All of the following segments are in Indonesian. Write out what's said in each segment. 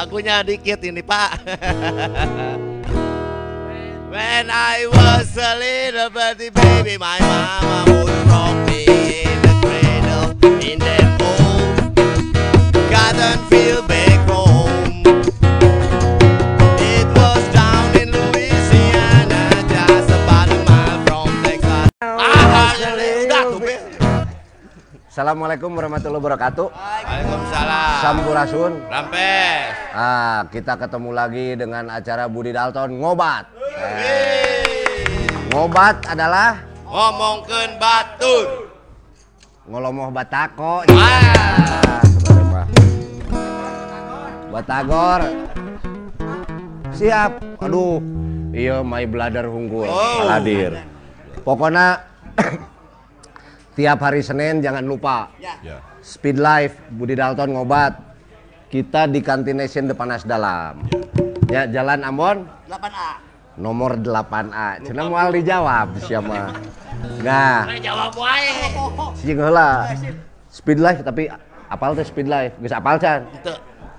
Lagunya dikit ini Pak. When I was a little bitty baby, my mama would rock me in the cradle in that old cotton field back home. It was down in Louisiana, just about a mile from Texas. Ah, udah tuh, Be. Assalamualaikum warahmatullahi wabarakatuh. Waalaikumsalam. Sampurasun. Rampes. Ah, kita ketemu lagi dengan acara Budi Dalton ngobat. Eh, ngobat adalah Ngomongkeun batur. ngolomoh batako. Ah. Batagor. Siap. Aduh. Iya, my bladder hunggul. Oh. Hadir. Pokoknya tiap hari Senin jangan lupa Ya. Speed Life Budi Dalton ngobat. Kita di Kantination Depanas Dalam. Ya, Jalan Ambon 8A. nomor 8A. Cenah moal dijawab siapa. Nah, Jawab wae. sing heula. Speed Life tapi apal teh Speed Life? Geus apal can?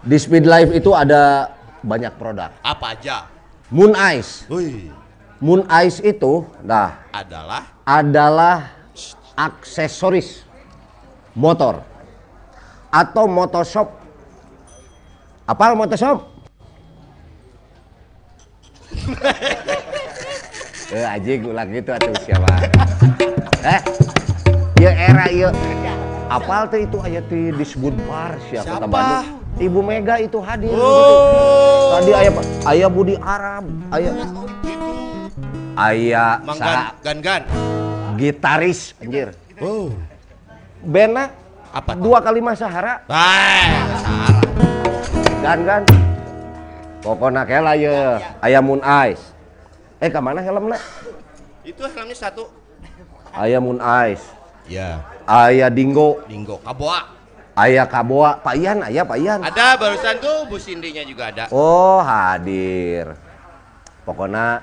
Di Speed Life itu ada banyak produk. apa aja? Moon Ice. Wih, Moon Ice itu nah adalah adalah aksesoris motor atau motoshop. Apal motoshop? eh aja ulah gitu atuh siapa. eh, ya era ya. Apal tuh itu aya di disebut bar siapa Siapa? Bandung. Ibu Mega itu hadir. Oh. Tadi ayah ayah Budi Arab, ayah ayah Mang saha Gan Gan. gitaris anjir. Oh. Bena Apa dua kali masa hara Ah, dan kan? Pokoknya kela ya. Ayam moon ice eh ke mana helmnya Itu helmnya satu. ayam moon ice Ya, ayah dinggo. Dinggo. Kaboa. ayah kaboa. Pak Ian ayah pak Ian. Ada barusan tuh Bu Cindy-nya juga ada. oh hadir. Pokoknya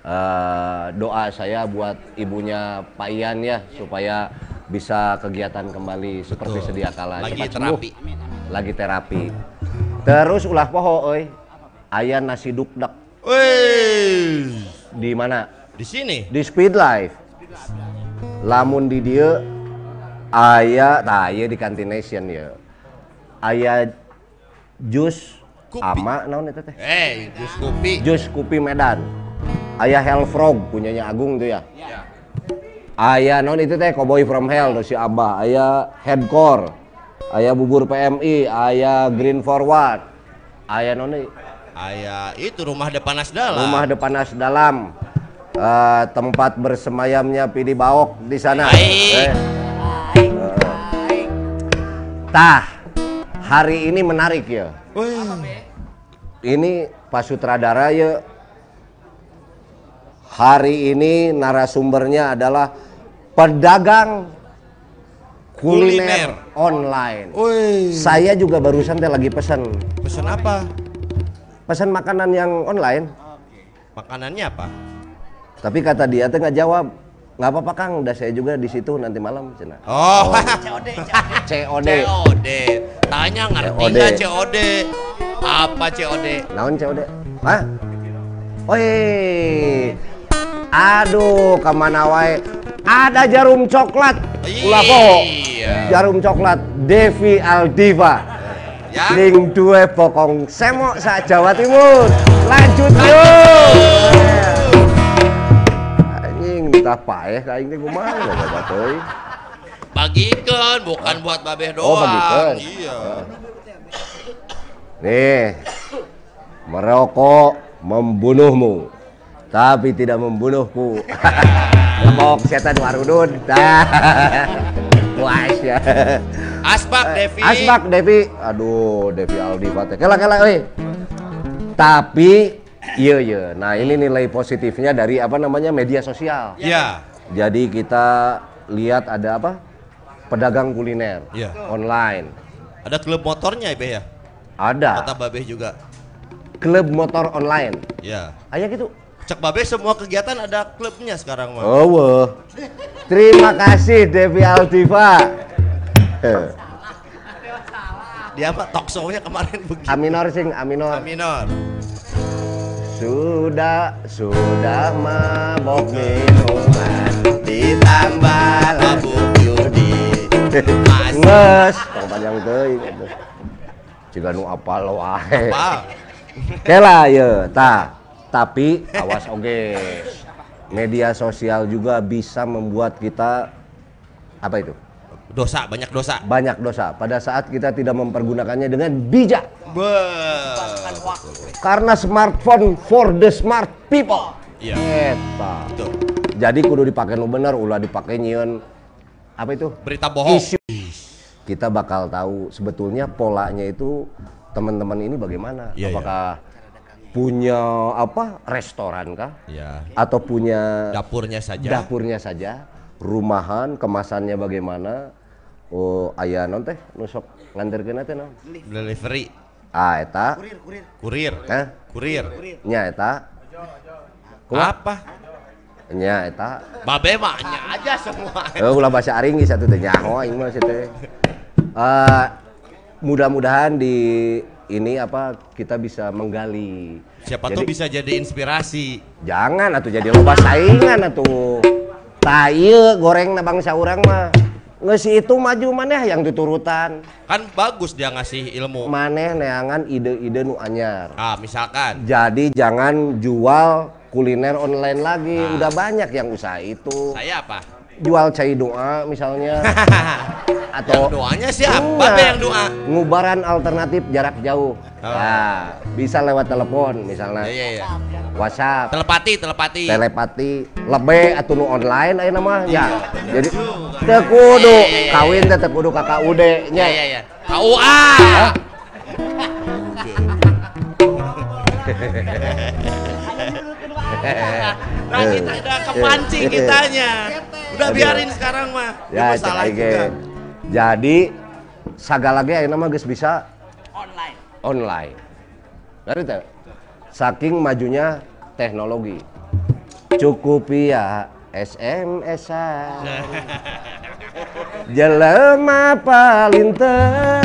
eh, doa saya buat ibunya Pak Ian ya supaya bisa kegiatan kembali seperti Betul. sedia kala. Lagi Cepat sembuh. terapi. lagi terapi terus ulah poho euy ayah nasi dukdak. Wih, di mana? Di sini. di speed life. Lamun di dia ayah tah aya di kantination ya. Ayah jus Kopi. ama naon eta teh? Eh, jus kopi. jus kopi Medan. Ayah hell frog punyanya Agung tuh ya. Ya. ayah naon itu teh? Cowboy from hell tuh si Abah. Ayah headcore ayah bubur PMI ayah green forward ayah naon deui? Ayah itu rumah depan dalam. rumah depanas dalam Eh, tempat bersemayamnya Pidi Baok di sana. Baik. Eh, tah, hari ini menarik ya. Wih. Ini Pak Sutradara ya. Hari ini narasumbernya adalah pedagang kuliner, Kuliner. online. Wih. Saya juga barusan teh lagi pesan, Pesan apa? pesan makanan yang online. Makanannya apa? Tapi kata dia teh nggak jawab. Nggak apa-apa Kang, udah saya juga di situ nanti malam cina. Oh, COD, COD. COD. COD. Tanya ngerti COD. nggak COD? Apa COD? Naon COD? Hah? Oi. Aduh, ke mana wae? Ada jarum coklat. Ulah poho. Iya. Jarum coklat Devi Aldiva. Ya. Ning dua pokong semok sa Jawa Timur. Lanjut yuk. Anjing entah paeh ka aing teh kumaha ya teuy. Bagikan, bukan buat babeh doang. Oh, bagikeun. Iya. Nih. Merokok membunuhmu. Tapi tidak membunuhku. Lemok setan warudun. Dah. Puas ya. Aspak Devi. Asbak Devi. Aduh, Devi Aldiva teh. Kela kela euy. Tapi iya iya. Nah, ini nilai positifnya dari apa namanya media sosial. Iya. Jadi kita lihat ada apa? Pedagang kuliner Iya. online. Ada klub motornya Ibe ya? Ada Kata babeh juga. klub motor online. Iya. Ayah gitu. Cek babeh semua kegiatan ada klubnya sekarang mah. Oh, wah. Terima kasih Devi Aldiva. Eh. Dia apa? Talk show-nya kemarin begitu. A minor sing A minor. A minor. Sudah sudah mabok minuman ditambah lagu judi. Mas. nges tong panjang teuing atuh. Juga nu apal wae. Apa? Kela ya, ta. Tapi awas oge. Media sosial juga bisa membuat kita apa itu? Dosa, banyak dosa. Banyak dosa pada saat kita tidak mempergunakannya dengan bijak. Be. Karena smartphone for the smart people. Iya. Itu. Jadi kudu dipakai nu bener, ulah dipakai nyieun apa itu? Berita bohong. Isu. Kita bakal tahu sebetulnya polanya itu teman-teman ini bagaimana? Iya, iya. Apakah punya apa restoran kah? Ya. Atau punya Dapurnya saja. dapurnya saja, rumahan, kemasannya bagaimana? Oh, aya non teh nu sok nganterkeun teh naon? Delivery. Ah, eta. Kurir. Hah? Kurir. Nya eta. Kumaha? Apa? Nya eta. Babe mah nya aja semua. Eh, ulah bahasa aring geus atuh teh nyaho aing mah teh. Eh, mudah-mudahan di ini apa kita bisa menggali. Siapa Jadi, tuh bisa jadi inspirasi. Jangan atuh jadi loba saingan. Tah ieu goreng bangsa urang mah. Geus itu maju maneh yang diturutan. Kan bagus dia ngasih ilmu. Maneh neangan ide-ide nu anyar. Ah, misalkan. Jadi jangan jual kuliner online lagi. Udah banyak yang usaha itu. Saya apa? Jual cai doa misalnya. atau Yang doanya siapa? Babe yang doa. Ngubaran alternatif jarak jauh. Oh. Nah, bisa lewat telepon misalnya. Iya, iya, iya. WhatsApp, Telepati, telepati. telepati, lebe atau nu online ayeuna mah ya. Jadi Iya, iya, iya, kawin teh teu kudu ka KUD Iya, nya. iya, iya. KUA. Nah, kita udah kepancing kitanya. Udah biarin sekarang mah. Ya, Itu cek salah aing juga. Jadi sagala ge ayeuna mah geus bisa Online. online. Ngerti teh? Saking majunya teknologi. Cukup ya SMS-an. Jelema paling teu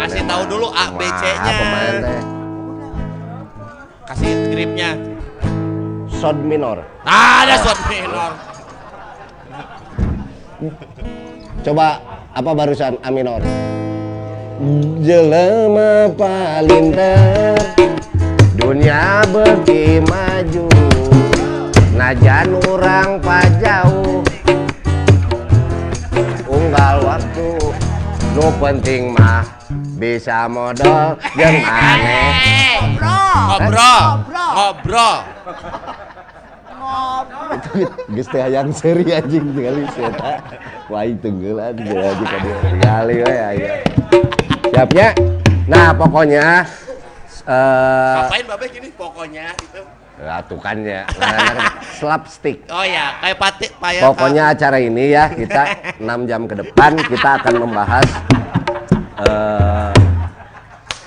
Kasih tahu dulu A B pemain teh? Kasih skripnya. Sod minor. Ah, ada shot minor. Coba apa barusan A minor? Jelema paling teu dunia beki maju najan urang pajauh unggal waktu nu penting mah bisa modal jeung aneh Ngobrol. Ngobrol. itu geus teh hayang seri anjing tinggali eta wah itu tenggelan jadi kadieu tinggali we aya siapnya nah pokoknya eh Ngapain babe gini pokoknya itu. ratukannya slapstick Oh ya, kayak pati payah. pokoknya acara ini ya kita 6 jam ke depan kita akan membahas eh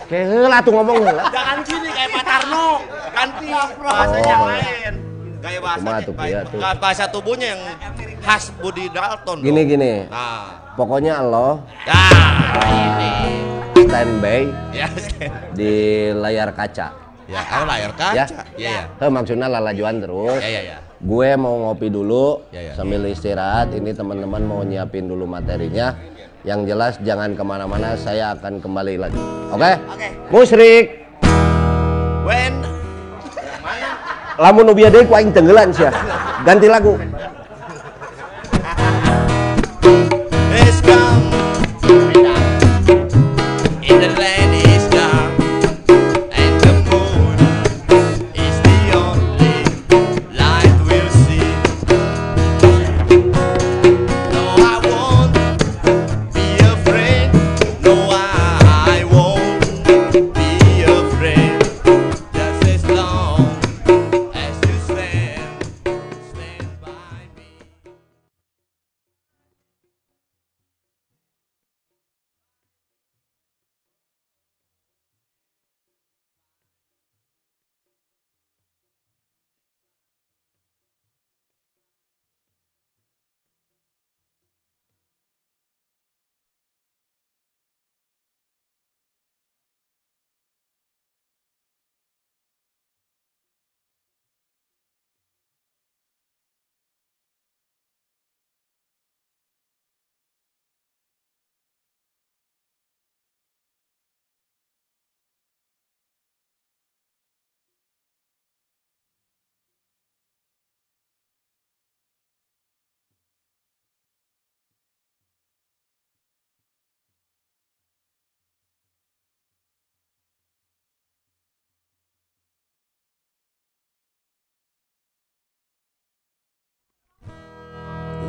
kayak heula tuh ngomong heula Jangan gini kayak Pak Tarno. Ganti bahasanya yang lain. Gaya bahasa Kumaha tuh, Kia, tuh? bahasa tubuhnya yang khas Budi Dalton. gini dong. gini Nah, pokoknya lo nah ini. standby Ya, di layar kaca ya, oh layar kaca. Ya. Iya, iya. Heh, maksudnya lalajuan terus. Ya, ya, ya. Gue mau ngopi dulu Ya, ya. sambil istirahat. Ini teman-teman mau nyiapin dulu materinya. Yang jelas jangan ke mana-mana. Saya akan kembali lagi. Oke? Oke. Musrik. When Lamun nu bieu deui aing tenggelan sia. Ganti lagu.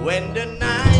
When the night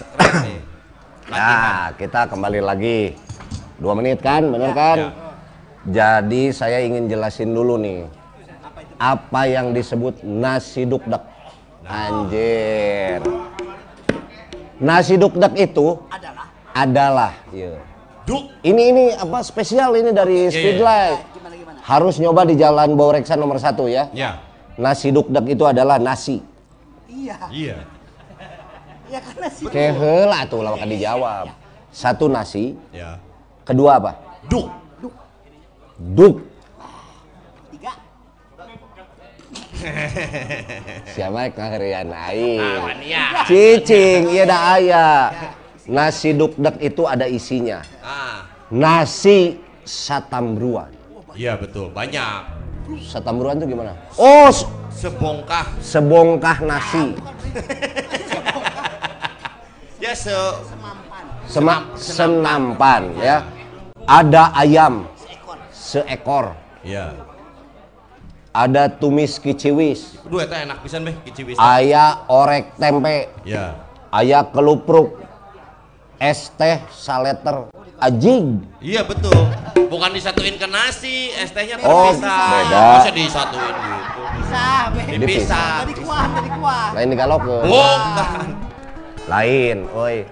Keren nih. nah kita kembali lagi. Dua menit kan, bener kan? Ya. Jadi saya ingin jelasin dulu nih. Apa yang disebut nasi dukdek? Anjir. Nasi dukdek itu Adalah adalah, iya. Duk. Ini ini apa spesial ini dari Iya, Speedlight. gimana gimana? Harus nyoba di Jalan Baureksa nomor satu ya. Ya. Nasi dukdek itu adalah nasi. Iya. Iya. Ya karena sih. Keheula tuh lah dijawab. Satu nasi, Ya. kedua apa? Duk. Duk. Tiga. Siapa kaharian aing. Ya. Cicing, iya dah aya. Nasi dukdek itu ada isinya. Ah. Nasi satambruan. Iya betul, banyak. Satambruan itu gimana? Oh, se- Sebongkah. sebongkah nasi. Ya se Semak senampan ya. Ada ayam seekor. Ya. Ada tumis kiciwis. Duh eta enak pisan beh kici bisa. Aya orek tempe. Ya. Aya kelupruk. Es teh saleter. Ajing. Iya betul. Bukan disatuin ke nasi, es tehnya Oh, terpisah. beda. Masa disatuin gitu. Bisa, be. Dipisah. Tadi kuah, tadi kuah. Lain digalokeun. Bukan. Lain, oi.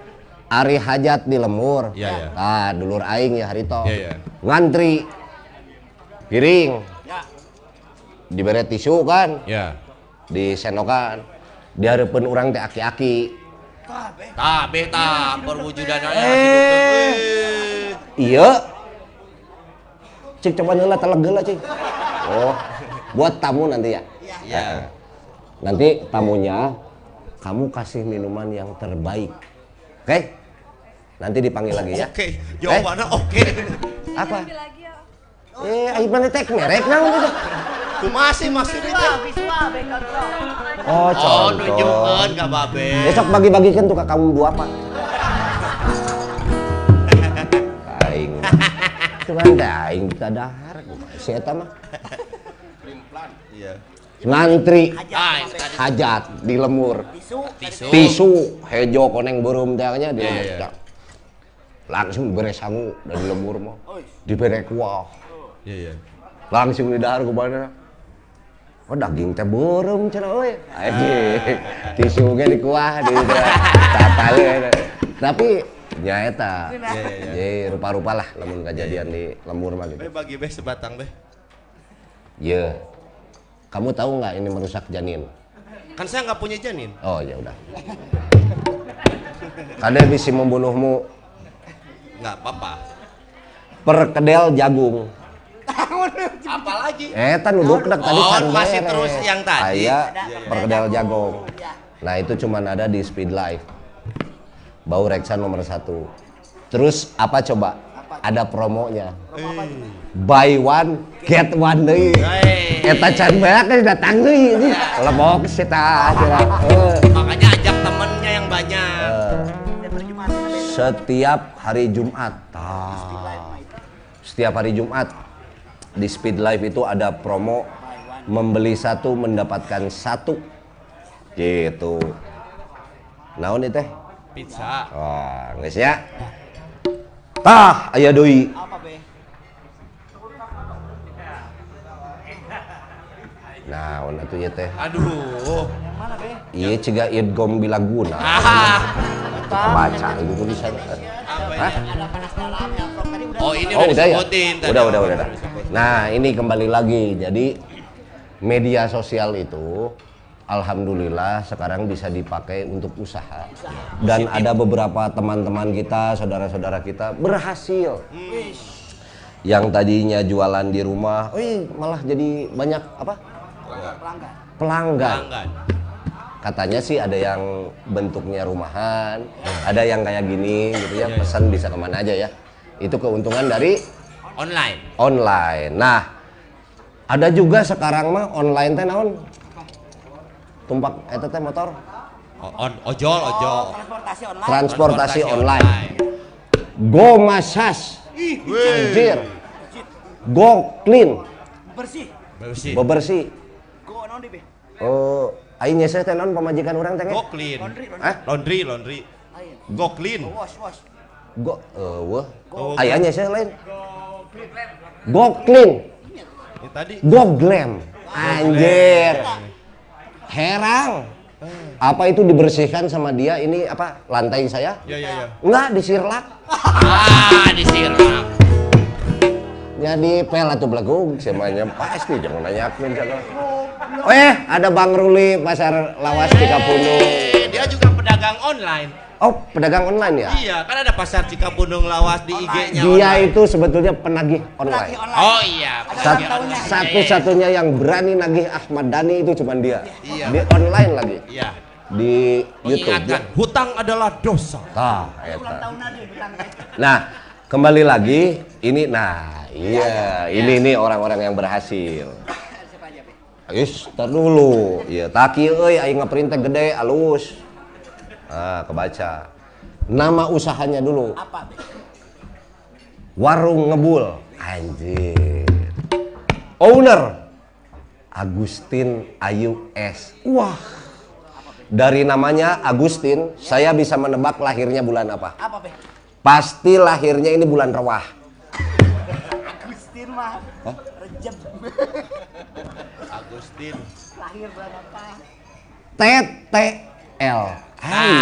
Ari hajat di lemur. Iya, iya. Nah, dulur aing ya harito. Iya, iya. Ngantri. Piring. Ya. Diberi tisu kan, Ya. disendokan. Dihareupeun urang teh aki-aki. Tah, beta perwujudan Eh. Iya. Cik coba heula telegel cik. Oh, buat tamu nanti ya. Iya. Nanti tamunya kamu kasih minuman yang terbaik. Oke? Nanti dipanggil lagi ya. Oke, jawabannya oke. Apa? Eh, ayo mana tek merek naon itu? Kumasi maksudnya teh. Visual, visual, be kontrol. Oh, Oh, contoh. nunjukkeun ka babe. Besok bagi-bagikan tuh ke kamu dua pak. Aing. Cuman aing kita dahar. Si eta mah Iya. Ngantri Ah, hajat di lemur. Tisu. Tisu. Tisu hejo koneng teh nya di Iya, lemur. iya. dah. Langsung dibere sangu dari lemur mah. Oi. Dibere kuah. Iya, iya. Langsung di dahar ku mana. Oh daging teh beureum cenah euy. Anjing. Tisu ge di kuah di tatale. Tapi nya eta. Iya, iya, iya. Jadi rupa-rupa lah lamun kejadian di lembur mah gitu. Bagi beh sebatang beh. Ye. Kamu tahu nggak ini merusak janin? Kan saya nggak punya janin. Oh ya udah. Kade bisa membunuhmu Nggak apa-apa. perkedel jagung. Apalagi? Eh, tan uduk dak tadi Oh, kan masih beres. terus yang tadi. Aya Ada perkedel jagung. Ya. Nah itu cuman ada di Speed Life. Bau Reksa nomor satu. Terus apa coba? Ada promonya. Buy one get one deui. Eta can banyak kan datang deui ini. Lebok tah. Eh. Makanya ajak temennya yang banyak. Setiap hari Jumat. Tah. Setiap hari Jumat di Speed Life itu ada promo membeli satu mendapatkan satu. Gitu. Naon teh? Pizza. Geus ya. Tah, aya deui. Apa, be? Naon atuh ieu teh? Aduh. Mana, be? Ieu ciga idgom bilaguna. Ah. Baca itu tulisannya. Apa Hah? ini? Ada panas ya, Prof. Tadi udah. Oh ini Oh, udah udah ya? disebutin tadi. Udah, udah, udah, Udah. Nah, ini kembali lagi. Jadi media sosial itu alhamdulillah sekarang bisa dipakai untuk usaha. Dan ada beberapa teman-teman kita, saudara-saudara kita berhasil. Yang tadinya jualan di rumah, wih, malah jadi banyak apa? Pelanggan. Pelanggan. Pelanggan. Katanya sih ada yang bentuknya rumahan, ada yang kayak gini gitu ya, pesan bisa ke mana aja ya. Itu keuntungan dari Online. online. Nah, ada juga sekarang mah online teh naon? Tumpak eta teh motor O- on, ojol, ojol. Oh, transportasi online. transportasi online. Go Masas. Anjir. Go clean, Bersih. Bersih. bebersih. Oh, aing nyese teh naon pamajikan urang teh? Go clean. Laundry, laundry. Hah? Laundry, laundry. Lain. Go clean. Go wash, wash. Go eueuh. Go- Aya nyese lain. Go clean. Ini tadi Go glam. Anjir. Herang. Apa itu dibersihkan sama dia ini apa lantai saya? Ya ya ya. Enggak disirlak. Ah, disiram. Jadi pel atau belakang semuanya pasti jangan nanyakin sana. Oh eh ada Bang Ruli pasar lawas Cikapundung. Eh, dia juga pedagang online. Oh pedagang online ya? Iya, kan ada pasar Cikapundung Lawas di IG-nya. Dia online. itu sebetulnya penagih online. online. Oh iya, Sat-. Satu-satunya yang berani nagih Ahmad Dhani itu cuma dia. Iya. Di online lagi Iya. di YouTube. Hutang adalah dosa. Tahun aja bilang. Nah, kembali lagi ini nah, iya, ini nih orang-orang yang berhasil. Siapa aja, Be? Is, tar dulu. Iya, taki euy aing ngeprint teh gede alus. Ah, kebaca. Nama usahanya dulu. Apa? Warung Ngebul. Anjir. Owner Agustin Ayu S. Wah. Dari namanya Agustin, saya bisa menebak lahirnya bulan apa. Apa, Be? Pasti lahirnya ini bulan Rewah. Agustin mah. Rejeb. Agustin. Lahir bulan apa? TTL. Hai,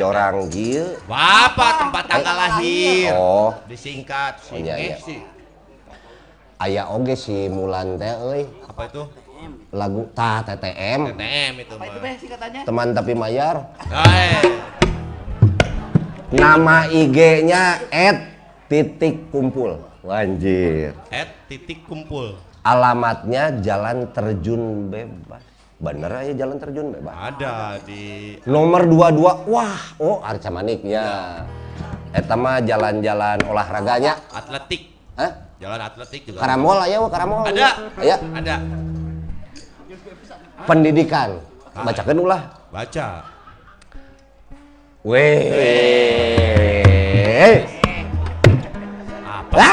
jorang gieu. Bapak tempat tanggal lahir. Oh, Disingkat Oh, iya, iya. sih. aya oge si Mulan teh euy. Apa itu? Lagu tah TTM. TTM itu Apa itu. Be, singkatannya? Teman tapi mayar. Eh, Nama IG-nya titik kumpul. Anjir. at titik kumpul. Alamatnya Jalan Terjun Bebas. Bener aja Jalan Terjun Bebas. Ada di Nomor 22. Wah, oh Arca Maniknya. Eta mah jalan-jalan olahraganya. atletik. Hah? Jalan atletik juga. Karamol wah karamol. Ada. Aya. Ada. Pendidikan. Bacakeun ulah. Baca. Weh. Apa?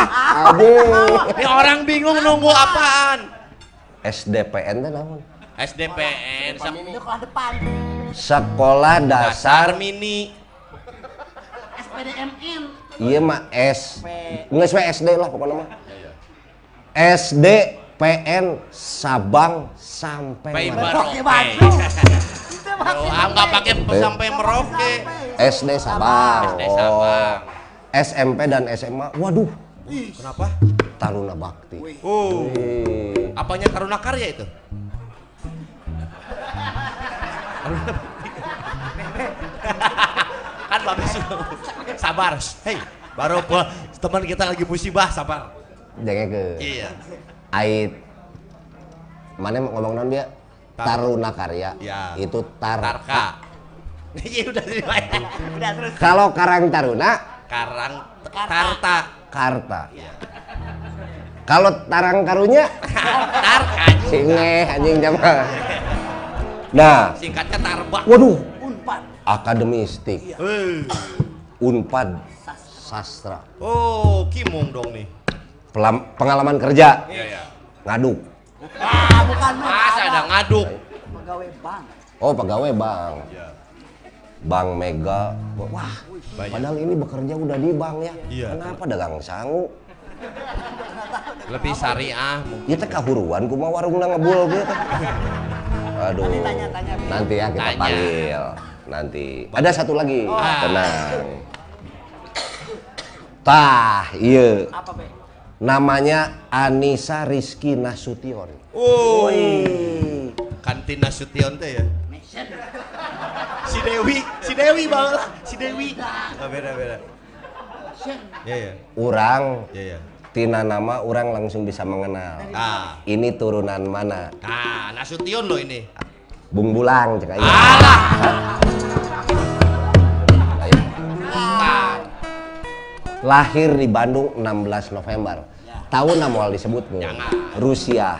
Ini orang bingung nunggu apaan? SDPN teh naon? SDPN kelas depan. Sekolah dasar mini. SPDMN. Iya mah S. Nggak sesuai SD lah pokoknya mah. SD PN Sabang sampai Merauke. nggak pakai sampai Merauke. SD Sabang. SD Sabang. Oh. SMP dan SMA. Waduh, Kenapa? Taruna Bakti. Oh, apanya Taruna Karya itu? Taruna Bakti. kan bagus sabar hei baru teman kita lagi musibah sabar Jangan ke iya Ait. Mana ngomong non dia? Tar- Taruna Karya. Ya. Itu tar. Tarka. Iya udah terima Udah terus. Kalau Karang Taruna, Karang Tarta. Karta. Kalau Tarang Karunya, Tarka juga singe anjing jamaah. Nah, singkatnya Tarba. Waduh, Unpad. akademistik, Eh. Unpad, sastra, oh Kimung dong nih. Pelam- pengalaman kerja, iya iya. Ngaduk. Ah, bukan Be. masa ada ngaduk Pegawai bank. Oh, pegawai bank. Iya. Bank Mega. Wah, Banyak. padahal ini bekerja udah di bank ya. Iya. Kenapa dagang sangu? lebih syariah Ya teh kahuruan kumaha warungna ngebul gitu. Aduh. Nanti ya kita Tanya. panggil. Nanti. Ada satu lagi. Ah. Tenang. Tah, iya. Apa, Be? Namanya Anissa Rizky Nasution. Oh, Wih. kantin Nasution teh ya. Si Dewi, si Dewi bawa si Dewi. Oh, beda beda. Ya ya, Orang ya ya. tina nama orang langsung bisa mengenal. Ah, Ini turunan mana? nah Nasution loh ini. Bung Bulang cek aja. Alah. Lahir di Bandung 16 November. Tahun nama disebut Jangan. Rusia.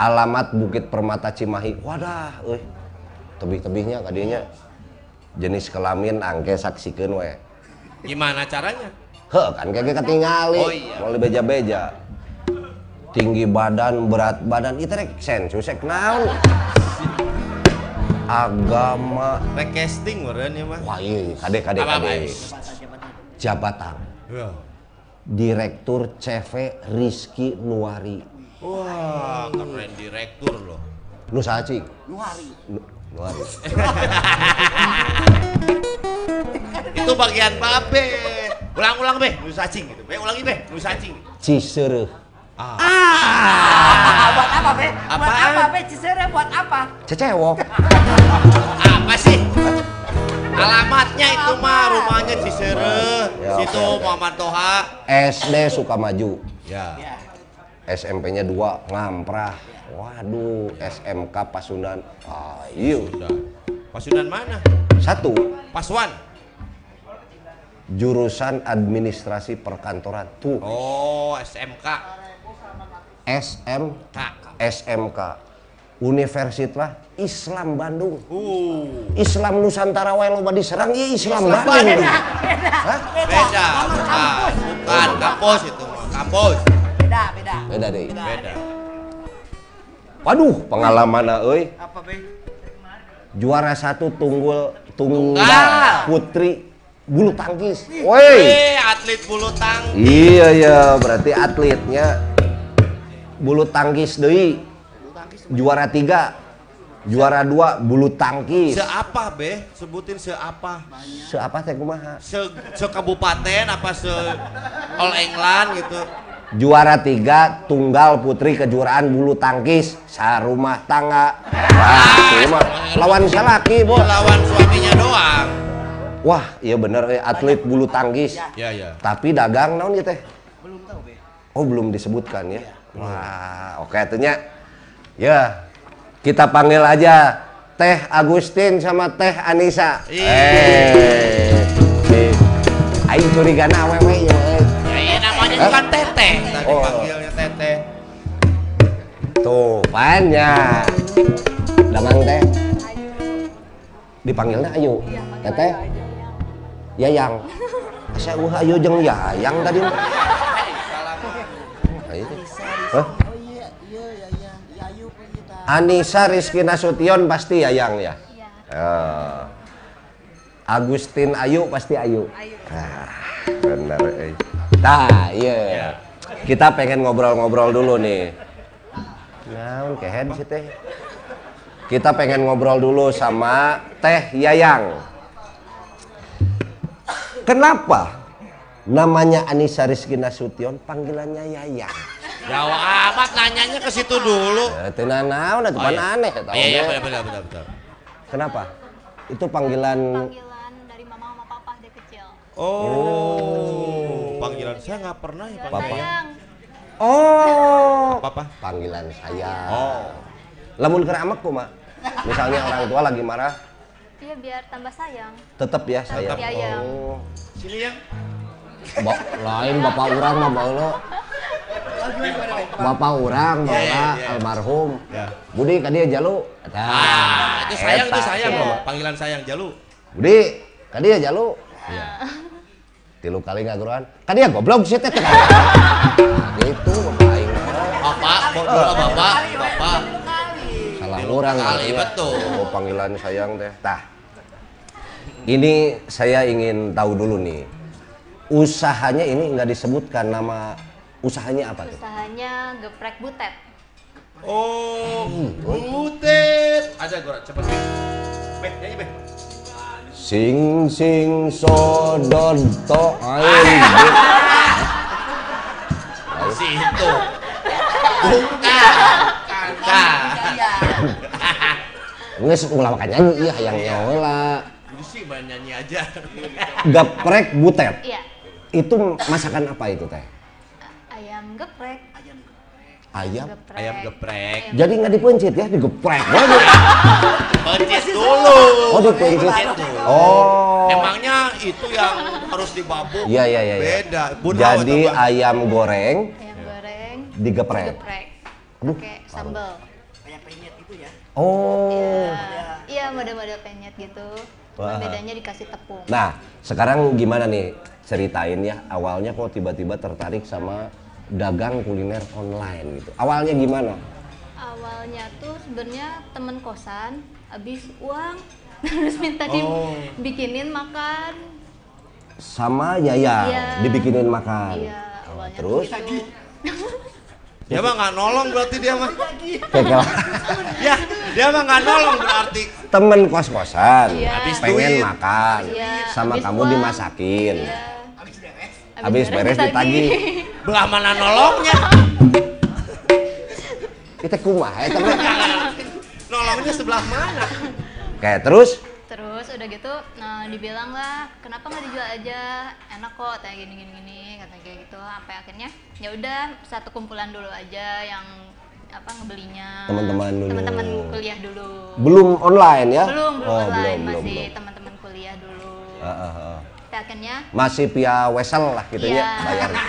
Alamat Bukit Permata Cimahi. Wadah, euy. Tebih-tebihnya kadinya jenis kelamin angke saksikeun we. Gimana caranya? Heh, kan kayak ketingali. Oh, iya. Mau beja-beja. Tinggi badan, berat badan, itu rek sensus rek naon. Agama, Rek casting meureun ya mah. wah iya, kade kade apa? kade. Jabatan. Ya. Direktur CV Rizky Nuari. Wah, keren direktur loh. Nu sacing? Nuari. Nu- Nuari. Itu bagian babe. Ulang-ulang be, nu cacing gitu. Be, ulangi be, nu cacing. Cisereuh. Ah. Ah, buat apa, Be? Buat Apaan? apa, Be? Cisere buat apa? Cecewok. Apa sih? Alamatnya itu mah rumahnya Ciseure. Ya, Situ oke. Muhammad Toha. SD Sukamaju. Ya. Ya. SMP-nya dua Ngamprah. Waduh, SMK Pasundan. Ayo. Udah. Pasudan mana? Satu, Paswan. jurusan administrasi perkantoran. Tuh, Oh, SMK. SM Kak. SMK Universitas Islam Bandung. Uh. Islam Nusantara wae loba diserang ya Islam Bandung. Hah? Beda, bukan. Bukan kampus itu mah. Kampus. Beda, beda. Beda deh. Beda. Waduh, pengalaman euy. Apa, Be? Juara satu tunggul tunggal putri bulu tangkis. Woi. Eh, atlet bulu tangkis. Iya ya, berarti atletnya bulu tangkis deui. Juara tiga, juara dua bulu tangkis. Seapa be? Sebutin seapa? Seapa teh kumaha? Se, se kabupaten apa se All England gitu? Juara tiga tunggal putri kejuaraan bulu tangkis sarumah tangga. Wah, itu mah lawan salaki, Dia Bos. lawan suaminya doang. Wah, iya bener eh, atlet bulu tangkis. Ya ya. Tapi dagang naon ieu teh? Belum tahu, Be. Oh, belum disebutkan ya. Wah, oke atunya. Ya. Kita panggil aja Teh Agustin sama Teh Anissa. Iya. Eh. si Aing curigana awewe ya. eh. Ya iya namanya juga kan teteh. Tadi Oh. panggilnya teteh. Tuh, pannya. Damang teh. Dipanggilnya Ayu. Teteh. Yayang. Saya uh Ayu jeung Yayang tadi. Hah? Anissa Rizky Nasution pasti Yayang ya? Iya. Oh. Agustin Ayu pasti Ayu. Ayu. Ah, bener. Eh. Nah, iya. Kita pengen ngobrol-ngobrol dulu nih. Naon kehen sih teh? Kita pengen ngobrol dulu sama Teh Yayang. Kenapa namanya Anissa Rizky Nasution panggilannya Yayang? Jauh amat nanyanya ke situ dulu. Ya, teu naon atuh pan aneh eta Iya iya oge. benar benar benar benar. Kenapa? Itu panggilan Panggilan dari mama sama papa dari kecil. Oh, panggilan saya nggak pernah ya panggilan. Sayang. Oh, Apa apa? panggilan saya. Oh. Lamun keur amek kumaha? Misalnya orang tua lagi marah, Iya biar tambah sayang. tetep ya saya. Tetep Yayang. Oh. Sini yang. Ba lain bapak orang mah baheula. Bapak orang Iya, bapak iya, iya. almarhum. Ya. Budi ka dia jalu. Eta. Ah, itu sayang itu Eta, sayang iya. loh. Panggilan sayang Jalu. Budi, ka dia jalu. Iya. Tilu kali ngaguruan. Ka dia goblok sih teh. Nah, Gitu bapak aing. Bapak, bapak, bapak, bapak. salah orang kali, ya. betul. oh panggilan sayang teh tah ini saya ingin tahu dulu nih usahanya ini nggak disebutkan nama usahanya apa tuh Usahanya geprek butet. Oh, butet. Ada gue cepet. Be, nyanyi be. sing sing sodon to aing Bukan. Iya. Nges ulah makan nyanyi iya hayang nyawa lah. Itu sih nyanyi aja. Geprek butet. Iya. Itu masakan apa itu teh? Ayam geprek. Ayam. Geprek. Ayam geprek. Ayam Jadi nggak dipencit ya, digeprek. Pencit dulu. Oh dipencit. Oh. Emangnya itu yang harus dibabuk? Iya iya iya. iya. Beda. Bun Jadi ayam goreng Ayam goreng. digeprek. Geprek. Aduh, Pakai sambal. Kayak penyet itu ya. Oh. Iya, model-model penyet gitu. Wah. Cuma bedanya dikasih tepung. Nah, sekarang gimana nih ceritain ya awalnya kok tiba-tiba tertarik sama dagang kuliner online gitu. Awalnya gimana? Awalnya tuh sebenarnya temen kosan habis uang terus minta Oh. dibikinin makan. Sama Yaya Iya. dibikinin makan. Iya, awalnya Terus tuh gitu. Dia mah nggak nolong berarti dia mah. Ya, dia mah nggak nolong berarti. temen kos-kosan Iya. Habis pengen duit. makan Iya, sama habis kamu uang. dimasakin. Iya. Habis beres ditagih. Belah mana nolongnya? Kita kumaha ya temen. Nolongnya sebelah mana? Kayak Terus udah gitu, nah dibilang lah, kenapa nggak dijual aja? Enak kok, kayak gini gini gini, kata kayak gitu. Sampai akhirnya ya udah satu kumpulan dulu aja yang apa ngebelinya. Teman-teman dulu. Teman-teman kuliah dulu. belum online ya? Belum, belum Oh, online, belum, belum, masih teman-teman kuliah dulu. Ah. Sampai akhirnya Masih via wesel lah gitu Iya. ya bayar.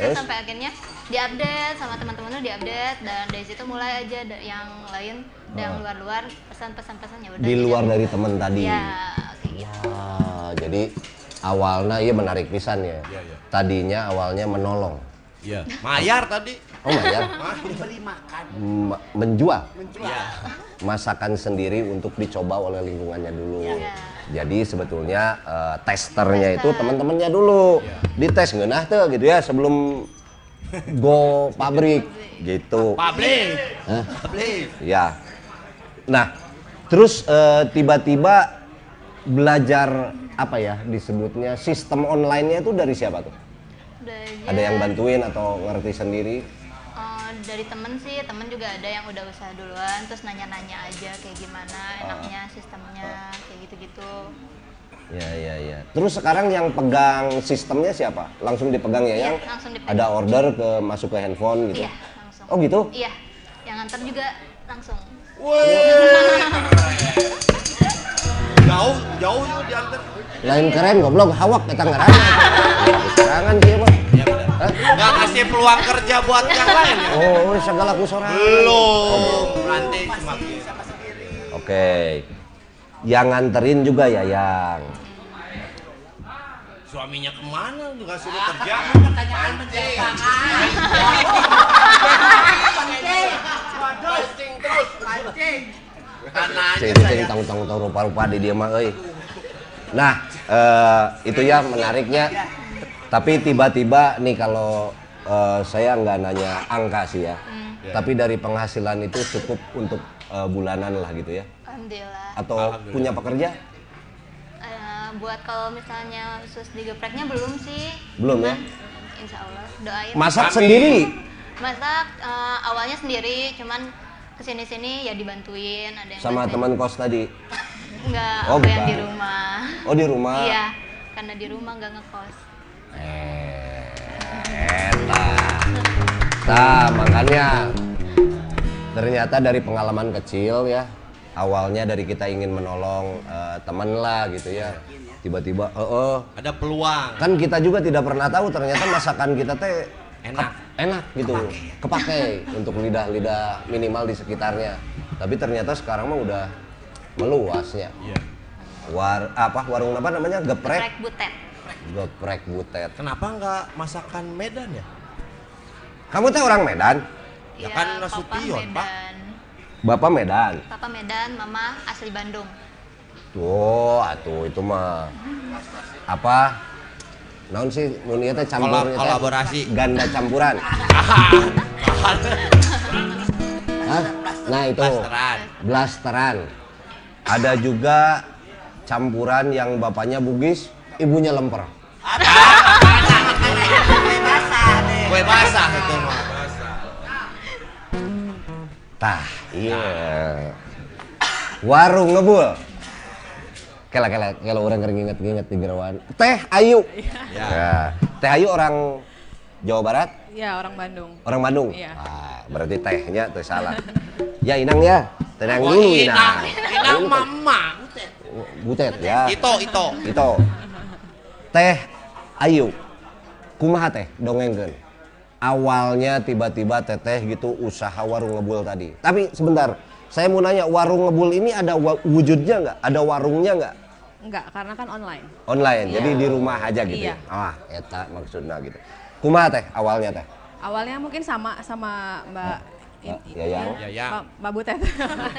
Ya, Terus? sampai akhirnya diupdate sama teman-temannya diupdate dan dari situ mulai aja yang lain yang luar-luar pesan-pesan-pesan ya udah Di jadi- luar dari teman tadi. ya kayak gitu Wah, jadi awalnya iya menarik pisan ya. Iya, iya. Tadinya awalnya menolong. Iya. Mayar tadi. Oh ya, Diberi makan. M- menjual Iya. masakan sendiri untuk dicoba oleh lingkungannya dulu. Iya. Jadi sebetulnya eh, testernya itu teman-temannya dulu dites ngeunah tuh gitu ya sebelum go pabrik gitu. Pabrik. Pabrik. Ya. Nah, terus eh, tiba-tiba belajar apa ya disebutnya sistem online-nya itu dari siapa tuh? Belajar, Ada yang bantuin atau ngerti sendiri? eh, dari temen sih temen juga ada yang udah usaha duluan terus nanya-nanya aja kayak gimana enaknya sistemnya kayak gitu-gitu Ya, ya, ya. Terus sekarang yang pegang sistemnya siapa? Langsung dipegang ya Iya, yang langsung dipegang. ada order ke masuk ke handphone gitu? iya langsung Oh gitu? iya yang nganter juga langsung Jauh, jauh itu diantar. Lain keren goblok hawak kita ngerana. Serangan dia mah. Iya benar. Nggak ngasih peluang kerja buat yang lain ya? Oh, segala kusoran. Belum. Nanti cuma Oke. Yang nganterin juga ya yang. Suaminya ke mana? Nggak suruh kerja. Pertanyaan menjawab. Pancing terus. Pancing. Karena Cing tong rupa rupa di dia mah euy. Nah, eh, itu ya menariknya. Tapi tiba-tiba nih kalau eh, saya nggak nanya angka sih ya. Tapi dari penghasilan itu cukup untuk eh, bulanan lah gitu ya. alhamdulillah Atau Alhamdulillah. punya pekerja? Eh, buat kalau misalnya khusus di gepreknya belum sih Belum ya? Cuman, insya Allah doain Masak Amin. sendiri? Masak eh, awalnya sendiri cuman ke sini sini ya dibantuin ada yang Sama teman kos tadi? enggak Oh, yang di rumah Oh di rumah? iya karena di rumah nggak ngekos Eh, eta. Nah, makanya ternyata dari pengalaman kecil ya, awalnya dari kita ingin menolong eh, teman lah gitu ya. Tiba-tiba, eh eh, ada peluang. kan kita juga tidak pernah tahu ternyata masakan kita teh Enak. enak gitu, kepake untuk lidah-lidah minimal di sekitarnya. Tapi ternyata sekarang mah udah meluasnya. Iya. War apa warung apa namanya? Geprek. geprek butet Geprek butet. Kenapa nggak masakan Medan ya? Kamu teh orang Medan? Ya Iya, kan Nasution, Pak. Medan Bapak Medan. papa Medan mama asli Bandung Tuh, atuh itu mah apa? Naon sih mun ieu teh campur teh? kolaborasi. Ganda campuran. Hah? Nah, itu Blasteran. blasteran. Ada juga campuran yang bapaknya Bugis, ibunya lemper. Kue basah itu mah. Tah, iya. Warung ngebul. Kela kela kalau orang kering inget inget di Gerawan. Teh Ayu. Ya. Teh Ayu orang Jawa Barat, Iya, orang Bandung. orang Bandung. Iya. Wah, berarti tehnya tuh salah. ya Inang ya, tenang Oh, dulu inang. Inang. Inang mama. Butet ya. Ito, ito. Itu. Teh Ayu. Kumaha teh dongengkeun. Awalnya tiba-tiba teteh gitu usaha warung ngebul tadi. Tapi sebentar, saya mau nanya warung ngebul ini ada wujudnya nggak? Ada warungnya nggak? Enggak, karena kan online. Online, Iya. jadi di rumah aja gitu Iya. ya? Ah, eta maksudnya gitu. Kumaha teh awalnya teh? Awalnya mungkin sama sama Mbak Mbak Yayang. Yayang. Mbak, Mbak Butet.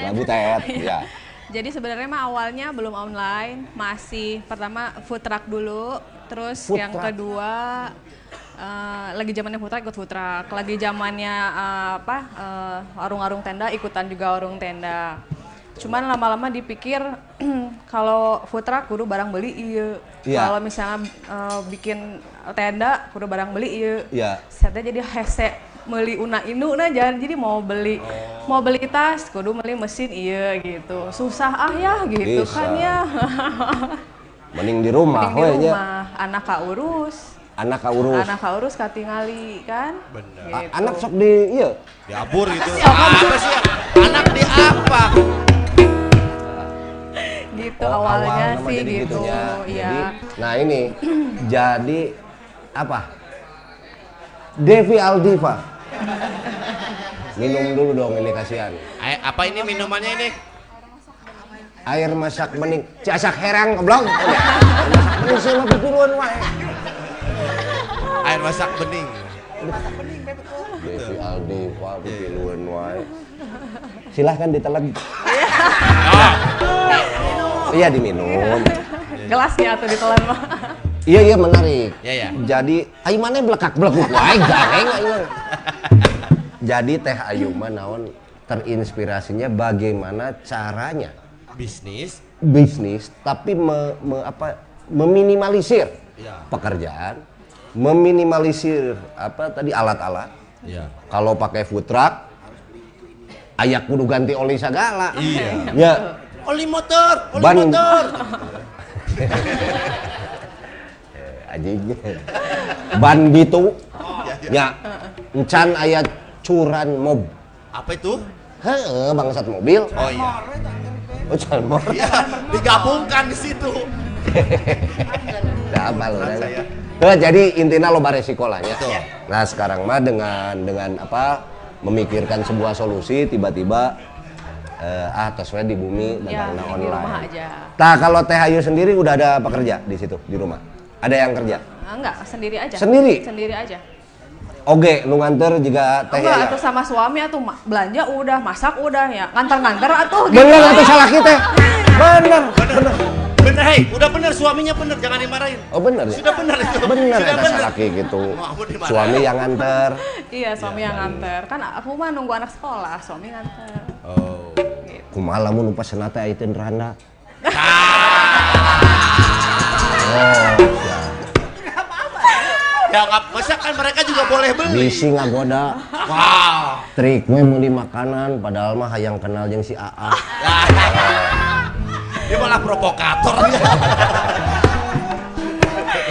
Labu tet, ya. Jadi sebenarnya mah awalnya belum online, masih pertama food truck dulu, terus Food yang truck. kedua eh, lagi zamannya food truck ikut food truck, lagi zamannya eh, apa eh, warung-warung tenda ikutan juga warung tenda. Cuman lama-lama dipikir kalau food truck kudu barang beli iya. Iya. Kalau misalnya eh, bikin tenda kudu barang beli iya. Iya. Saya jadi hese meuli una inu nah jangan jadi mau beli mau beli tas kudu beli mesin iya gitu susah ah ya gitu Bisa. kan ya Mending di rumah, Mending di nya. rumah anak ka urus Anak kaurus. anak ka urus katingali kan Bener. gitu. Anak sok di iya. Diabur gitu. Apa sih? Anak di apa? Gitu Oh, awalnya awal sih jadi gitu gitunya. iya Jadi, nah ini jadi apa? Devi Aldiva. Minum dulu dong ini kasihan. Ay, apa ini minumannya ini? Air masak bening. Ciasak herang goblok. Air masak bening sih mah pipiruan wae. Air masak bening. Devi Aldiva pipiruan wae. Silahkan ditelan. Iya diminum. gelasnya tuh ditelan mah Iya iya menarik. Ya, ya. Jadi ayo mana belekak belekuk wae gareng. Jadi Teh Ayu mah naon terinspirasinya bagaimana caranya Bisnis. bisnis tapi me- me- apa meminimalisir Iya. pekerjaan, meminimalisir apa tadi alat-alat. Iya. Kalau pakai food truck ayak kudu ganti oli segala. Iya. Ya, Oli motor, oli Ban. motor. anjing ban gitu ya encan ayat curan mob Apa itu? Heeh, bangsat mobil Oh iya. oh curan mob Iya, digabungkan di situ. Orang. saya. Nah, jadi intinya lo resiko lah ya. Nah sekarang mah dengan dengan apa memikirkan sebuah solusi tiba-tiba eh, ah we di bumi ya dagangna di rumah online. aja Nah kalau Teh Ayu sendiri udah ada pekerja di situ di rumah. Ada yang kerja. Ah, enggak sendiri aja Sendiri? sendiri aja Oke, nu nganter juga Teh enggak Ayu. atau sama suami atau belanja udah masak udah ya nganter-nganter atuh gitu. Bener atau salah kita? Bener, bener. Bener, hei, udah bener suaminya bener, jangan dimarahin. Oh bener ya? Sudah bener itu. Bener Sudah bener. salaki gitu. Suami yang nganter. iya suami yang nganter kan aku mah nunggu anak sekolah suami nganter Oh. Gitu. Kumaha lamun nu pesenna teh ayeuna randa. Ya nggak, masa kan mereka juga boleh beli. Bisi ngagoda. Wow. Trik we meuli makanan padahal mah hayang kenal jeung si AA. Dia malah provokator.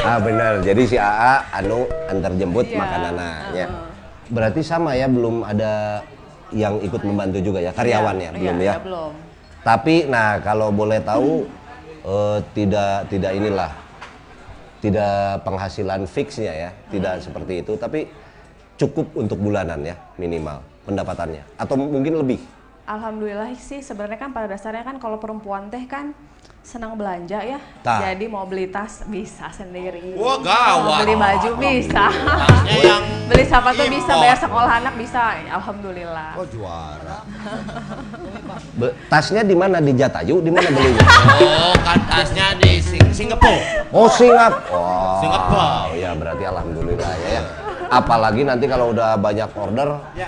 Ah bener. Jadi si AA anu antar jemput Iya, makananna nya. heeh. Berarti sama ya belum ada yang ikut membantu juga ya karyawan ya, Iya, belum iya, ya. belum Tapi nah kalau boleh tahu eh, tidak tidak inilah tidak penghasilan fixnya ya, tidak seperti itu, tapi cukup untuk bulanan ya minimal pendapatannya atau mungkin lebih. Alhamdulillah sih sebenarnya kan pada dasarnya kan kalau perempuan teh kan senang belanja ya. Tah. Jadi mau beli tas bisa sendiri. Wah, gawat. Mau beli baju bisa. Yang beli sepatu bisa, bayar sekolah anak bisa. Alhamdulillah. Oh juara. Be- tasnya di mana di Jatayu, di mana belinya? Oh kan tasnya di Sing Singapura. Oh Singapura. Oh, Singapura. ya berarti alhamdulillah ya. ya. Apalagi nanti kalau udah banyak order, Ya.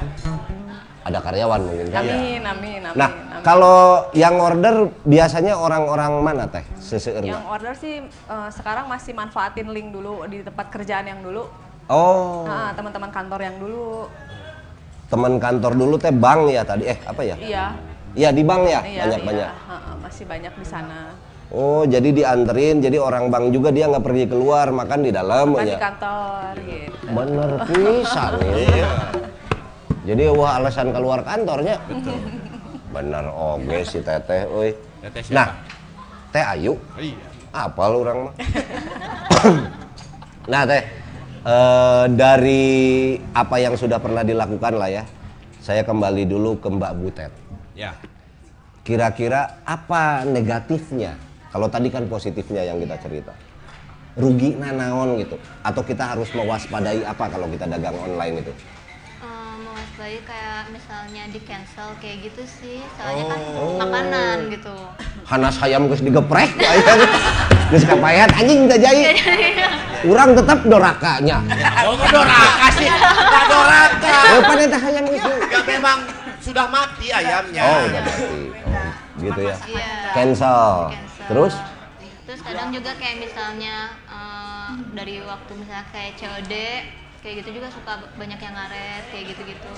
Ada karyawan mungkin kan. Amin, amin, amin. Nah, amin. kalau yang order biasanya orang-orang mana teh? Seseueurna? yang order sih eh, sekarang masih manfaatin link dulu di tempat kerjaan yang dulu. Oh. Nah, teman-teman kantor yang dulu. teman kantor dulu teh bank ya tadi eh apa ya? Iya. Iya di bank ya Iya, banyak-banyak. iya. Ha-ha, masih banyak di sana. Oh jadi dianterin jadi orang bank juga dia nggak pergi keluar makan di dalam Kan di ya. kantor gitu. Bener pisan ya. Jadi wah alasan keluar kantornya. Bener oke si teteh, euy. Teteh siapa? Nah, teh Ayu, Iya. apa lu orang mah? nah teh, eh, dari apa yang sudah pernah dilakukan lah ya, saya kembali dulu ke Mbak Butet. Ya. Kira-kira apa negatifnya? Kalau tadi kan positifnya yang kita cerita. Rugi nanaon gitu. Atau kita harus mewaspadai apa kalau kita dagang online itu? Mewaspadai kayak misalnya di cancel kayak gitu sih soalnya kan makanan gitu Hanas hayam geus digeprek aya. Geus kapayat anjing teh jai. Urang tetap dorakanya. Oh, kok doraka sih? Nggak doraka. Pada teh hayam geus. di- Enggak memang sudah mati ayamnya. Oh, udah mati. Oh, gitu ya. Iya. Cancel. Cancel. Terus terus kadang juga kayak misalnya eh, dari waktu misalnya kayak COD kayak gitu juga suka banyak yang ngaret kayak gitu-gitu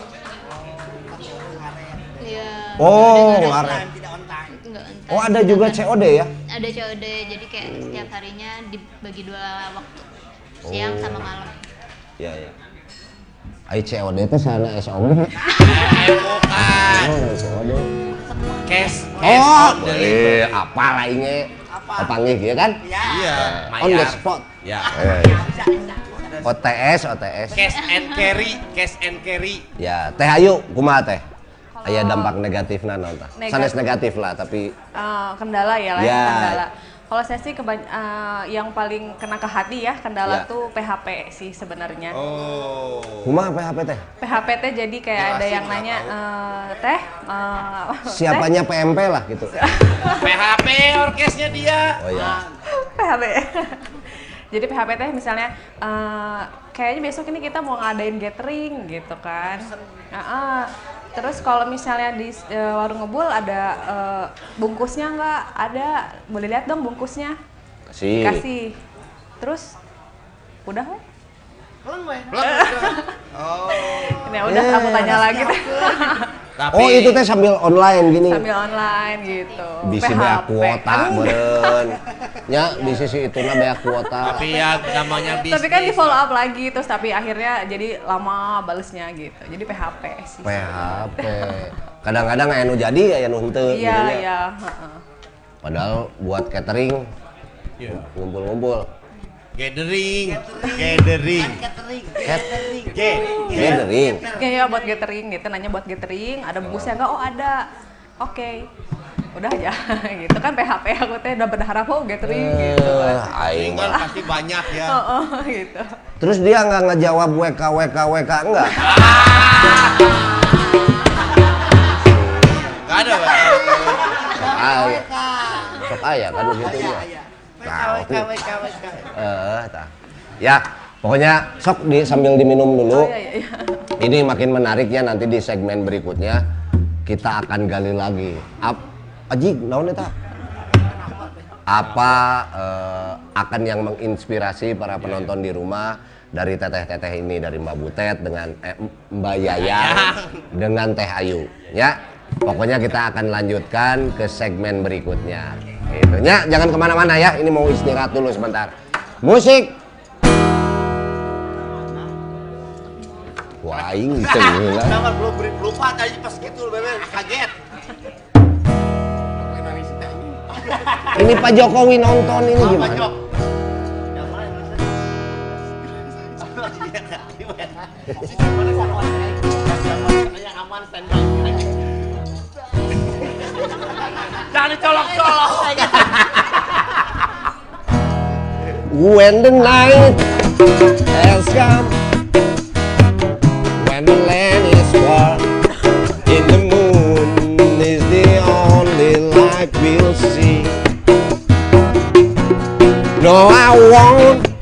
iya Oh, Ada- ngaret. Tidak on time. Nggak entah. Oh, ada juga COD ya? ada COD jadi kayak setiap harinya dibagi dua waktu siang sama malam Iya, iya. Ai COD teh sana. Eh, bukan. Oh, COD. Cash. cash Oh, eh apa lainnya? Panggil ya kan? Iya. On the spot. Ya. OTS, OTS. Cash and carry, cash and carry. Ya, Teh Ayu, kumaha teh? Aya dampak negatif tah? Negatif. Sanes negatif lah, tapi Eh, kendala ya lah Ya. kendala. Kalau saya sih keba- eh, yang paling kena ke hati ya kendala Ya. tuh PHP sih sebenarnya. Oh. kumaha PHP teh? PHP teh jadi kayak ada yang nanya eh, teh eh, Siapanya PMP lah gitu. PHP orkesnya dia. Oh ya. PHP. Jadi PHP teh misalnya eh, kayaknya besok ini kita mau ngadain gathering gitu kan. Heeh. Terus kalau misalnya di eh, warung ngebul ada eh, bungkusnya nggak? Ada. Boleh lihat dong bungkusnya. Kasih. Kasih. Terus udah weh. Belum weh. Oh. Ini udah kamu tanya lagi. Tapi Oh itu teh sambil online gini. Sambil online gitu. Bisa PHP. bea kuota Aduh. meureun. Nya bisa si itu na bea kuota. tapi ya namanya bisnis. Tapi kan di follow up lagi terus tapi akhirnya jadi lama balesnya gitu. Jadi PHP sih. PHP. Kadang-kadang aya nu jadi aya nu henteu Iya, gitu iya, heeh. Padahal buat catering Iya. ngumpul-ngumpul. Gathering, gathering, Catering. Catering. G, Gathering. Kayak ya buat gathering gitu, nanya buat gathering, ada bungkusnya enggak? Oh, ada. Oke. Udah aja gitu kan PHP aku teh udah berharap oh gathering gitu. Eh, aing Tinggal mah. pasti banyak ya. Oh, oh, gitu. Terus dia nggak ngejawab WK WK WK enggak? Gak ada aya. Sok aya kan gitu ya. Eh, tah. Ya, pokoknya sok di sambil diminum dulu. Oh iya iya. Ini makin menarik ya nanti di segmen berikutnya kita akan gali lagi. Ap, aji, naon eta? Apa eh, akan yang menginspirasi para penonton di rumah dari teteh-teteh ini dari Mbak Butet dengan eh, Mbak Yaya dengan Teh Ayu ya. Pokoknya kita akan lanjutkan ke segmen berikutnya. Itu ya, jangan ke mana-mana ya. Ini mau istirahat dulu sebentar. Musik. Wah, ini tenggelam. Jangan belum beri lupa tadi pas gitu bebe kaget. Ini Pak Jokowi nonton ini gimana? Jok? Yang aman standby. Jangan dicolok-colok. When the night has come, when the land is warm, in the moon is the only light we'll see. No, I won't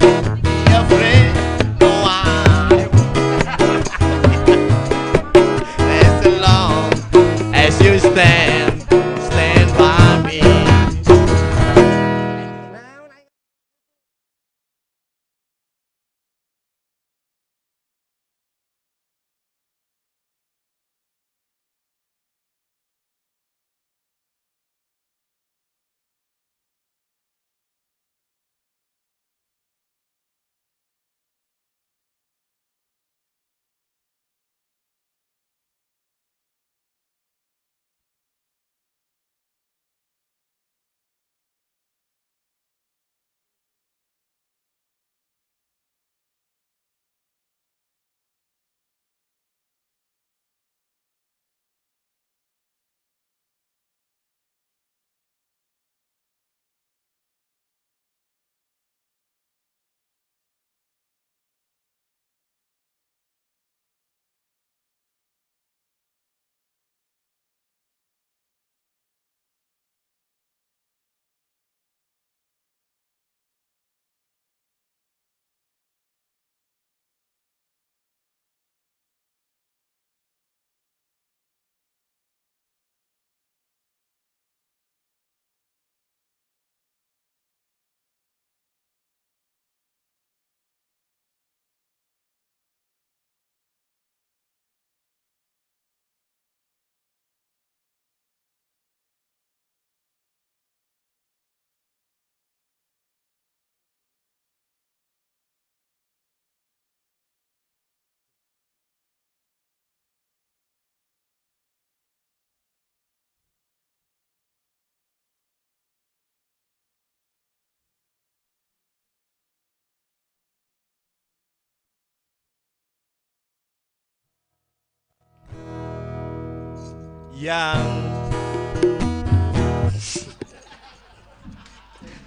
yang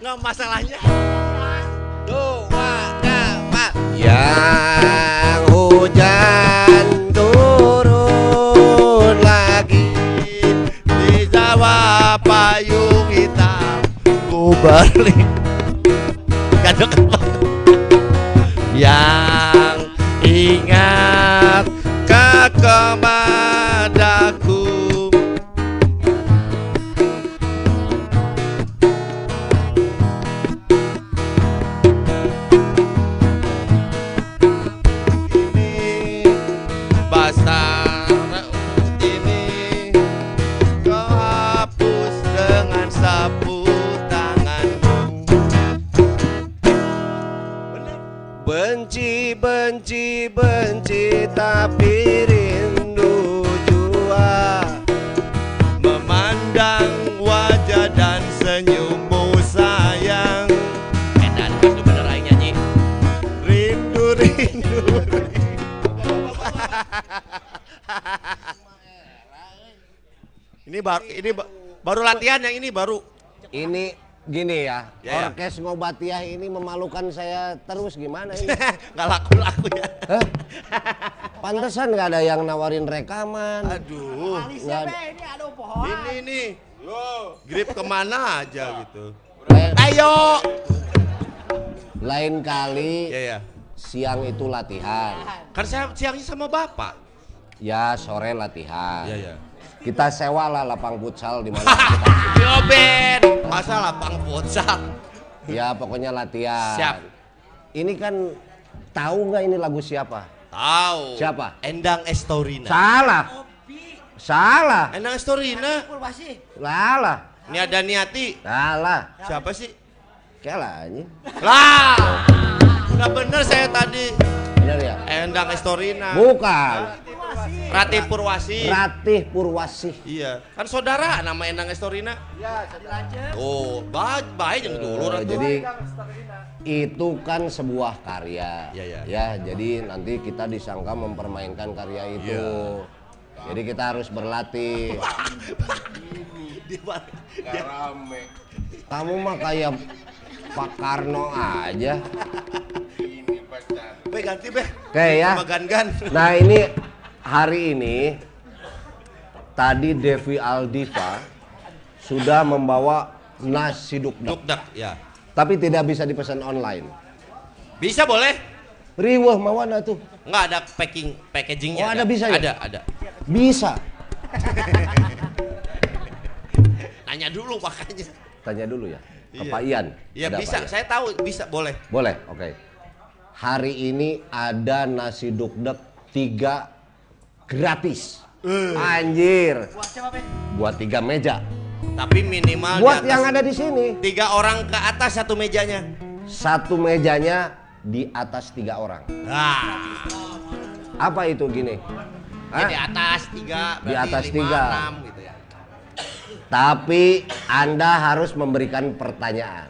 nggak masalahnya dua dapat Yang hujan turun lagi di Jawa payung hitam. Ku balik. Ada yang ingat kepadaku ini baru ini ba- baru latihan yang ini baru Ini gini ya, Ya, ya. Orkes Ngobatiah ini memalukan saya terus gimana ini? nggak laku laku ya Hah? Pantesan nggak ada yang nawarin rekaman. aduh Nggak ada. ini ada pohon. ini nih grip ke mana aja gitu Lain, ayo lain kali ya ya siang itu latihan, kan saya siangnya sama bapak ya sore latihan. ya ya Kita sewa lah lapang futsal di mana kita. Yo Ben, masa lapang futsal? Ya pokoknya latihan. Siap. Ini kan tahu nggak ini lagu siapa? Tahu. Siapa? Endang Estorina. Salah. Salah. Endang Estorina. Salah. Ini ada Niati. Salah. Siapa sih? Kela anjing. Lah. Udah bener saya tadi. Bener ya? Endang Estorina. Bukan. Rati Purwasi. Ratih Purwasih. Iya. Kan saudara nama Endang Estorina. Oh, baik baik yang dulu Ratu. jadi itu kan sebuah karya. Iya, iya. Ya, jadi nanti kita disangka mempermainkan karya itu. Iya. Jadi kita harus berlatih. Mana? Kamu mah kayak Pak Karno aja. Be ganti be. Oke ya. Sama Gan-Gan. Nah ini hari ini tadi Devi Aldiva sudah membawa nasi dukduk, Dukdak, ya. tapi tidak bisa dipesan online. Bisa boleh? Riwah mawana tuh Enggak ada packing packagingnya. Oh, ada bisa ya? Ada, ada. bisa. Nanya dulu makanya. Tanya dulu ya ke Iya. Pak Ian. Iya Ada bisa, Pak Ian? saya tahu bisa boleh. Boleh, oke. Hari ini ada nasi dukdek tiga gratis. Eh. Anjir, Buat siapa, Be? buat tiga meja. Tapi minimal Buat di atas yang ada di sini, tiga orang ke atas satu mejanya. satu mejanya di atas tiga orang. Nah, Apa itu gini? ya Hah? di atas tiga, Di berarti atas lima, tiga. enam gitu ya. Tapi Anda harus memberikan pertanyaan.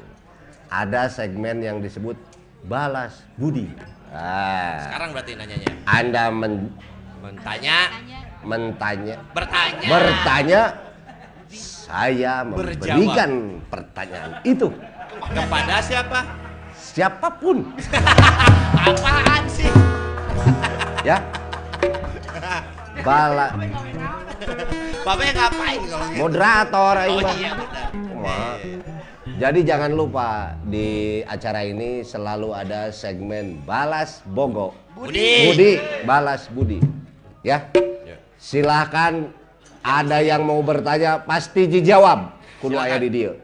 Ada segmen yang disebut balas budi. Ah, Sekarang berarti nanyanya. Anda men- Mentanya, Tanya, mentanya, bertanya. bertanya, saya Berjawab. memberikan pertanyaan itu kepada siapa? siapa pun, Apaan sih? ya. Bala Bapaknya ngapain kalau gitu? moderator Oh iya benar. Jadi jangan lupa di acara ini selalu ada segmen balas bogo. Budi. Budi, balas Budi. Ya. Ya. Silahkan ada yang mau bertanya pasti dijawab. Kudu aya di dia.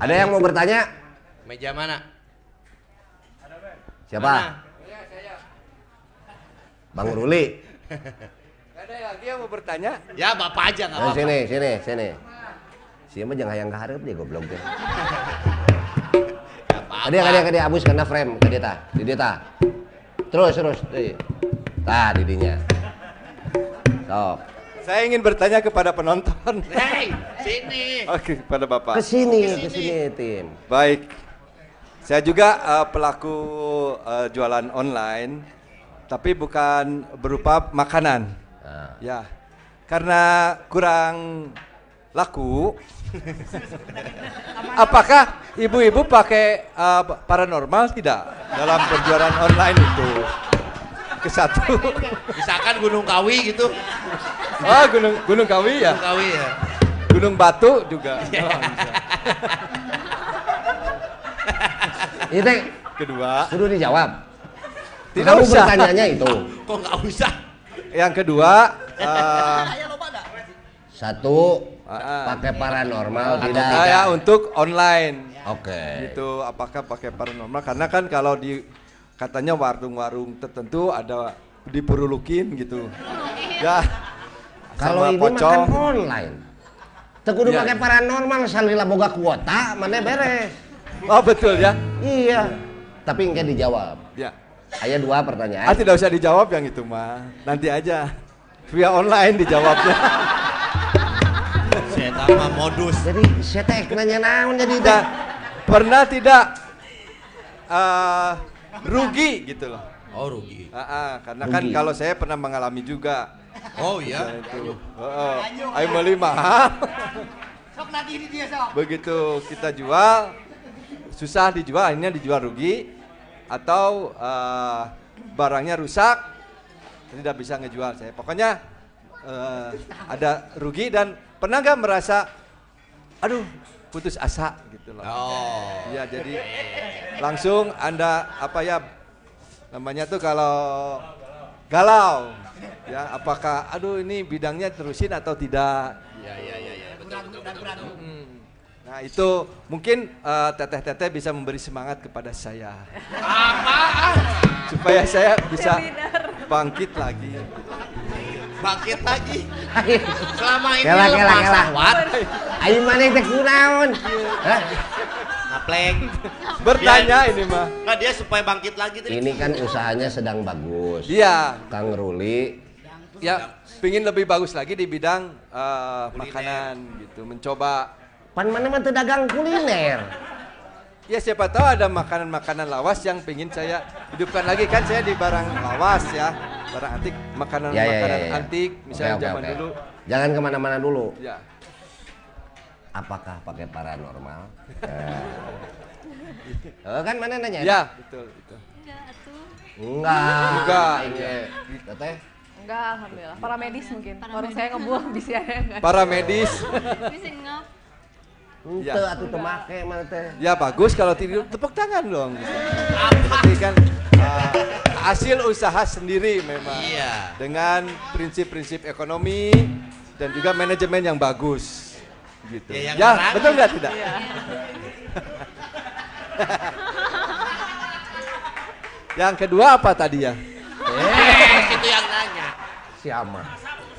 Ada yang mau bertanya? Meja mana? Siapa? Mana? Bang Ruli. Ada lagi yang mau bertanya? Ya bapak aja nggak apa-apa. sini, sini, sini. Siapa jangan yang keharap dia goblok apa-apa. Kadi kadi kadi abus kena frame ke dia ta. Di dia ta. Terus terus. Deui. Tah didinya. Sok. Saya ingin bertanya kepada penonton. Hei, sini. Oke, kepada Bapak. Ke sini, ke sini tim. Baik. Saya juga eh, pelaku eh, jualan online, tapi bukan berupa makanan. Nah, Ya. karena kurang laku. Apakah ibu-ibu pakai uh, paranormal tidak dalam penjualan online itu? Ke satu. Misalkan Gunung Kawi gitu. Oh, Gunung Gunung Kawi ya. Gunung Kawi ya. Gunung Batu juga. Oh, bisa. Itu Kedua, kudu dijawab. Tidak Kamu usah. bertanyanya itu. Kok nggak usah? yang kedua uh, Satu, Ah, pakai paranormal atau tidak. saya untuk online. Oke. Gitu, apakah pakai paranormal? Karena kan kalau di katanya warung-warung tertentu ada dipurulukin gitu. Ya. Kalau ini pocong. makan online. Tekudu Iya. pakai paranormal salila boga kuota, mana beres. Oh betul ya. Iya. Tapi enggak dijawab. Ya. Aya dua pertanyaan. Ah tidak usah dijawab yang itu mah. Nanti aja. Via online dijawabnya. Mah modus. Jadi saya teh nanya naon jadi. Dan pernah tidak eh, rugi gitu loh. Oh rugi. Ah, ah, karena kan kalau saya pernah mengalami juga. Oh iya. itu. Ayo beli mahal. Sok nanti ini dia sok. Begitu kita jual, susah dijual, akhirnya dijual rugi, atau eh, barangnya rusak, tidak bisa ngejual saya. Pokoknya eh, ada rugi dan pernah nggak merasa, aduh putus asa gitu loh. Oh. Iya jadi langsung anda apa ya namanya tuh kalau galau ya apakah aduh ini bidangnya terusin atau tidak Iya iya iya iya. Betul betul betul. betul. Hmm. Nah itu mungkin eh, teteh-teteh bisa memberi semangat kepada saya. Supaya saya bisa bangkit lagi. Bangkit lagi. Selama ini Kela, lu kela? Ayo mana teh kunaon? Hah? Ngapleng. Bertanya ini mah. Nggak dia supaya bangkit lagi tadi. Ini kan usahanya sedang bagus. Iya, Kang Ruli ya pingin lebih bagus lagi di bidang eh, makanan gitu, mencoba. pan mana mah dagang kuliner. Ya siapa tahu ada makanan-makanan lawas yang pingin saya hidupkan lagi kan saya di barang lawas ya, barang antik, makanan-makanan Ya, ya, ya, ya. antik misalnya oke, zaman oke. dulu. Jangan ke mana-mana dulu. Ya. Apakah pakai paranormal? Eh. Oh, kan mana nanya? Ya, betul, betul. enggak tuh Enggak. Enggak, Iya. Teteh. Enggak, alhamdulillah. Paramedis mungkin. Warung saya ngebuang bisa ya. Para medis. bisa ngap Ente Ya. atuh teu make mana teh. Ya bagus kalau tidur tepuk tangan dong. Berarti kan uh, hasil usaha sendiri memang. Iya. Dengan prinsip-prinsip ekonomi dan juga manajemen yang bagus. Gitu. Ya, yang Ya, betul nggak tidak? yang kedua apa tadi ya? Eh, itu yang nanya. Siapa?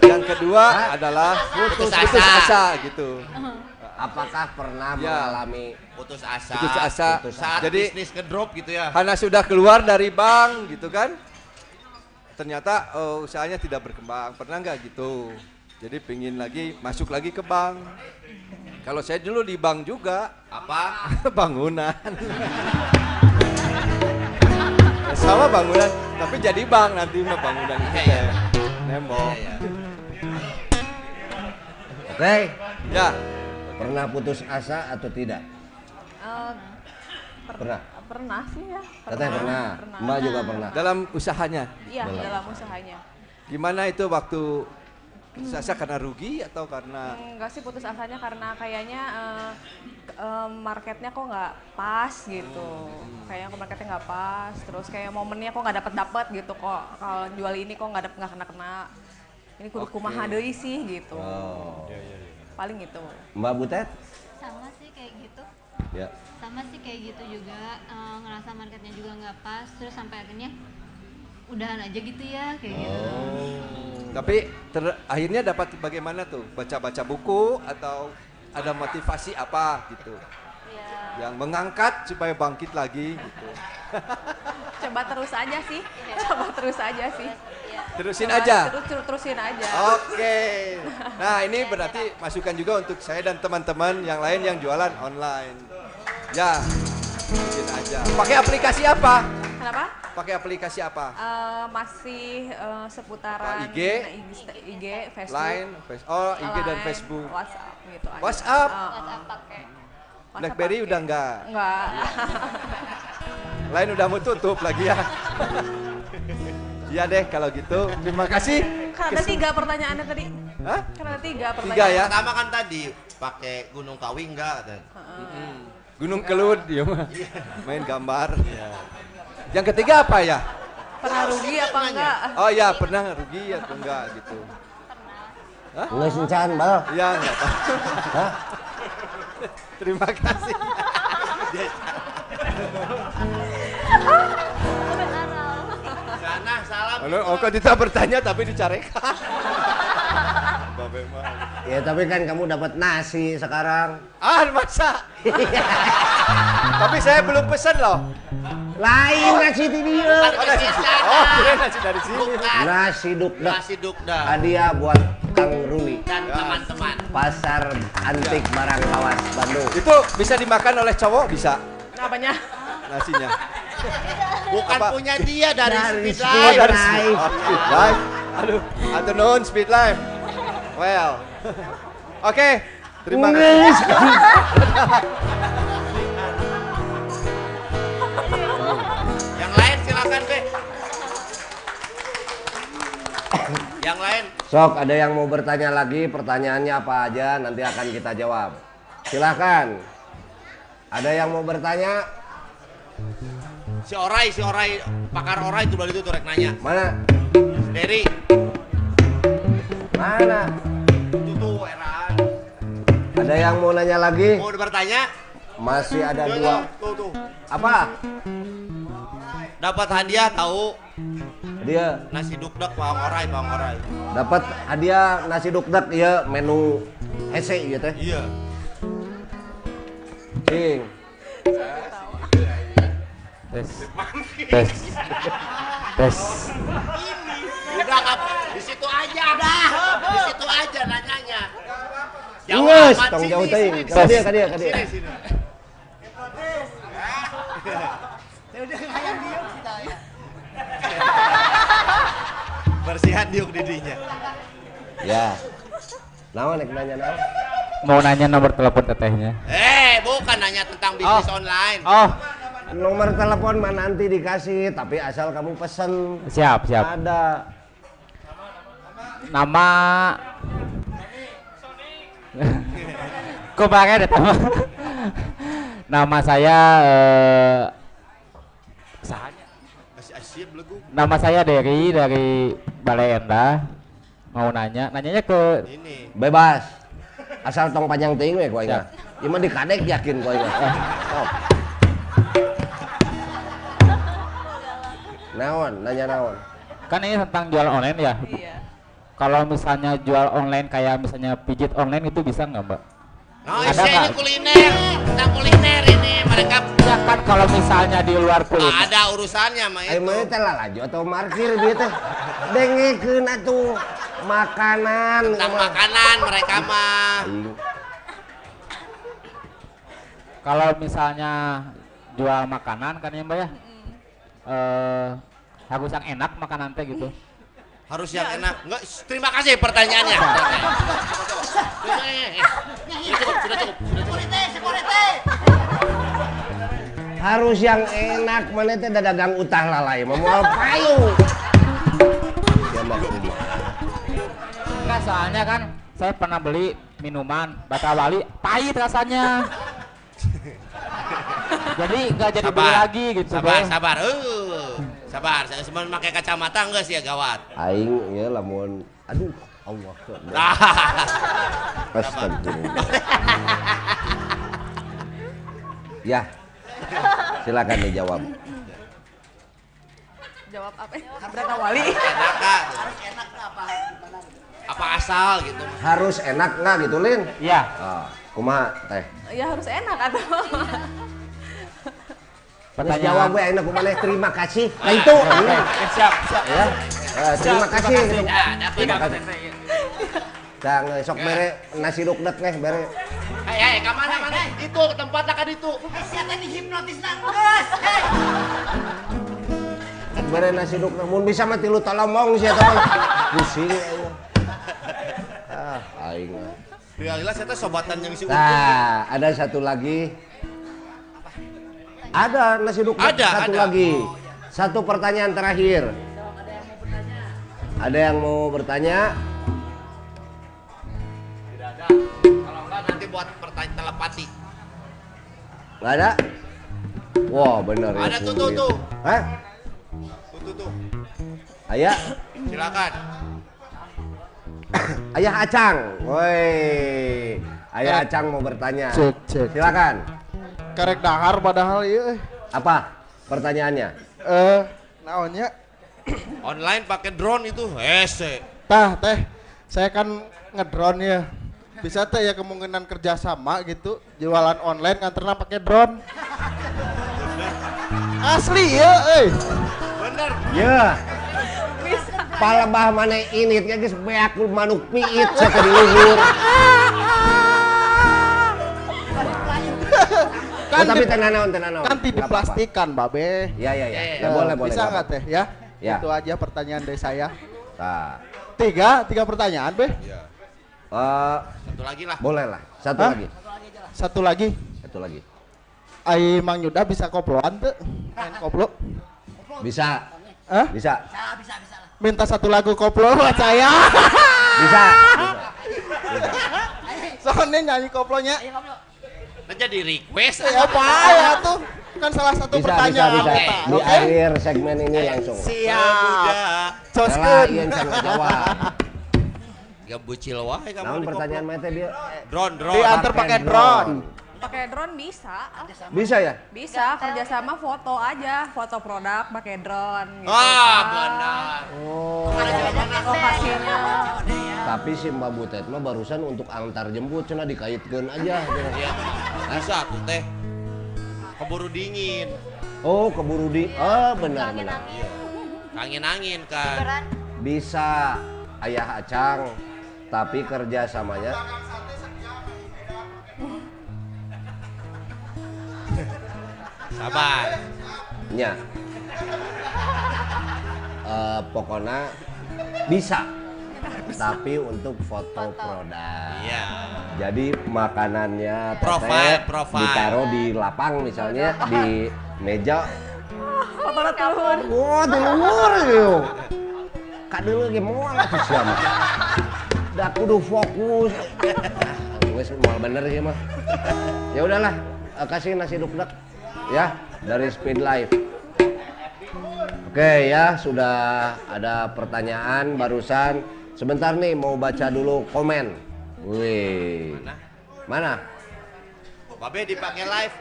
Yang kedua adalah Putus putus asa. asa gitu. Apakah pernah Ya. mengalami Putus asa. Putus asa. Saat Jadi- bisnis ngedrop gitu ya. karena sudah keluar dari bank gitu kan ternyata eh, usahanya tidak berkembang pernah nggak gitu jadi pingin lagi masuk lagi ke bank kalau saya dulu di bank juga Apa? bangunan sama bangunan tapi jadi bank nanti mah bangunan itu Iya, iya. teh nembok Iya, iya. Oke, ya pernah putus asa atau tidak? Eh, per- Pernah. Pernah sih ya. Teteh pernah. Mbak juga pernah. dalam usahanya Iya, Dalam. dalam usahanya. gimana itu waktu putus asa karena rugi atau karena Enggak sih putus asanya karena kayaknya eh, eh, marketnya kok nggak pas gitu. Kayaknya kok marketnya nggak pas. Terus kayak momennya kok nggak dapat dapat gitu kok. Kalau jual ini kok nggak dapet nggak kena kena. Ini kudu Oke. kumaha deui sih gitu. Oh. Paling gitu. Mbak Butet? sama sih kayak gitu Ya. sama sih kayak gitu juga eh, ngerasa marketnya juga nggak pas terus sampai akhirnya udahan aja gitu ya kayak gitu Tapi ter- akhirnya dapat bagaimana tuh? Baca-baca buku atau ada motivasi apa gitu? Ya, Yang mengangkat supaya bangkit lagi gitu. coba terus aja sih. Coba terus aja sih. Terusin Coba aja. Terus terus- terusin aja. Oke. Nah, ini berarti masukan juga untuk saya dan teman-teman yang lain yang jualan online. Ya. Terusin aja. Pakai aplikasi apa? Kenapa? Pakai aplikasi apa? Eh, masih eh, seputaran IG? nah, IG, Facebook, Line, face, oh IG dan Facebook. WhatsApp gitu. aja. WhatsApp? Ah. WhatsApp pakai BlackBerry udah enggak. Enggak. Lain udah mau tutup lagi ya. Iya deh kalau gitu. Terima kasih. kan ada tiga pertanyaannya tadi. Hah? Ada tiga pertanyaan. Tiga ya. Pertama kan tadi pakai Gunung Kawi enggak? katanya. Gunung Kelut dia mah. Main gambar. Yang ketiga apa ya? Pernah rugi apa enggak? Oh ya pernah rugi atau enggak gitu. Nggak sencan, bal. Iya enggak apa. Hah? Terima kasih. oh kok tidak bertanya tapi dicarekan. Babe mah. Ya tapi kan kamu dapat nasi sekarang. Ah, masa? tapi saya belum pesan loh. Lain nasi di dia. Oh, nasi, oh, kirain nasi dari sini. Bukan. Nasi dukdak. Nasi dukda Hadiah buat Kang Ruli. dan teman-teman. Pasar antik barang kawas Bandung. Itu bisa dimakan oleh cowok bisa Apanya? Nasinya. Bukan Apa? punya dia dari, Dari Speed Speed Oh, Life. dari Life. Speed, oh, Speed Life. Aduh, atau non Speed Life. Well. Oke, terima kasih. Yang lain silakan Be. Yang lain Sok, ada yang mau bertanya lagi? Pertanyaannya apa aja? Nanti akan kita jawab. Silahkan. Ada yang mau bertanya? Si Orai, si Orai, pakar Orai itu itu tuh rek nanya. Mana? Derry, Mana? itu tuh eraan. Ada yang mau nanya lagi? Mau bertanya? Masih ada Tuh, dua. tuh, tuh. Apa? Dapat hadiah tahu Dia nasi dukdak Bang Orai, Bang Orai. dapat hadiah nasi dukdak ya menu hese gitu. Iya. Cing. Tes tes tes Udah nggak di situ aja dah. Di situ aja nanyanya. Jauh dia, ka dia, ka dia. Sini, sini. Bersihan diuk didinya. Ya. Naon nek nanya naon? mau nanya nomor telepon tetehnya Eh, bukan nanya tentang bisnis Oh. online. oh Nomor telepon mah nanti dikasih, tapi asal kamu pesen. siap siap Ada. nama kok pakai ada nama nama saya eh, sahanya nama saya Derry dari Balai Endah mau nanya nanyanya ke Ini. Bebas. Asal tong panjang teuing we koe ingat. Ieu mah dikadek yakin koe ingat. Sok. Naon? Nanya naon? kan ini tentang jual online ya Iya. kalau misalnya jual online kayak misalnya pijit online itu bisa nggak mbak Nah, Ada ini nggak? kuliner. Tentang kuliner ini mereka ya kan kalau misalnya di luar kuliner ada urusannya mah Ayo itu. mah teh lalajo atau markir dia teh. Dengekeun atuh makanan. Tentang mah. makanan mereka mah. Kalau misalnya jual makanan kan ya mbak ya eh harus yang enak makanan teh gitu Harus yang enak. Enggak, terima kasih pertanyaannya. Cukup, sudah cukup. Harus yang enak mana teh dagang utah lalai mah moal payung. Ya enggak soalnya kan saya pernah beli minuman bata wali pahit rasanya jadi nggak jadi beli lagi gitu Sabar, Bang. sabar. Uh, sabar. Saya cuma pakai kacamata enggak sih ya gawat. Aing ya lamun aduh Allah. Ah, Astagfirullah. ya. Silakan dijawab. Jawab apa? Berata wali. enak nggak? Apa asal gitu? Harus enak nggak gitu Lin? iya Ah, kumaha teh? Ya harus enak atau Pertanyaan jawab gue enak kumaha terima kasih. Nah itu. Oke, siap siap ya. Eh, terima kasih. Ya. Terima kasih. Cang sok bere nasi dukdak nih bere. Hei, hei, ke mana mana? Itu tempatnya kan itu. Siapa yang dihipnotis nangis? bere nasi uduk mun bisa mah tilu talomong sih eta mah. Pusing aing. Ah, aing. Realila saya teh sobatan yang si. Nah, ada satu lagi. Ada nasi uduk Ada, satu ada. lagi. Satu pertanyaan terakhir. Ada yang mau bertanya? Kalau enggak nanti buat pertanyaan telepati. Nggak ada? Wah, bener ya. Ada tuh, tuh, ya. tuh. Hah? Tuh tuh tuh. Ayah, Silakan. ayah Acang. Woi. Ayah Acang mau bertanya. Cek, cek. Silakan. Karek dahar padahal iya. Apa pertanyaannya? Eh, naonnya? Online pakai drone itu hese. Tah, teh. Saya kan ngedrone ya. Bisa teh ya kemungkinan kerjasama gitu jualan online nganterna pakai drone. Asli ya, eh. Bener. Ya. Palebah mana ini ya geus beak manuk piit saya di luhur. Kan oh, tapi tenan naon tenan naon. Kan Nggak apa-apa. diplastikan, Babe. Ya ya ya. Ya, Ya, boleh boleh. Bisa nggak nggak apa-apa. teh ya? Ya. Itu aja pertanyaan dari saya. Nah, Tiga, tiga pertanyaan, Be. eh, Satu lagi lah. boleh lah. Satu Hah? lagi. Satu lagi. Satu lagi. Ai Mang Yuda bisa koploan tuh? Main koplo. Bisa. Hah? Bisa. Minta satu lagu koplo buat saya. Bisa. Soalnya nyanyi koplonya. Nah, jadi request. Ya apa ya tuh? Kan salah satu Bisa bisa pertanyaan. bisa. Eta. Di Oke. akhir segmen ini langsung. Siap. Ian Sang jawab. Gak bucil wae kamu di pertanyaan mete dia? Drone, drone. Diantar pakai drone. Pakai drone bisa. Bisa ya? Bisa kerjasama foto aja, foto produk pakai drone. Gitu. Ah, benar. Lokasinya. Tapi si Mbak Butet mah barusan untuk antar jemput cina dikaitkan aja. Iya. Bisa tuh teh. Keburu dingin. Oh keburu di, oh benar benar. Angin-angin kan. Bisa ayah acang, tapi kerja Sabar. nya. Eh, pokoknya bisa, tapi untuk foto produk. Iya. Jadi makanannya Profile, profile. ditaruh di lapang misalnya di meja. Foto turun. Wah, telur yuk. Kak dulu ge moal atuh sia mah. Da kudu fokus. Wes moal bener sih mah. Ya udahlah, eh, kasih nasi dukdek ya dari Speed Life. Oke ya, sudah ada pertanyaan barusan. Sebentar nih mau baca dulu komen. Wih. Mana? Babe dipakai live.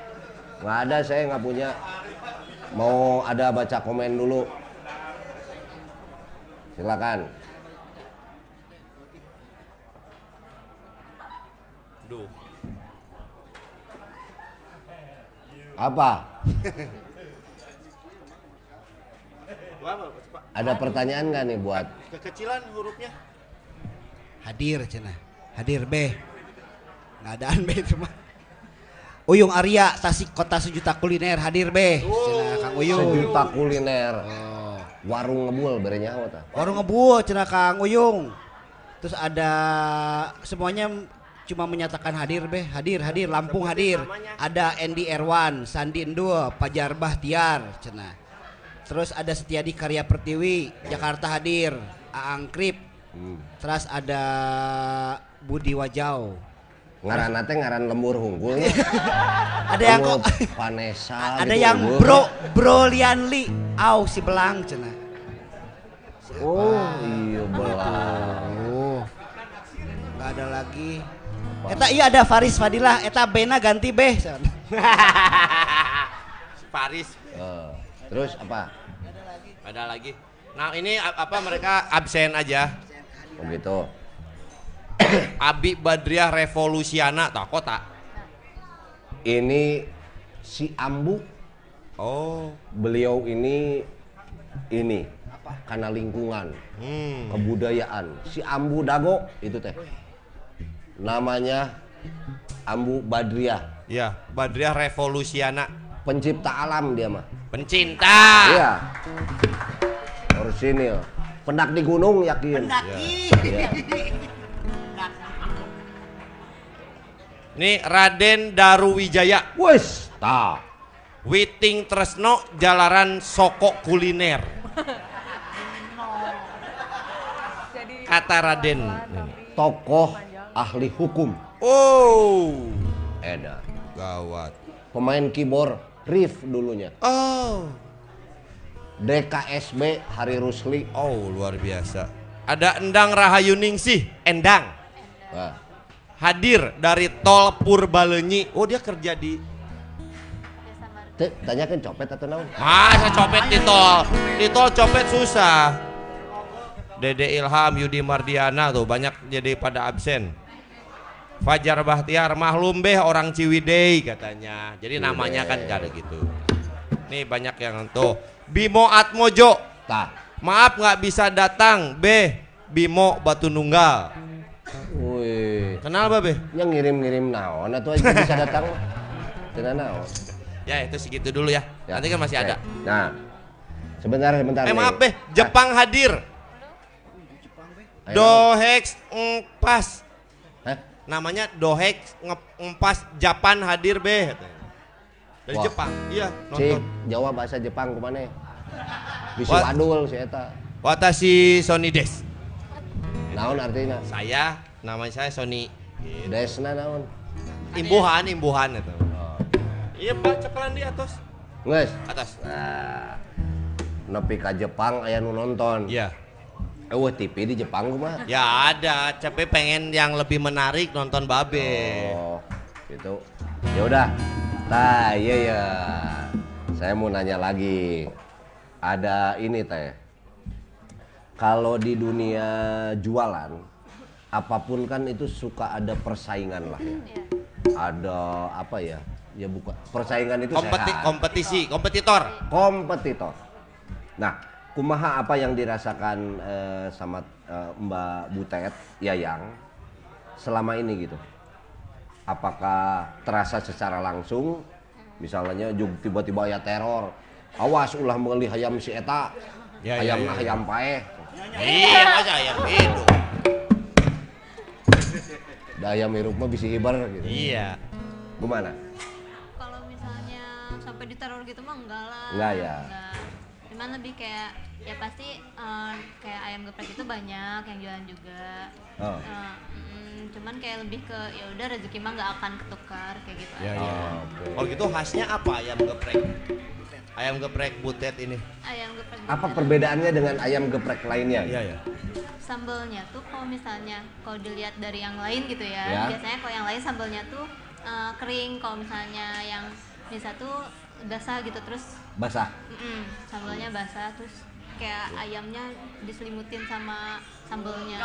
Nggak ada, saya nggak punya. Mau ada baca komen dulu. Silakan. Duh. Apa? Ada pertanyaan nggak nih buat? Kekecilan hurufnya. Hadir cenah. Hadir B. Nggak adaan B itu mah. Uyung Arya, Tasik Kota Sejuta Kuliner hadir B. Cenah Kang Uyung. Sejuta kuliner. Oh. Warung ngebul tah? Warung ngebul cenah Kang Uyung. Terus ada semuanya cuma menyatakan hadir be, hadir, hadir, Lampung hadir. Ada Andy Erwan, Sandi Endul, Pajar Bahtiar, cenah. Terus ada Setiadi Karya Pertiwi, Jakarta hadir, Aang Krip. Terus ada Budi Wajau. Ngaran teh ngaran lembur hunggul. Ada yang kok Vanessa ada gitu, yang unggul. Bro Bro Lianli, au si Belang cenah. Oh iya belang. Oh. Enggak ada lagi. Eta iya ada Faris Fadilah, eta Bena ganti B. Paris. Eh, terus apa? Ada lagi. Nah ini apa mereka absen aja. Oh gitu. Abi Badriah Revolusiana tak kota. Ini si Ambu Oh. beliau ini ini karena lingkungan Hmm. kebudayaan si Ambu Dago itu teh namanya Ambu Badriah Ya, Badriah Revolusiana. pencipta alam dia mah Pencinta. iya Sini. Pendak di gunung yakin. Iya. Ini Raden Daruwijaya. Wes, ta. Witing Tresno Jalaran Soko Kuliner. Kata Raden. Tokoh ahli hukum. Oh, Eda. gawat. Pemain keyboard riff dulunya. Oh, DKSB Hari Rusli. oh luar biasa. Ada Endang Rahayu Ningsih, Endang. Nah, Hadir dari Tol Purbalenyi. Oh, dia kerja di teh, tanyakan copet atau naon? Masa copet di tol? Di tol copet susah. Dede Ilham, Yudi Mardiana tuh banyak jadi pada absen. Fajar Bahtiar, maklum beh orang Ciwidey katanya. Jadi namanya kan gak ada gitu. Nih banyak yang tuh. Bimo Atmojo, Tah. maaf nggak bisa datang. Beh, Bimo Batu Nunggal. Wih. Kenapa beh? Yang ngirim-ngirim naon atau aja bisa datang? Tidak naon. Ya itu segitu dulu ya. Ya, Nanti kan masih ada. Nah, sebentar sebentar. Eh maaf beh, Jepang hadir. Dohex Empas. Hah? Namanya Dohex Empas Japan hadir be dari Wah. Jepang iya Cik, nonton Jawa bahasa Jepang ke mana? Bisa What? wadul si Eta. Watashi Sony Des Naon artinya? saya namanya saya Sony Gitu. Desna naon? imbuhan imbuhan itu Oh. iya pak cekelan di atas Nges. atas Nah, nepi ka Jepang aya nu nonton. iya Eueuh TV di Jepang mah. ya ada tapi pengen yang lebih menarik nonton babe Oh, gitu. Ya udah. Nah, iya ya. Saya mau nanya lagi. Ada ini teh. Kalau di dunia jualan, apa pun kan itu suka ada persaingan lah ya. Ada apa ya? Ya bukan persaingan itu Kompeti sehat. kompetisi kompetitor kompetitor. Nah, kumaha apa yang dirasakan eh, sama eh, Mbak Butet Yayang selama ini gitu? Apakah terasa secara langsung? Misalnya jug tiba-tiba ya teror. Awas ulah meuli hayam si eta. Ya, ya, hayamna ya, ya. hayam paeh. iya masa ayam itu Da hayam hirup mah bisa hibar gitu. iya Gimana? Kalau misalnya sampai diteror gitu mah enggak lah. Enggak ya? Enggak. Cuman lebih kayak ya pasti eh, kayak ayam geprek itu banyak yang jualan juga. Oh. Eh, mm, cuman kayak lebih ke ya udah rezeki mah nggak akan ketukar kayak gitu. ya, aja. ya. Oh, oke. kalau gitu khasnya apa ayam geprek ayam geprek butet ini Ayam geprek. Apa gitu. perbedaannya dengan ayam geprek lainnya? iya ya Sambelnya tuh kalau misalnya kalau dilihat dari yang lain gitu ya, Ya. biasanya kalau yang lain sambelnya tuh eh, kering. Kalau misalnya yang bisa tuh basah gitu terus Basah. Mm-mm, sambelnya basah terus kayak ayamnya diselimutin sama sambelnya.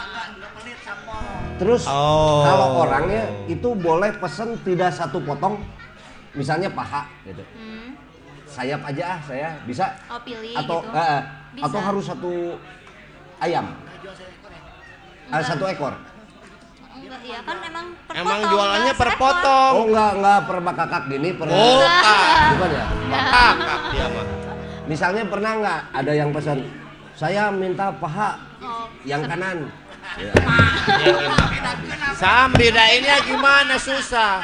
Terus Oh. kalau orangnya itu boleh pesen tidak satu potong, misalnya paha gitu. Hmm. Sayap aja ah saya bisa. Oh pilih atau gitu. eh, eh, Bisa. atau harus satu ayam. Enggak. satu ekor. Enggak, iya kan emang per emang potong, jualannya enggak per potong Oh enggak enggak per bakakak gini per Oh, tak. bukan ya? kakak dia mah Misalnya pernah nggak ada yang pesan saya minta paha Oh, yang kanan. Ya. Sam bedainnya gimana susah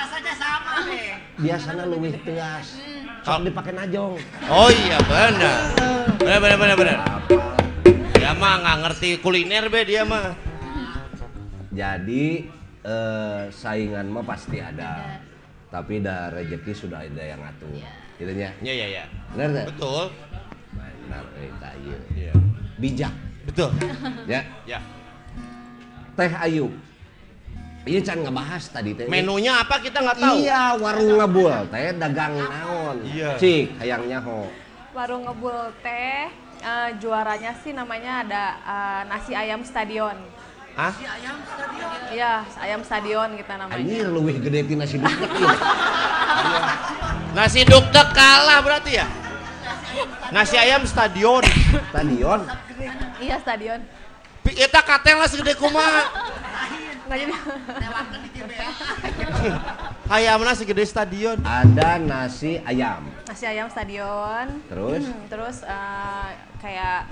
Biasanya lebih tegas. Sok dipakai najong. oh iya benar benar benar benar benar dia mah nggak ngerti kuliner be dia mah Jadi eh, saingan mah pasti ada. Tapi dah rezeki sudah ada yang ngatur. Gitu nya. iya iya iya Benar enggak? betul Benar eta ieu. iya Bijak. betul Ya. ya Teh Ayu. Iya can ngebahas tadi teh. menunya apa kita nggak tahu Iya, warung ngebul teh dagang naon. Iya. Cik, hayang nyaho. Warung ngebul teh eh, juaranya sih namanya ada eh, nasi ayam stadion. Hah? Iya, ayam stadion kita namanya. Anjir leuwih gede ti nasi duduk ieu. nasi dukdek kalah berarti ya nasi ayam stadion Stadion. Iya, stadion. Eta katel lah segede kumaha Nggak jadi. hayamna segede stadion Ada nasi ayam. nasi ayam stadion. Terus? Hmm, terus eh, kayak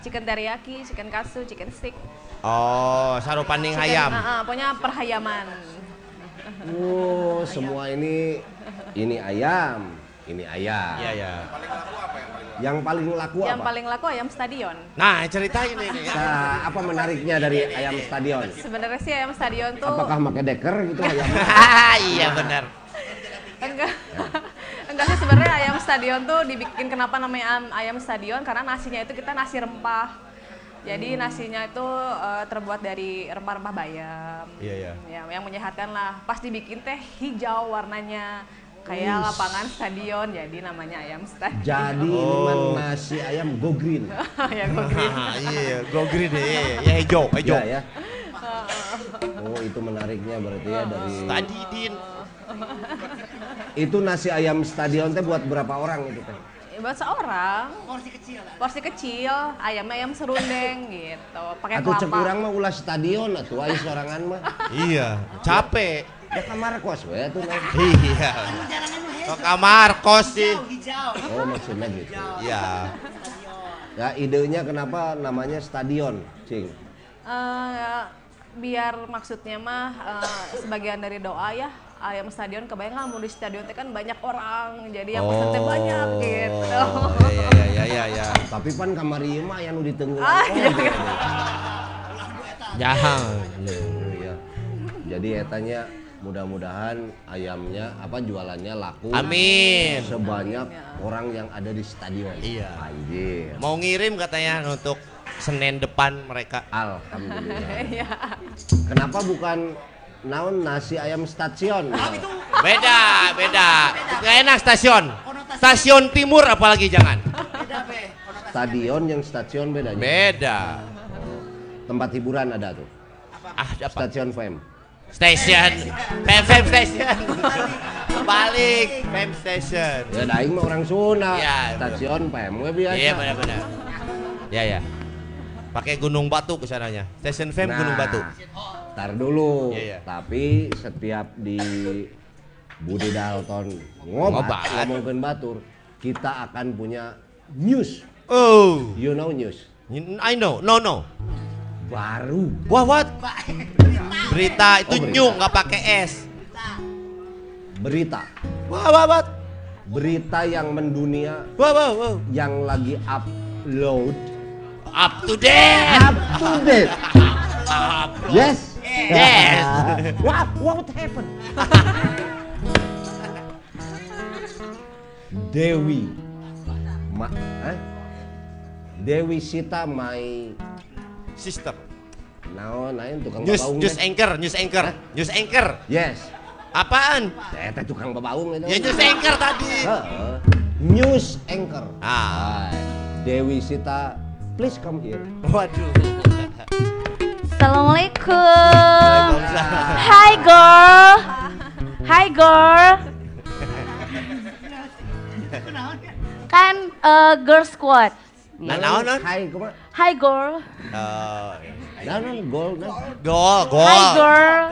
chicken teriyaki, chicken katsu, chicken stick. Oh, sarupanding Chicken, ayam. ah, ah, pokoknya perhayaman. Oh, semua ini ini ayam, ini ayam. Iya, ya. Yang paling laku Yang apa? paling laku ayam stadion. Nah, ceritain ini. Nah, apa menariknya dari ayam stadion? Sebenarnya sih ayam stadion tuh Apakah pakai deker gitu ayam? iya benar. enggak enggak sih sebenarnya ayam stadion tuh dibikin kenapa namanya ayam stadion karena nasinya itu kita nasi rempah jadi nasinya itu eh, terbuat dari rempah-rempah bayam Iya, iya. ya yang menyehatkan lah pas dibikin teh hijau warnanya kayak lapangan stadion jadi namanya ayam stadion Jadi ini mah nasi ayam go green. ya gua green. Iya, go green ya, iya, ya hijau, hijau. Ya, ya. Oh, itu menariknya berarti ya dari Tadi Din. itu nasi ayam stadion teh buat berapa orang itu teh? Ya, buat seorang porsi kecil ayamnya ayam serundeng gitu pakai kelapa urang mah ulah stadion atuh aya sorangan mah. Iya, capek. Ya kamar kos we nah. Iya. Ke kamar kos sih. Oh, maksudnya gitu. Iya. Ya idenya kenapa namanya stadion, Cing? Eh, biar maksudnya mah eh, sebagian dari doa ya ayam stadion kebayang lah mau di stadion teh kan banyak orang jadi yang pesen teh banyak gitu Oh, Iya, iya, iya, iya, iya. Tapi pan kamar ieu mah aya nu ditenggelam. Ah, iya, iya. Jangan. Oh, iya. Jadi etanya mudah-mudahan ayamnya apa jualannya laku. Amin. Sebanyak orang yang ada di stadion. Iya. Anjir. Mau ngirim katanya untuk Senin depan mereka. Alhamdulillah. Iya. Kenapa bukan naon nasi ayam stasiun? Beda, beda. Nggak enak stasiun. Stasiun timur apalagi jangan. Stadion yang stasiun bedanya. Beda. Tempat hiburan ada tuh. Ah, apa? Stasiun Fem. Station. Fem Fem Station. Balik Fem Station. Ya daing mah orang Sunda. Iya, Stasiun Fem we biasa. Iya benar-benar. Ya ya. Pakai Gunung Batu ke sananya. Station Fem Gunung Nah, Batu. Ntar dulu. Iya, iya. Tapi setiap di Budi Dalton ngobat, Ngobat. ngomongin batur, kita akan punya news. Oh, You know news? I know. No no. Baru. Wah what? Berita itu Oh, berita. new nggak pakai S. Berita. Wah wah what? Berita yang mendunia Wah wah wah. yang lagi upload Up to date. up to date. Up. Yes. Yes. what what happened? Dewi. Ma, eh? Dewi Sita my Sister. naon lain tukang News babaung news anchor, news anchor, news anchor. Yes. Apaan? Saya teh tukang babaung itu. Ya news anchor tadi. Heeh. News anchor. Ah. Dewi Sita, please come here. Waduh. Assalamualaikum. Hi girl. Hi girl. Kan eh, girl squad. Nah, naon, naon? Hai, kumaha? Hi girl. Oh, Naon naon gol naon? gol, gol. Hi girl.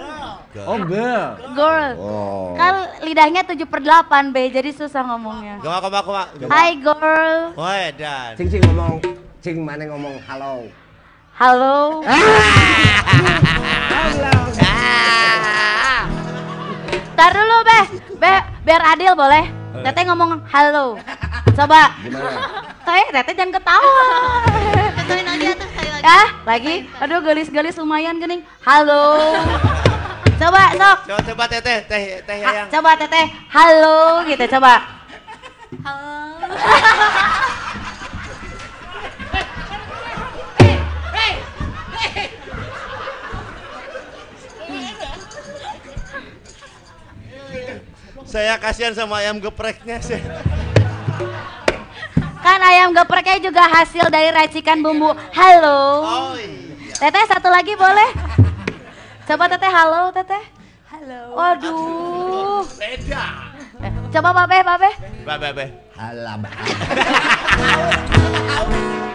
Oh, girl. Girl. Oh. Kan lidahnya 7 per 8 be, jadi susah ngomongnya. Gema, gema, gema. Hi girl. Woi, dan. Cing cing ngomong, cing mana ngomong halo. Halo. Tar dulu be, be biar adil boleh. Teteh ngomong halo. Coba. Teh, teteh jangan ketawa. Betuin lagi atuh sekali lagi. Ya, lagi. Aduh, gelis-gelis lumayan gening. Halo. Coba, sok. Coba, coba teteh, teh, teh yang. coba teteh. Halo gitu, coba. Halo. Saya kasihan sama ayam gepreknya sih. Kan ayam gepreknya juga hasil dari racikan bumbu. Halo. Oh iya. Teteh satu lagi boleh? Coba teteh halo, teteh. Halo. Waduh. Beda. Eh, Coba babe, babe. Bah, bah. Halab.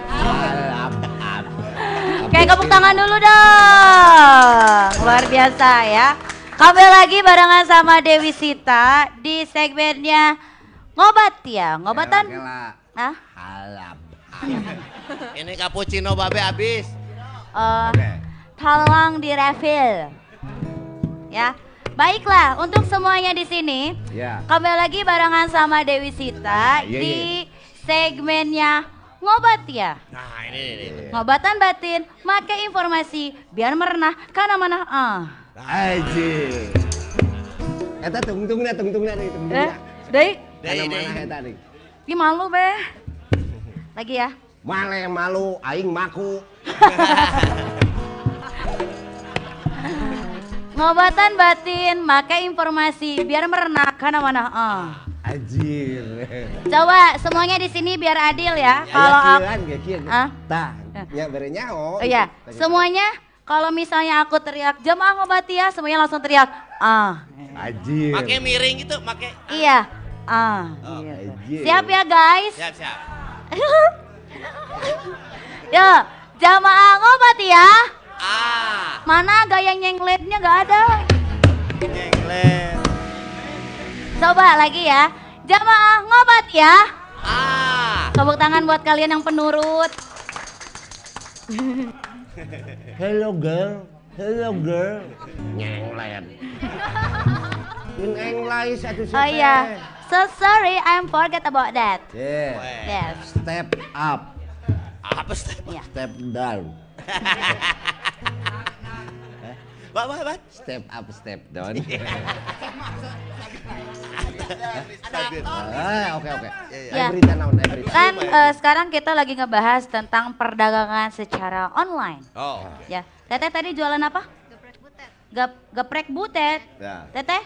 Halab. Oke, tepuk tangan dulu dong. Luar biasa ya. Kembali lagi barengan sama Dewi Sita di segmennya ngobat ya, ngobatan. Kela, Hah? Halab. Ini cappuccino babe habis. Eh, tolong di refill. Ya. Baiklah, untuk semuanya di sini, Ya. kembali lagi barengan sama Dewi Sita Iya, di segmennya ngobat ya. Nah, ini ini. ini. Ngobatan batin, make informasi biar merenah karena mana ah. Aji. Eta tungtungna tungtungna deui Eh, tungtungna. Deui, Kana Deui, mana eta deui? Ih malu beh. Lagi ya. Male malu aing maku. Ngobatan batin, make informasi biar merenah karena mana ah. Anjir. Coba semuanya di sini biar adil ya. Kalau aku kan ge kieu. Ah? Tah, nya bere nyaho. Oh iya, semuanya kalau misalnya aku teriak jemaah ngobati ya, semuanya langsung teriak ah. Anjir. Make miring gitu, make. Iya. Ah. Oh, gitu. anjir. Siap ya guys? Siap, siap. Yo, jamaah ngobati ya. Ah, Mana gaya nyengletnya gak ada? nyenglet. Coba lagi ya. Jamaah ngobat ya. Ah. Tepuk tangan buat kalian yang penurut. Hello girl. Hello girl. Nyenglet. In English atuh Oh iya. So sorry, I'm forget about that. Yeah. Yes. Step up, Apa sih? Iya. step down. Mbak, mbak, mbak. Step up, step down. Ah, oke oke. Ya. I berita naon, I berita. Kan eh, sekarang kita lagi ngebahas tentang perdagangan secara online. Oh. Ya. Teteh tadi jualan apa? Gep, geprek butet. Ya. Teteh?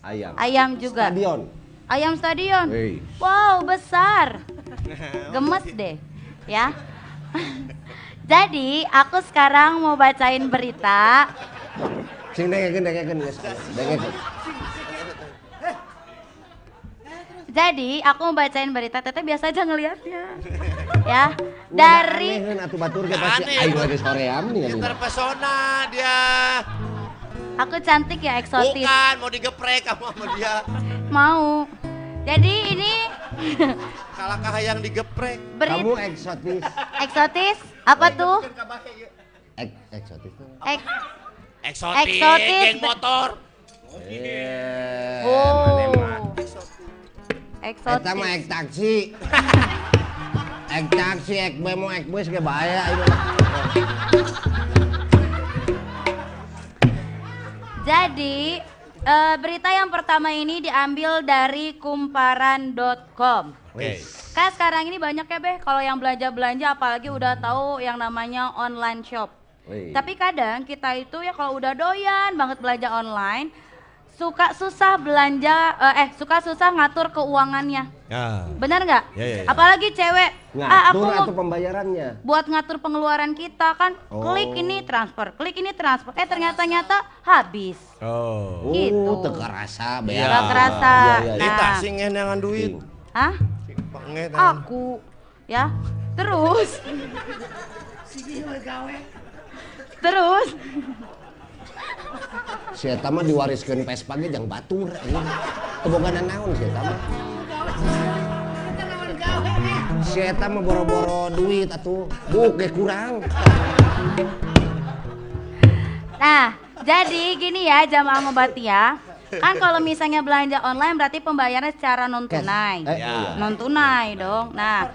Ayam. Ayam juga. Stadion. Ayam stadion. Wey. Wow, besar. Gemes deh, ya. Jadi, aku sekarang mau bacain berita. Sing dengekeun dengekeun geus. Jadi, aku mau bacain berita. Teteh biasa aja ngelihatnya. Ya, dari Aneh atuh batur ge pasti aing lagi soream nih. Dia terpesona dia. aku cantik ya eksotis. Bukan, mau digeprek kamu sama dia. Mau. Jadi ini Kalakah yang digeprek. berita Kamu eksotis. eksotis apa tuh? Ek, eksotis tuh. Ek Eksotis, Eksotis. geng motor. Eh, oh. mana mah. Eksotis. Eta mah ek taksi. ek taksi, ek bemo, ek bus bahaya. Jadi eh, berita yang pertama ini diambil dari kumparan.com. Oke. Kan sekarang ini banyak ya Beh kalau yang belanja-belanja apalagi udah tahu yang namanya online shop. Wih. Tapi kadang kita itu ya kalau udah doyan banget belanja online suka susah belanja eh, eh suka susah ngatur keuangannya. Ya. Bener nggak? Ya, ya, ya. Apalagi cewek. ah aku Ngatur mau atau pembayarannya? buat ngatur pengeluaran kita kan Oh. klik ini transfer, klik ini transfer. Eh ternyata nyata habis. Oh. Gitu. Oh, kerasa. Gak kerasa. Iya, iya, iya. Kita Nah, sing ngenangan duit. Hah? Panget. Aku ya. Terus Terus Si eta mah diwariskeun Vespa ge jang batur anjing. Keboganan naon si eta mah? Si eta mah boro-boro duit atuh. Buk ge kurang. Nah, jadi gini ya jamaah ngobati ya. Kan kalau misalnya belanja online berarti pembayarannya secara non tunai. Eh, Ya. iya. Non tunai dong. Nah,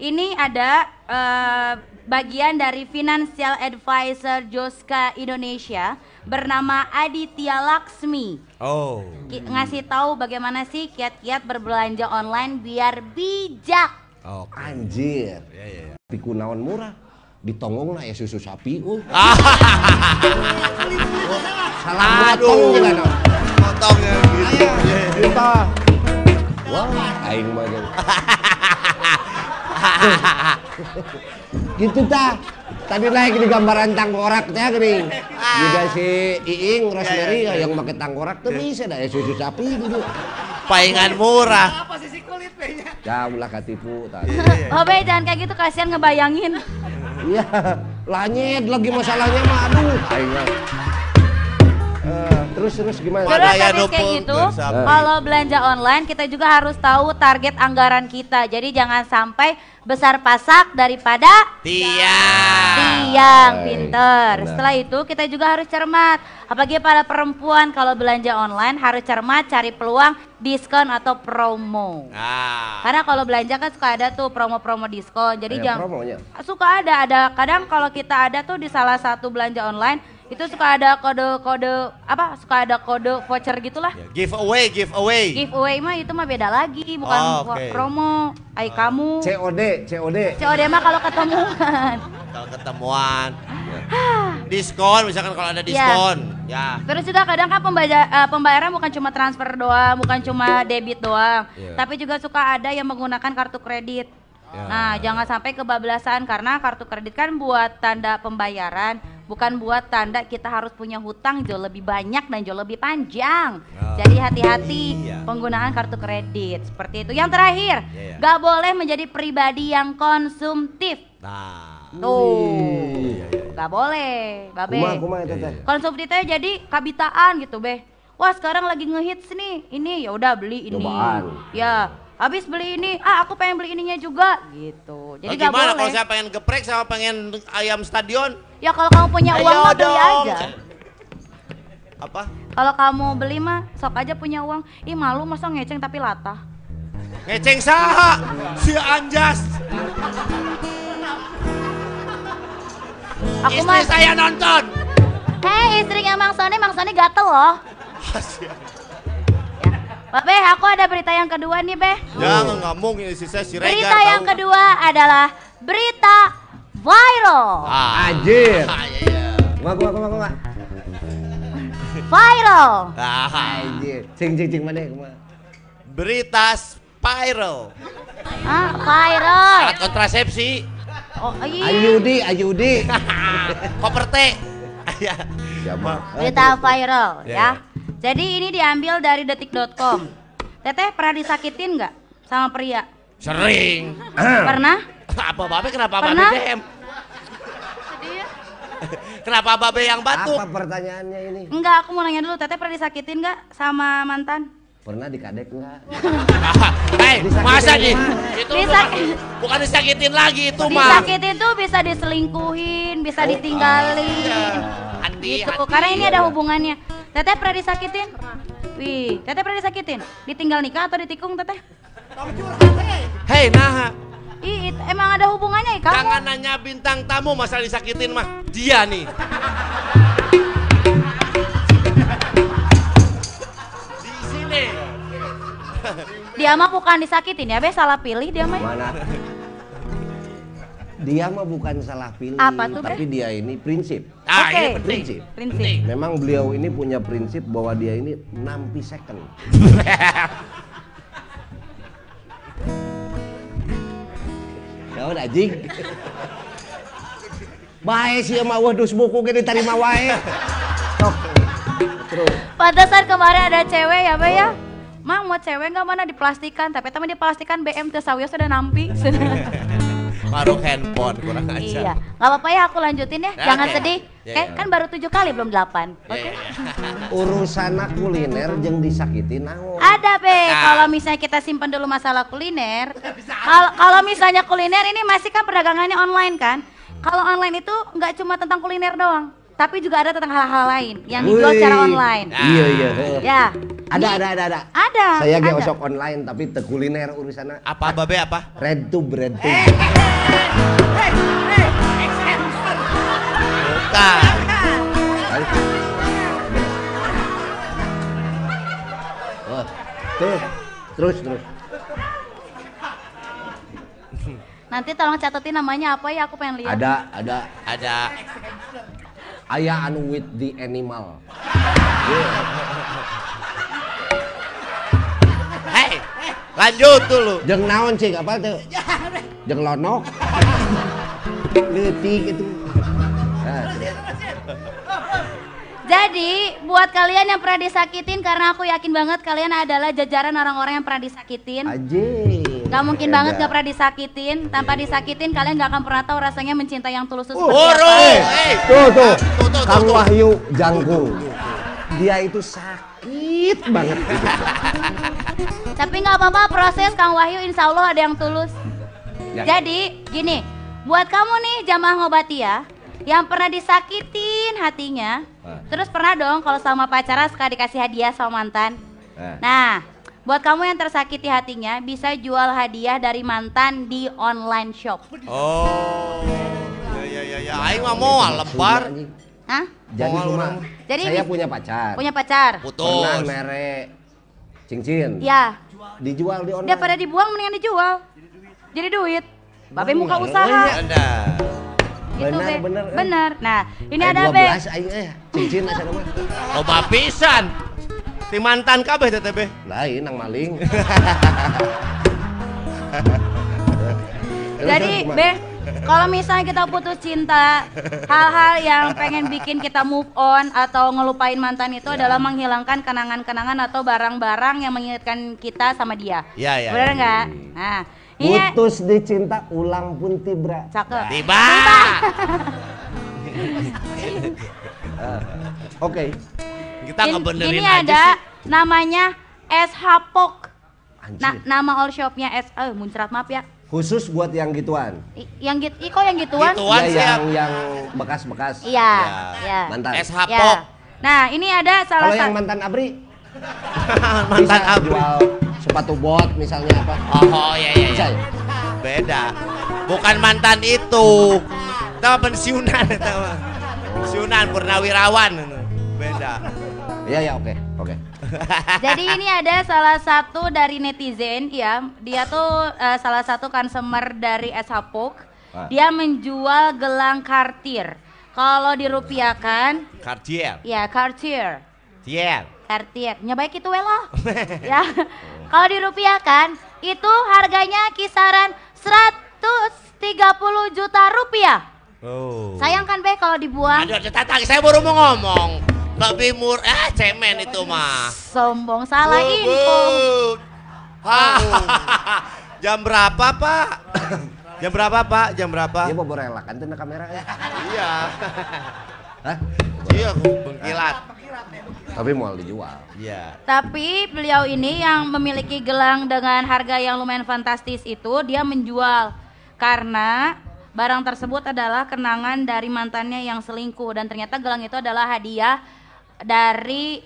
ini ada eh, bagian dari financial advisor Joska Indonesia bernama Aditya Laksmi. Oh. Ki- ngasih tahu bagaimana sih kiat-kiat berbelanja online biar bijak. Oke. Anjir. Ya, ya, ya. Tapi kunaon murah? Ditongong lah ya susu sapi uh. Salah motong juga no. Potongnya gitu. Iya, iya. Kita. Wah, aing mah. gitu ta. Tadi naik di gambaran tangkorak teh geuning. Juga si Iing Rosemary Ya, ya, ya. yang make tangkorak teu bisa da ya susu sapi gitu. Paingan murah. Ya ulah katipu tadi. Oh be jangan kayak gitu kasihan ngebayangin. Iya, lanyet lagi masalahnya mah aduh. Terus terus gimana? Terus habis kayak gitu, kalau belanja online kita juga harus tahu target anggaran kita. Jadi jangan sampai besar pasak daripada Tiang. tiang, pinter. benar. Setelah itu kita juga harus cermat. Apalagi para perempuan kalau belanja online harus cermat cari peluang diskon atau promo. Nah. Karena kalau belanja kan suka ada tuh promo-promo diskon. Jadi jangan promonya? suka ada ada kadang kalau kita ada tuh di salah satu belanja online itu suka ada kode-kode apa suka ada kode voucher gitulah. Giveaway, giveaway. Giveaway mah itu mah beda lagi, bukan Oh, oke. promo. Ay kamu. COD, COD. COD mah kalau ketemuan. Kalau ketemuan. diskon misalkan kalau ada Iya. diskon. Ya. Terus juga kadang kan pembaja- eh, pembayaran bukan cuma transfer doang, bukan cuma debit doang, Iya. tapi juga suka ada yang menggunakan kartu kredit. Nah, jangan sampai kebablasan karena kartu kredit kan buat tanda pembayaran, bukan buat tanda kita harus punya hutang jauh lebih banyak dan jauh lebih panjang. Jadi hati-hati Iya. penggunaan kartu kredit seperti itu. Yang terakhir, Iya, iya. gak boleh menjadi pribadi yang konsumtif. Nah. Tuh, gak boleh, babe. Kuma, kuma itu teh. Konsumtif teh jadi kabitaan gitu, Beh. Wah, sekarang lagi ngehits nih. Ini ya udah beli ini. Cobaan. Ya, habis beli ini, ah aku pengen beli ininya juga gitu. Jadi gak gimana boleh. kalau saya pengen geprek sama pengen ayam stadion? Ya kalau kamu punya Ayo uang mah beli dong. aja. Apa? Kalau kamu beli mah sok aja punya uang. Ih malu masa ngeceng tapi latah. Ngeceng saha? Si Anjas. Aku Istri saya nonton. Hei istrinya Mang Sony, Mang Sony gatel loh. Babe, aku ada berita yang kedua nih, Beh. Jangan ngomong ini si saya si Regar Berita yang tahu. kedua adalah berita viral. Ah. Anjir. Ah, iya, iya. Kuma, kuma, kuma, kuma. Viral. Ah, Anjir. Cing, cing, cing mana kuma. berita spiral. Ah, viral. Alat kontrasepsi. Oh, iya. Ayudi, Ayudi. Koper teh. Ya. Siapa? Berita viral Ya, ya. Jadi ini diambil dari detik.com. Teteh pernah disakitin nggak sama pria? Sering. Pernah? Apa babe kenapa babe Pernah? DM? Kenapa babe yang batuk? Apa pertanyaannya ini? Enggak, aku mau nanya dulu. Teteh pernah disakitin nggak sama mantan? Pernah dikadek enggak? Hei, masa di gimana? itu Disak- bukan, bukan disakitin lagi itu mah. Disakitin tuh bisa diselingkuhin, bisa ditinggalin. Hati, gitu. hati. Karena ini ada hubungannya. Teteh pernah disakitin? Wih, teteh pernah disakitin? Ditinggal nikah atau ditikung teteh? Hei, nah, Ih, it- emang ada hubungannya ya kamu? jangan nanya bintang tamu masalah disakitin mah. Dia nih. Di sini. Dia mah bukan disakitin ya, Be, salah pilih dia mah. Mana? Dia mah bukan salah pilih, Apa tuh, Bre? tapi dia ini prinsip. Ah, Oke. ini penting. Prinsip. Prinsip. Memang beliau ini punya prinsip bahwa dia ini nampi second. Ya udah anjing. Bae sih mah wah dus buku gini tarima wae. Sok. Terus. Pantesan kemarin ada cewek ya, Be ya. Mang mau cewek nggak mana diplastikan, tapi teman diplastikan BM teu sawios sudah nampi. Maruk handphone kurang aja. iya, nggak apa-apa ya aku lanjutin ya, Ya, jangan oke. sedih. Ya, Kayak ya. kan baru tujuh kali belum delapan. Ya, ya, ya. Urusan kuliner jeung disakiti naon. Ada be, Nah. kalau misalnya kita simpan dulu masalah kuliner. Kalau kalau misalnya kuliner ini masih kan perdagangannya online kan. Kalau online itu nggak cuma tentang kuliner doang, tapi juga ada tentang hal-hal lain yang dijual Wih. secara online. Iya iya. Ya. Ada ada ada ada. Ada. Saya ge ada. osok online tapi teu kuliner urusanna. Apa babe apa? Red tube, red tube. Bukan. Oh, terus, terus, terus. Nanti tolong catetin namanya apa ya, aku pengen lihat. Ada, ada. Ada. Ayah anu with the animal. Hei, lanjut dulu. Jeng naon cik apa tuh? Jeng lonok. Leutik itu. Jadi buat kalian yang pernah disakitin karena aku yakin banget kalian adalah jajaran orang-orang yang pernah disakitin. Anjing. Gak mungkin banget gak pernah disakitin. Tanpa disakitin kalian gak akan pernah tahu rasanya mencintai yang tulus itu seperti apa. Hei. Tuh, tuh. Tuh, tuh, Kang. Wahyu Jangkung. dia itu sakit banget. Tapi nggak apa-apa proses Kang Wahyu insya Allah ada yang tulus. Ya. Jadi gini, buat kamu nih jamaah ngobati ya, yang pernah disakitin hatinya, Ah. terus pernah dong kalau sama pacaran suka dikasih hadiah sama mantan. Nah, Nah, buat kamu yang tersakiti hatinya bisa jual hadiah dari mantan di online shop. Oh. Ya ya ya ya. Aing mah mau lebar. Hah? Jadi Mau cuma. Jadi saya punya pacar. Punya pacar? Putus. Pernah merek cincin. Ya. Dijual di online. Daripada dibuang mendingan dijual. Jadi duit. Babe muka usaha. Benar. Gitu, Bener, Be. bener, eh. Bener. Nah, ini Eh, ada Be. 12 aing eh cincin asa mah. Loba pisan. Ti mantan kabeh teh teh be. Lain nang maling. Jadi, Be, kalau misalnya kita putus cinta, hal-hal yang pengen bikin kita move on atau ngelupain mantan itu adalah menghilangkan kenangan-kenangan atau barang-barang yang mengingatkan kita sama dia. Ya, ya, Bener ya. nggak? Nah, ini Putus dicinta ulang pun tibra. cakep. Tiba. Oke. Kita In- ngebenerin ini aja ada sih. namanya SH Pok. Anjir. Nah, nama all shopnya S, eh muncrat maaf ya. Khusus buat yang gituan. I- yang gitu, ih, kok yang gituan? Gituan Ya, siap. yang yang bekas-bekas. Iya, Ya. ya. Mantan. SH Ya. Pok. Nah, ini ada salah Kalau yang satu mantan abri Mantan bisa abri. jual sepatu bot misalnya apa? Oh, iya iya Bisa iya. ya? Beda. Bukan mantan itu. Mah pensiunan itu mah. Pensiunan purnawirawan. Beda. Iya ya oke oke. Jadi ini ada salah satu dari netizen ya, dia tuh eh, salah satu consumer dari SH Pok. Ah. Dia menjual gelang Cartier. Kalau dirupiahkan, Cartier. ya Cartier. Tier. Cartier. Nyobain gitu we loh. ya. Kalau dirupiahkan, itu harganya kisaran 130 juta rupiah. Oh. Sayang kan be kalau dibuang. Aduh, saya baru mau ngomong. Lebih mur, ah cemen itu mah. Sombong salah Bu, info. Jam berapa pak? Jam berapa pak? Jam berapa? Iya mau berelakan tuh na kamera ya. Iya. Hah? Iya, bengkilat. Tapi mau dijual. Iya. Tapi beliau ini yang memiliki gelang dengan harga yang lumayan fantastis itu dia menjual karena barang tersebut adalah kenangan dari mantannya yang selingkuh dan ternyata gelang itu adalah hadiah dari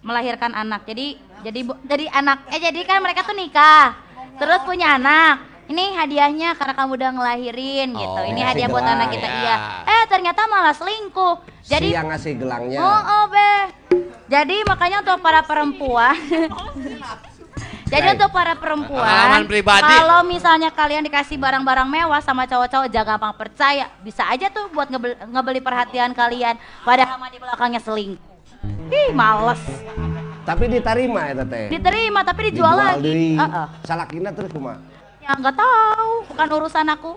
melahirkan anak. Jadi jadi bu- jadi anak eh jadi kan mereka tuh nikah. Terus punya anak. Ini hadiahnya karena kamu udah ngelahirin gitu. Oh, Ini ngasih hadiah buat anak kita Ya. iya. Eh ternyata malah selingkuh. Jadi yang ngasih gelangnya. Oh, oh be. Jadi makanya untuk para perempuan. Jadi Baik. untuk para perempuan, pribadi. kalau misalnya kalian dikasih barang-barang mewah sama cowok-cowok jangan gampang percaya, bisa aja tuh buat ngebeli, ngebeli perhatian kalian, padahal mah di belakangnya selingkuh. Ih, males. Tapi diterima ya teh. Diterima tapi dijual, lagi. di Heeh. salakina terus kumaha? Ya nggak tahu, bukan urusan aku.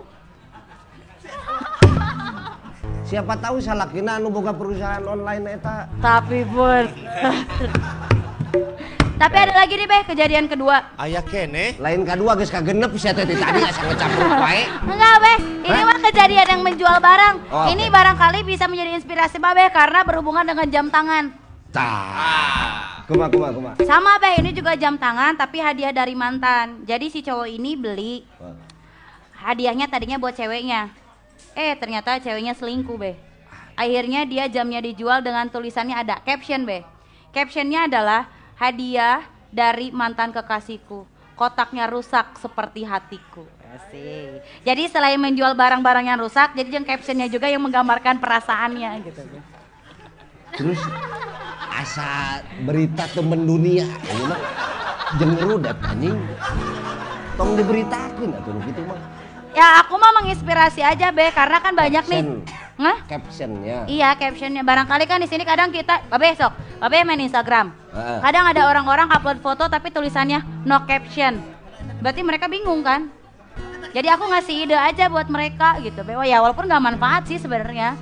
Siapa tahu salakina anu boga perusahaan online eta. Tapi pun. tapi ada lagi nih Beh, kejadian kedua. Ayah kene. Lain kadua geus kagenep sia teh tadi asa ngecampur wae. Enggak, Beh. Ini mah kejadian yang menjual barang. Oh, ini oke. barangkali bisa menjadi inspirasi Babe karena berhubungan dengan jam tangan. Tah. Kumaha kumaha kumaha. Sama, Beh. Ini juga jam tangan tapi hadiah dari mantan. Jadi si cowok ini beli hadiahnya tadinya buat ceweknya. Eh, ternyata ceweknya selingkuh, Beh. Akhirnya dia jamnya dijual dengan tulisannya ada caption, Beh. Captionnya adalah hadiah dari mantan kekasihku. Kotaknya rusak seperti hatiku. Jadi selain menjual barang-barang yang rusak, jadi yang captionnya juga yang menggambarkan perasaannya gitu. Terus asa berita temen dunia ini mah jeung rudet anjing. Tong diberitakeun atuh nu kitu mah. Ya aku mah menginspirasi aja be karena kan banyak nih. Caption. Hah? Captionnya. Iya captionnya barangkali kan di sini kadang kita, babe besok, babe main Instagram. Kadang ada orang-orang upload foto tapi tulisannya no caption. Berarti mereka bingung kan? Jadi aku ngasih ide aja buat mereka gitu be. Wah, ya walaupun nggak manfaat sih sebenarnya.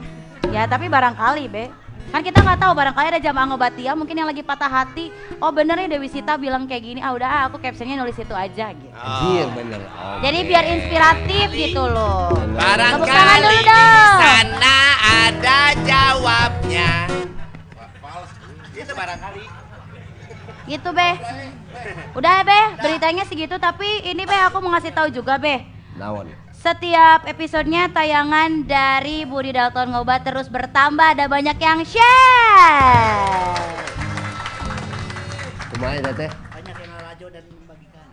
Ya tapi barangkali be. Kan kita nggak tahu barangkali ada jamaah ngobatia mungkin yang lagi patah hati. Oh bener nih Dewi Sita bilang kayak gini. Ah udah ah, aku captionnya nulis itu aja gitu. Anjir bener. Oh. Jadi biar inspiratif gitu loh. Barangkali dulu di dong. sana ada jawabnya. barangkali. Gitu, Be. Udah, Be. Beritanya segitu, tapi ini, Be, aku mau ngasih tahu juga, Be. Naon? Setiap episodenya tayangan dari Budi Dalton Ngobat terus bertambah, ada banyak yang share. Kumaha eta teh? Banyak yang ngalajo dan membagikan.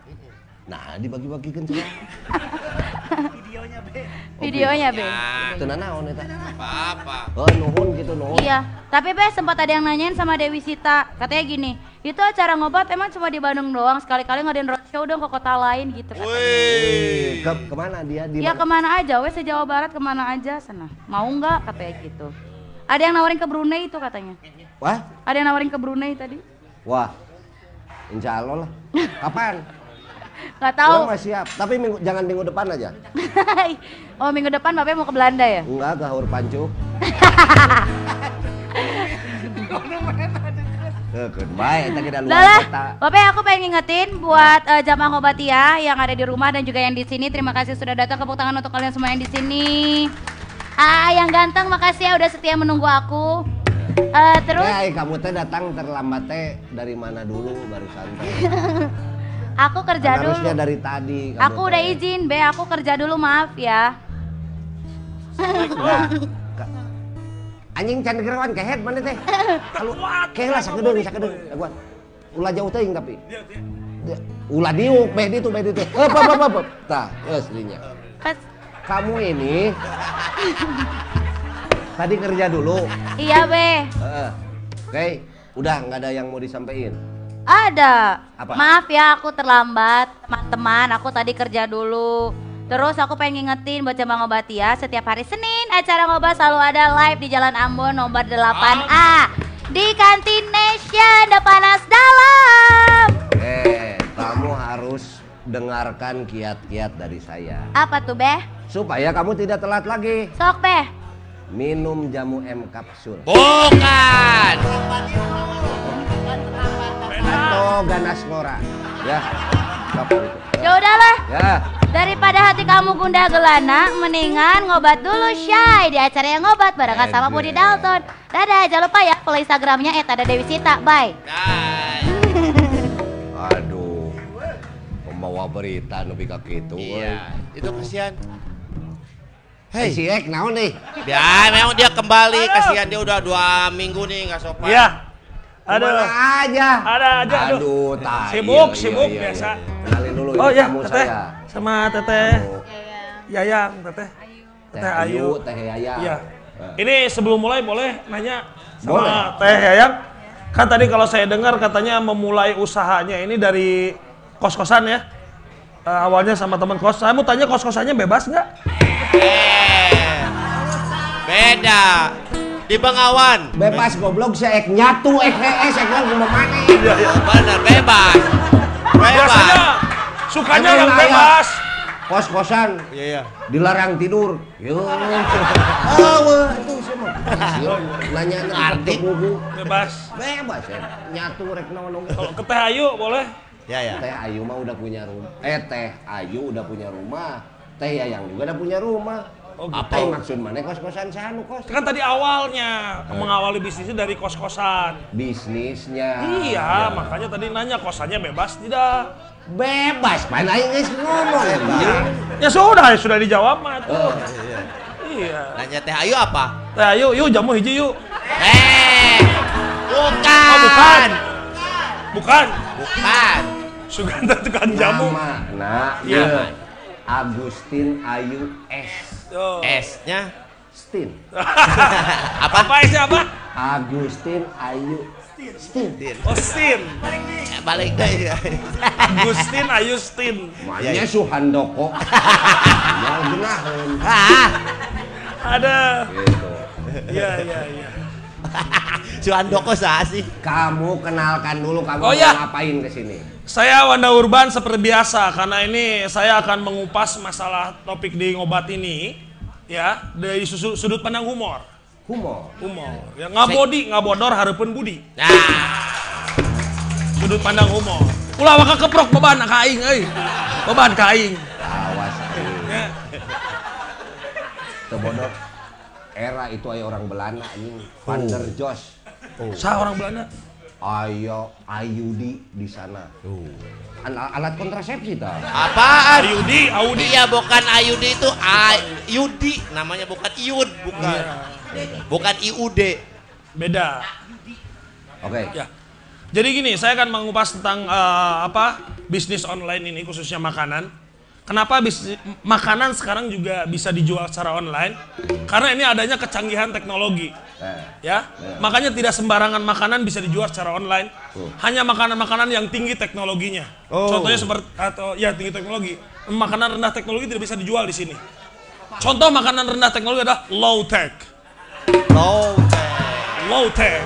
Nah, dibagi-bagikan juga. Videonya, Be. Videonya, Be. Itu naon eta? Apa-apa. Oh, nuhun gitu nuhun. Iya, tapi Be sempat ada yang nanyain sama Dewi Sita. Katanya gini, itu acara ngobat emang cuma di Bandung doang, sekali-kali ngadain roadshow dong ke kota lain gitu. katanya. Eh, Ke ke mana dia? Di Ya mana? ke mana aja, wes se Jawa Barat ke mana aja sana. Mau nggak katanya gitu. Ada yang nawarin ke Brunei itu katanya. Wah, Ada yang nawarin ke Brunei tadi. wah. Insya Allah lah. Kapan? Nggak tahu. Orang masih siap. Tapi minggu, jangan minggu depan aja. oh minggu depan Bapak mau ke Belanda ya? Enggak, gahur pancu. Keun bae eta kita luar kota. Bapak aku pengen ngingetin buat eh, jamaah ngobatia yang ada di rumah dan juga yang di sini. Terima kasih sudah datang tepuk tangan untuk kalian semua yang di sini. Ah, yang ganteng makasih ya udah setia menunggu aku. Eh, terus Eh, kamu teh datang terlambat teh dari mana dulu barusan teh? aku kerja Kan Harusnya dulu. dari tadi. kamu Aku udah teh. izin, Be. Aku kerja dulu, maaf ya. Nah, anjing can gerewan kehet mana teh? Kalau kehe lah sakedeung sakedeung. Gua ulah jauh teuing tapi. Ulah diuk, beh ditu beh ditu. Heup heup heup, heup. Tah, geus dinya. Kas- Kamu ini tadi kerja dulu. Iya, Be. Heeh. Oke, udah nggak ada yang mau disampaikan. Ada. Apa? Maaf ya, aku terlambat, teman-teman. Aku tadi kerja dulu. Terus aku pengen ngingetin buat jamaah ngobat ya, setiap hari Senin acara ngobat selalu ada live di Jalan Ambon nomor 8A di Kantin Nation depan Panas Dalam. Eh, kamu harus dengarkan kiat-kiat dari saya Apa tuh, Beh? supaya kamu tidak telat lagi. Sok, Beh. Minum jamu M kapsul Bukan. Atau ganas ngora. Ya, itu? Ya udahlah, Ya, daripada hati kamu gundah gelana, mendingan ngobat dulu Shay di acara yang ngobat barengan sama Budi Dalton. Dadah, jangan lupa ya follow Instagramnya @ada Dewi Sita. Bye. Aduh. Pembawa berita nu bika kitu. iya. Itu kasihan. Hei, si Ek naon nih? Ya, memang dia kembali. Kasihan dia udah dua minggu nih nggak sopan. Iya. Aduh. Ke mana aja? Ada aja, aduh. Aduh, tai. Sibuk, Iya, sibuk, iya, biasa. iya. Kenalin dulu Oh ya, tamu teteh. saya. Sama teteh Tamu. Yayang, teteh. Teh Teh Ayu, Ayu. Teh Yaya. Iya. Eh. Ini sebelum mulai boleh nanya sama Boleh. Teh Yayang. Kan tadi kalau saya dengar katanya memulai usahanya ini dari kos-kosan ya. Eh, awalnya sama teman kos. Saya mau tanya kos-kosannya bebas nggak? Eh, beda. Di Bengawan. Bebas goblok si Ek nyatu Ek hees Ek mah kumaha maneh. Iya, iya. Bener, bebas. Biasanya Bebas. sukanya Emang yang bebas. Kos-kosan Iya, iya. dilarang tidur. Yo. Awe itu sih mah. Nanya ngerti buku. Bebas. Bebas ya. Nyatu rek naon Kalau ke Teh Ayu boleh. Ya, ya. Teh Ayu mah udah punya rumah. Eh Teh Ayu udah punya rumah. Teh Yayang juga udah punya rumah. Oh, Apa gitu. yang maksud mana kos-kosan sanu kos? Kan tadi awalnya mengawali bisnisnya dari kos-kosan. Bisnisnya. Iya, makanya tadi nanya kosannya bebas tidak? Bebas, mana yang ngomong bebas. Ya sudah, ya sudah dijawab mah. Oh, Iya. Nanya Teh Ayu apa? Teh ayo, yuk jamu hiji yuk. Eh, bukan. Oh, bukan. Bukan. Bukan. Suganda tukang jamu. Nama, nah, Iya. iya. Agustin Ayu S. Yo. S-nya Stin. apa? Apa sih apa? Agustin Ayu Stin. Oh, Stin. Balik deh. Agustin Ayustin. Makanya Suhandoko. Ya genaheun. Ah, Ada. Gitu. Iya, iya, iya. Suandoko sah sih. Kamu kenalkan dulu kamu Oh, mau iya. ngapain ke sini? Saya Wanda Urban seperti biasa karena ini saya akan mengupas masalah topik di ngobat ini ya dari sudut pandang humor. Humor. Humor. Ya ngabodi, ngabodor hareupeun budi. Nah, Sudut pandang humor. Ulah waka keprok beban ka aing euy. Beban ka aing. Awas. Ya. Teu bodoh. Era itu aya orang Belanda anjing. Van der Jos. Sa orang Belanda? Ayo ayudi di sana. Al- alat kontrasepsi tah. Apaan? Ayudi, Audi. Iya bukan Ayudi itu Ayudi namanya bukan Iud bukan. Bukan IUD. Beda. Oke. Ya. Jadi gini, saya akan mengupas tentang eh, apa bisnis online ini khususnya makanan. Kenapa bisnis makanan sekarang juga bisa dijual secara online? Karena ini adanya kecanggihan teknologi. Eh, Ya, makanya tidak sembarangan makanan bisa dijual secara online. Hanya makanan-makanan yang tinggi teknologinya. Oh. Contohnya seperti atau ya tinggi teknologi. Makanan rendah teknologi tidak bisa dijual di sini. Contoh makanan rendah teknologi adalah low tech. Low Low tech.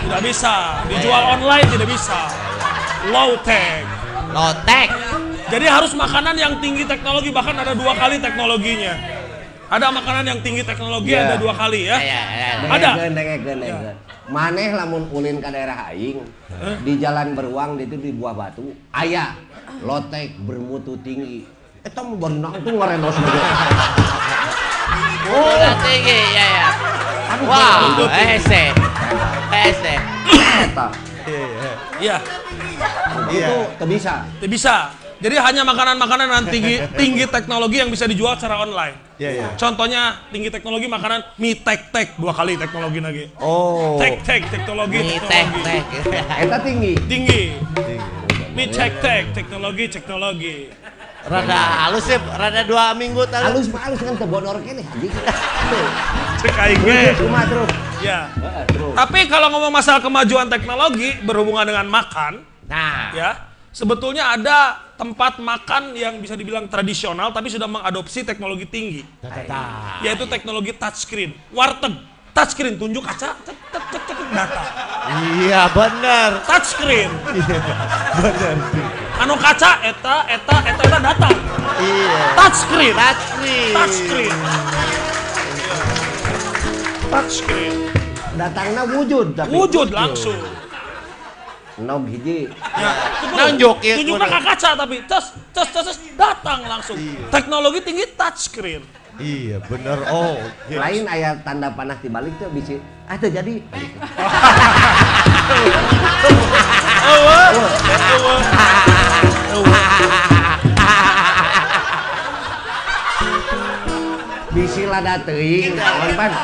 Tidak bisa dijual online tidak bisa. Low tech. Low tech. Jadi harus makanan yang tinggi teknologi bahkan ada dua kali teknologinya. Ada makanan yang tinggi teknologi Iya. ada dua kali ya. Ya, ya, ya. Ada. Dengekeun, dengekeun, dengekeun. Maneh lamun ulin ke daerah aing di jalan beruang di itu di buah batu aya lotek bermutu tinggi. Eta mah baru nang tuh ngarenos. Oh, tinggi ya ya. Wow, ese. Ese. Eta. Iya. Itu teu bisa. Bisa. Jadi hanya makanan-makanan yang tinggi tinggi teknologi yang bisa dijual secara online. Iya, iya. Contohnya tinggi teknologi makanan mie tek tek dua kali teknologi lagi. Oh. Tek tek teknologi Mie tek tek. Eta tinggi. Tinggi. Mie tek tek teknologi teknologi. Rada halus ya, rada dua minggu tadi. Halus mah halus kan teu bodor kene. Cek aing ge. Terus kumaha terus? Ya. Tapi kalau ngomong masalah kemajuan teknologi berhubungan dengan makan, Nah, ya sebetulnya ada tempat makan yang bisa dibilang tradisional tapi sudah mengadopsi teknologi tinggi, yaitu teknologi touchscreen. Warteg, touchscreen tunjuk kaca, data. iya bener. Touchscreen, Bener. anu kaca eta eta eta eta data. Iya. Touchscreen, Touchscreen. touchscreen. Touchscreen, Datangna wujud tapi. wujud langsung. Nog hiji. Ya. Nunjuk ya, Tunjuknya kudu. ke kaca tapi tes tes tes tes, datang langsung. Teknologi tinggi touchscreen. Iya bener. Oh. Lain aya tanda panah di balik tuh bisi. Ah teu jadi. Eueuh, eueuh. Bisi lada teuing. Naon pan?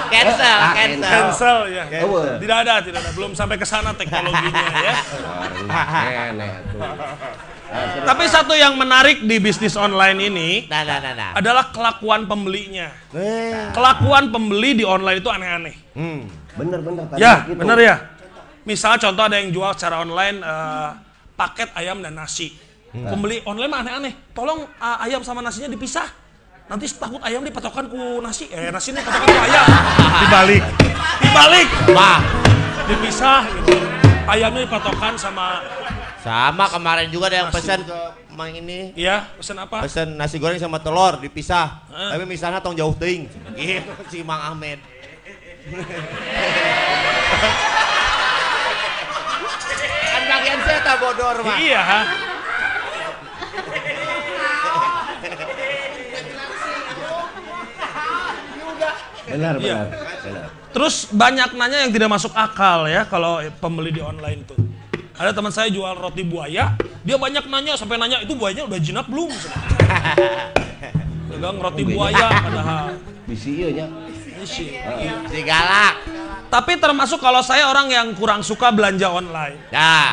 Cancel, Ah, cancel. Cancel ya. Eueuh. Tidak ada, tidak ada. Belum sampai ke sana teknologinya ya. Tapi satu yang menarik di bisnis online ini Nah, nah, nah, nah. adalah kelakuan pembelinya. Eh. Kelakuan pembeli di online itu aneh-aneh. Hmm. Bener bener tadi Ya, gitu. benar ya. Misalnya contoh ada yang jual secara online eh, paket ayam dan nasi. Pembeli online mah aneh-aneh. Tolong eh, ayam sama nasinya dipisah. Nanti takut ayam dipatokan ku nasi. Eh, nasi ini patokan ku ayam. Dibalik. Dibalik. Wah, Dipisah gitu. Ayamnya dipatokan sama sama kemarin juga ada yang pesan mang ini. Iya, pesan apa? Pesan nasi goreng sama telur dipisah. Eh. Tapi misalnya tong jauh ting. Gitu si Mang Ahmed. kan bagian saya tak bodor mah. Iya. Benar Iya. benar. Benar. Terus banyak nanya yang tidak masuk akal ya kalau pembeli di online tuh. Ada teman saya jual roti buaya, dia banyak nanya sampai nanya itu buayanya udah jinak belum? Pegang roti buaya padahal. Bisi ieu nya. Isi. Si galak. Tapi termasuk kalau saya orang yang kurang suka belanja online Nah,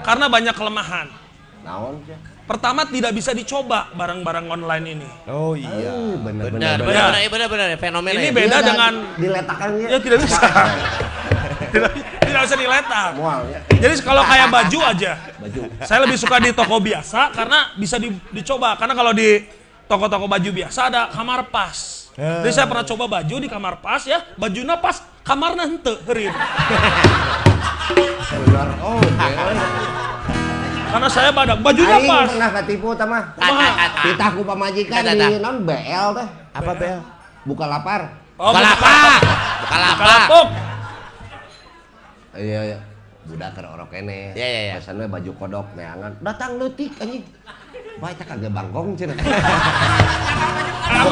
karena banyak kelemahan. Naon? Pertama tidak bisa dicoba barang-barang online ini. Oh iya. Oh, Benar, benar, Ya. benar, benar, benar, fenomena Ini ya. beda Iya, dengan diletakkannya. ya tidak bisa. tidak, tidak bisa diletak. Mual ya. Jadi kalau kayak baju aja, Baju. saya lebih suka di toko biasa karena bisa di- dicoba. Karena kalau di toko-toko baju biasa ada kamar pas. Jadi saya pernah coba baju di kamar pas ya, bajunya pas, kamarnya henteu heureum. Benar. Oh, bener. Karena saya badak, bajunya Aing pas. pernah katipu tah mah. Kumaha? Titah ku pamajikan di non BL teh. Apa bel? Buka lapar. Oh, Bukalapak. Bukalapak. Kalapuk. Iya, iya. Budak keur orok kene. Iya, iya, iya. Biasana baju kodok neangan. Datang leutik anjing. Wah, eta kagak bangkong. Emang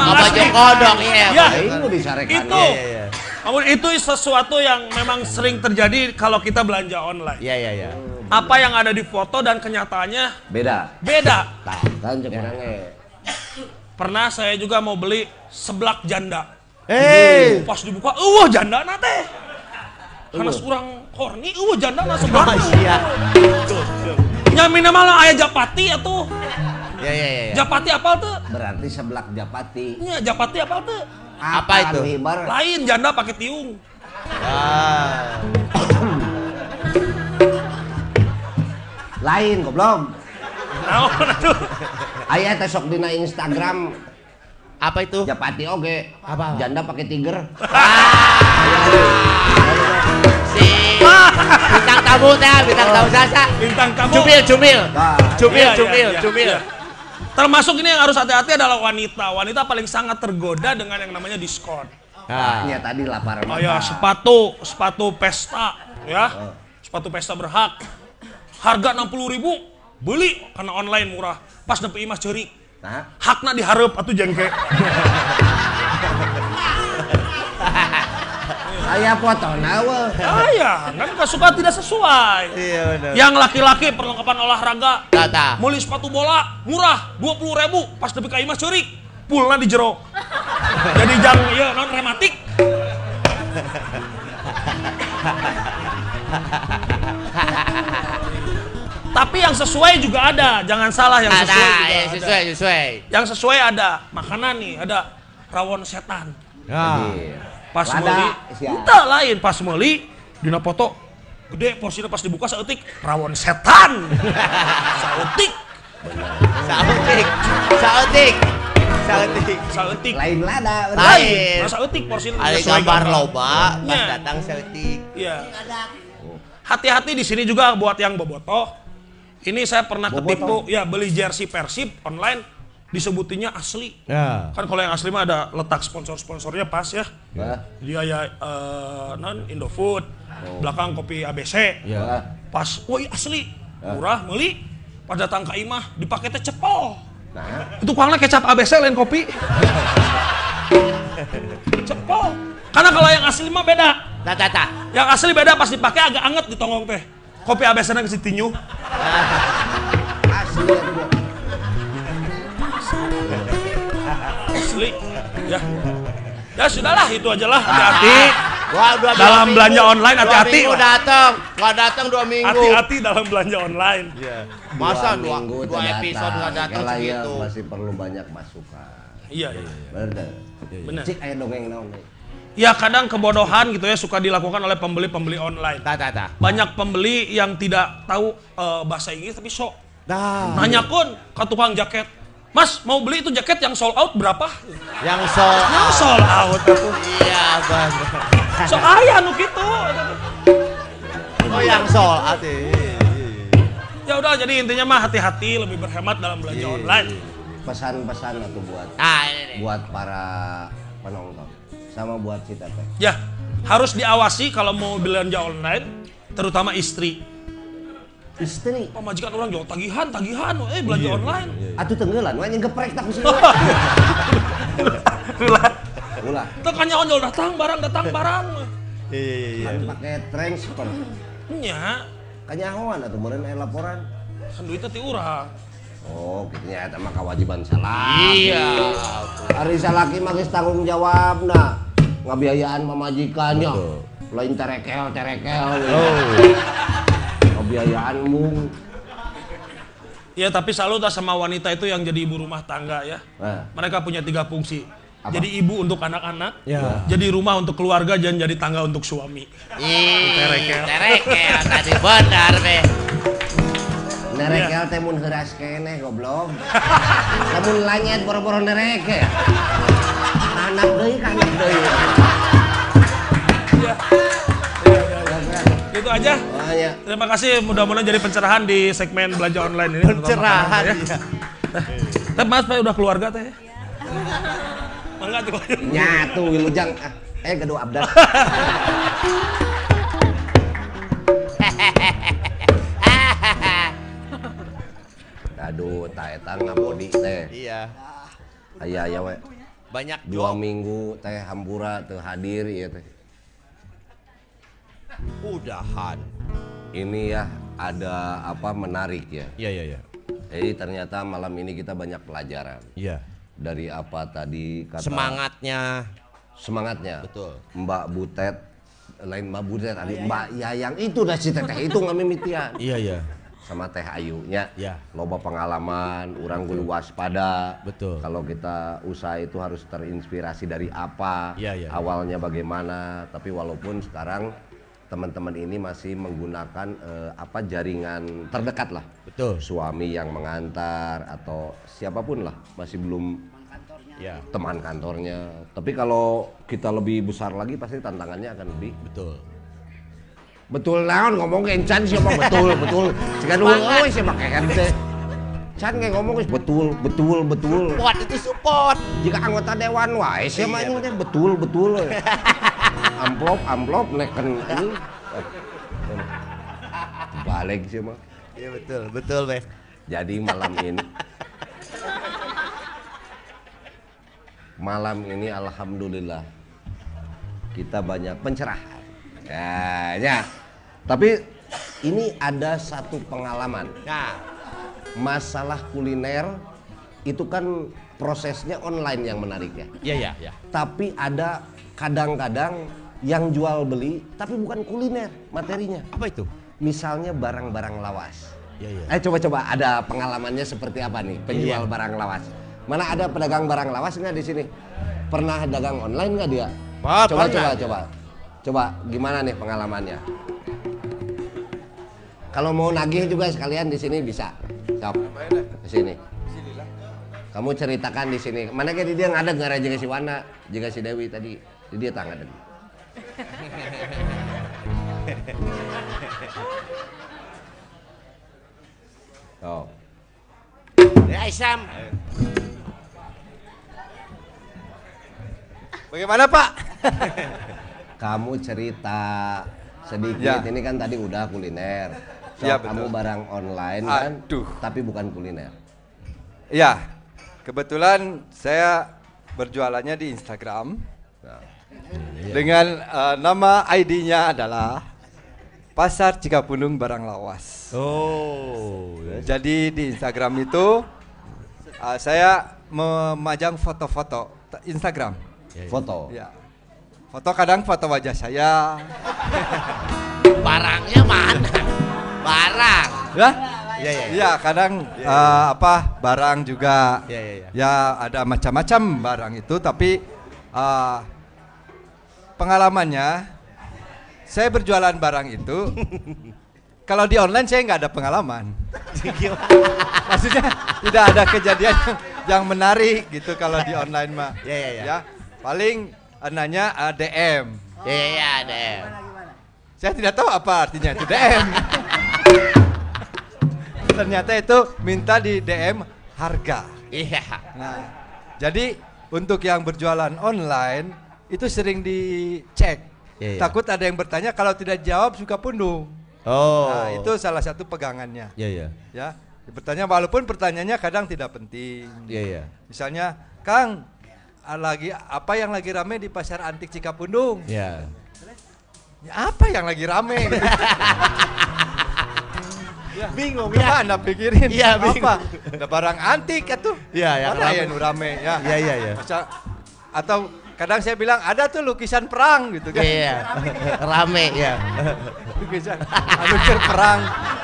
Buka baju kodok, iya. Ya, nu disarekan. itu. Iya, iya. Namun itu sesuatu yang memang sering terjadi kalau kita belanja online. Iya iya iya. Apa yang ada di foto dan kenyataannya Beda. beda. Tah, kan. Pernah saya juga mau beli seblak janda. Hei. Pas dibuka, uh janda nate. Karena kurang horny, uh janda na seblak. Iya. Nyamina malah ayah japati atuh. Iya iya iya. Japati apa tuh? Berarti seblak japati. Nya japati apa tuh? Apa itu? Hibar. Lain janda pakai tiung. Ah. Lain goblok. Nah, tuh. Aya teh sok dina Instagram Apa itu? japati oge. Apa? Janda pakai tiger. Si bintang tamu teh, bintang tamu sasa. Bintang tamu. Cumil, cumil. Nah, Cumil, Iya, iya, cumil, iya, cumil. Termasuk ini yang harus hati-hati adalah wanita. Wanita paling sangat tergoda dengan yang namanya diskon. Nah, nya tadi lapar Oh ya, sepatu, sepatu pesta, ya. Sepatu pesta berhak. Harga 60.000 ribu, beli karena online murah. Pas nepi imah ceurik. Nah, Hakna diharap atuh jengke. aya fotona we. Ah ya, kan gak suka tidak sesuai. iya benar. Yang laki-laki perlengkapan olahraga, Tata. Muli sepatu bola murah 20 ribu pas nepi ka imah ceurik pulna di jero. Jadi jang ieu non rematik. Tapi yang sesuai juga ada, jangan salah yang sesuai Ada, juga ya, ada. sesuai, sesuai. Yang sesuai ada makanan nih, ada rawon setan. Nah. Pas meuli, sia. entah lain pas meuli dina foto gede porsinya pas dibuka saeutik rawon setan. saeutik, Sautik. Sautik. Sautik. saeutik. Lain lada. Lain. Masa eutik porsinya Ada sesuai gambar loba, pas Nya. datang sautik. Iya. Hati-hati di sini juga buat yang bobotoh. Ini saya pernah ketipu ya beli jersey Persib online disebutinya asli. Ya. Kan kalau yang asli mah ada letak sponsor-sponsornya pas ya. Nah, Dia ya eh, non Indofood, belakang kopi ABC. ya. Pas, woi asli, murah, beli. Pas datang ke imah, dipakai teh cepol. Nah, Itu kuangna kecap ABC lain kopi. cepol. Karena kalau yang asli mah beda. Tata, tata. Yang asli beda pas dipakai agak anget di tonggong teh. Kopi ABC na kasih tinyu. asli. Asli. Ya. Ya sudahlah itu aja lah. Hati-hati. Wah, dua, dua Dalam minggu. belanja online, Dua hati-hati minggu lah. datang, nggak datang dua minggu. Hati-hati dalam belanja online. Masa dua, minggu dua episode nggak datang ieu segitu. masih perlu banyak masukan. Iya, iya. Bener. Bener. Cik aya dongeng naon. Ya kadang kebodohan gitu ya suka dilakukan oleh pembeli-pembeli online. Tata, tata. Banyak pembeli yang tidak tahu eh, bahasa Inggris tapi sok. Dah. Nanya kun ke tukang jaket. Mas mau beli itu jaket yang sold out berapa? Yang soal. Yang sold out. Iya, benar. So aya nu gitu. Oh, yang soal ati. Ya udah jadi intinya mah hati-hati lebih berhemat dalam belanja online. Pesan-pesan atuh buat Nah, ini nih. buat para penonton sama buat si teteh. Ya, harus diawasi kalau mau belanja online, terutama istri. Istri Pemajikan orang jual tagihan, tagihan, eh belanja online. atuh tenggelan we ngeprek tak kusih. Ulah, Ulah. tekannya onjol datang barang, datang barang. Iya, iya, iya. Kan pakai transfer. Nya, Kanyahoan atuh meureun aya laporan. kan duitnya ti urang. Oh, gitu nya eta mah kewajiban salaki. Iya. Ari salaki mah geus tanggung jawabna. Ngabiayaan mamajikannya. Lain terekel terekel. Oh. Ngabiayaan mung. Ya tapi selalu tak sama wanita itu yang jadi ibu rumah tangga ya. Nah, Mereka punya tiga fungsi. Apa? Jadi ibu untuk anak-anak, Ya. jadi rumah untuk keluarga, dan jadi tangga untuk suami. Ih, Terekel. terekel tadi benar, be. nerekel teh mun heuras keneh goblok. Lamun lanyet boro-boro nerekel. Anak deui ka anak deui. Ya. Itu aja. Makanya Terima kasih, mudah-mudahan jadi pencerahan di segmen belanja online ini. Pencerahan, ya. iya. Tapi mas, Pak, udah keluarga teh. Enggak tuh. nyatu wilujang ah, eh gaduh abdas. Aduh, tak eta ngabodi teh. Iya. Aya aya we. Banyak Dua job. minggu teh hampura teu hadir ieu teh. Udahan. Ini ya ada apa menarik ya. Iya iya iya. Jadi ternyata malam ini kita banyak pelajaran. Iya. Dari apa tadi kata Semangatnya. semangatnya. Betul. Mbak Butet lain Mbak Butet tadi Mbak Yayang itu dah si teteh itu nggak mimitian. Iya iya. Sama Teh Ayunya. Ya. Loba pengalaman, orang kudu waspada. Betul. Kalau kita usaha itu harus terinspirasi dari apa, Ya, ya, ya. awalnya bagaimana. Tapi walaupun sekarang teman-teman ini masih menggunakan eh, apa jaringan terdekat lah. Betul. Suami yang mengantar atau siapa pun lah masih belum Ya. teman kantornya. Tapi kalau kita lebih besar lagi pasti tantangannya akan lebih Betul. Betul naon ngomong ke Encan siapa betul betul. Jika dulu oh siapa kayak teh Can kayak ngomong betul betul betul. Support itu support. jika anggota dewan wae siapa ini teh betul. Betul amplop amplop neken ini balik sih mah Iya betul, betul, Beh. jadi malam ini malam ini alhamdulillah kita banyak pencerahan. Ya, ya. Tapi ini ada satu pengalaman. Nah, Masalah kuliner itu kan prosesnya online yang menarik ya. iya iya iya. Tapi ada kadang-kadang yang jual beli tapi bukan kuliner materinya. Apa itu? Misalnya barang-barang lawas. Iya iya. Eh coba-coba ada pengalamannya seperti apa nih penjual Iya. barang lawas? Mana ada pedagang barang lawas nggak di sini? Pernah dagang online nggak dia? Coba coba coba. Coba gimana nih pengalamannya? Kalau mau nagih juga sekalian di sini bisa. Di sini. Kamu ceritakan di sini. Mana kayak dia ada nggak juga si Wana, juga si Dewi tadi. Di dia tangan tadi. Oh. Ya, Isam. Bagaimana Pak? Kamu cerita sedikit. Ya. Ini kan tadi udah kuliner. So, Ya, betul. kamu barang online kan, Aduh. tapi bukan kuliner. Ya, kebetulan saya berjualannya di Instagram Nah, dengan eh, nama ID-nya adalah Pasar Cikapundung Barang Lawas. Oh. Jadi di Instagram itu eh, saya memajang foto-foto Instagram. foto. Ya. Foto kadang foto wajah saya. Barangnya mana? Barang. Ya? Iya iya. Iya, kadang eh, apa barang juga. Iya, iya, iya. Ya ada macam-macam barang itu, tapi eh, pengalamannya saya berjualan barang itu. kalau di online saya nggak ada pengalaman. Maksudnya tidak ada kejadian yang, yang menarik gitu kalau di online mah. Iya, iya, iya. Ya, paling nanya eh, DM. Iya iya iya, DM. Saya tidak tahu apa artinya itu DM. Ternyata itu minta di DM harga. Iya. Nah, jadi untuk yang berjualan online itu sering dicek. Iya, iya. Takut ada yang bertanya kalau tidak jawab suka pundung. Oh. Nah, itu salah satu pegangannya. Iya iya. Ya, bertanya walaupun pertanyaannya kadang tidak penting. Iya iya. Misalnya, Kang, lagi apa yang lagi rame di pasar antik Cikapundung? Iya. Ya, apa yang lagi rame? ya, Bingung coba ya. anda pikirin Iya, bingung. apa? Ada barang antik itu. Iya, yang Mana rame. yang rame ya? Iya iya iya. Masa- atau kadang saya bilang ada tuh lukisan perang gitu kan? Iya. Rame ya. lukisan lukisan perang.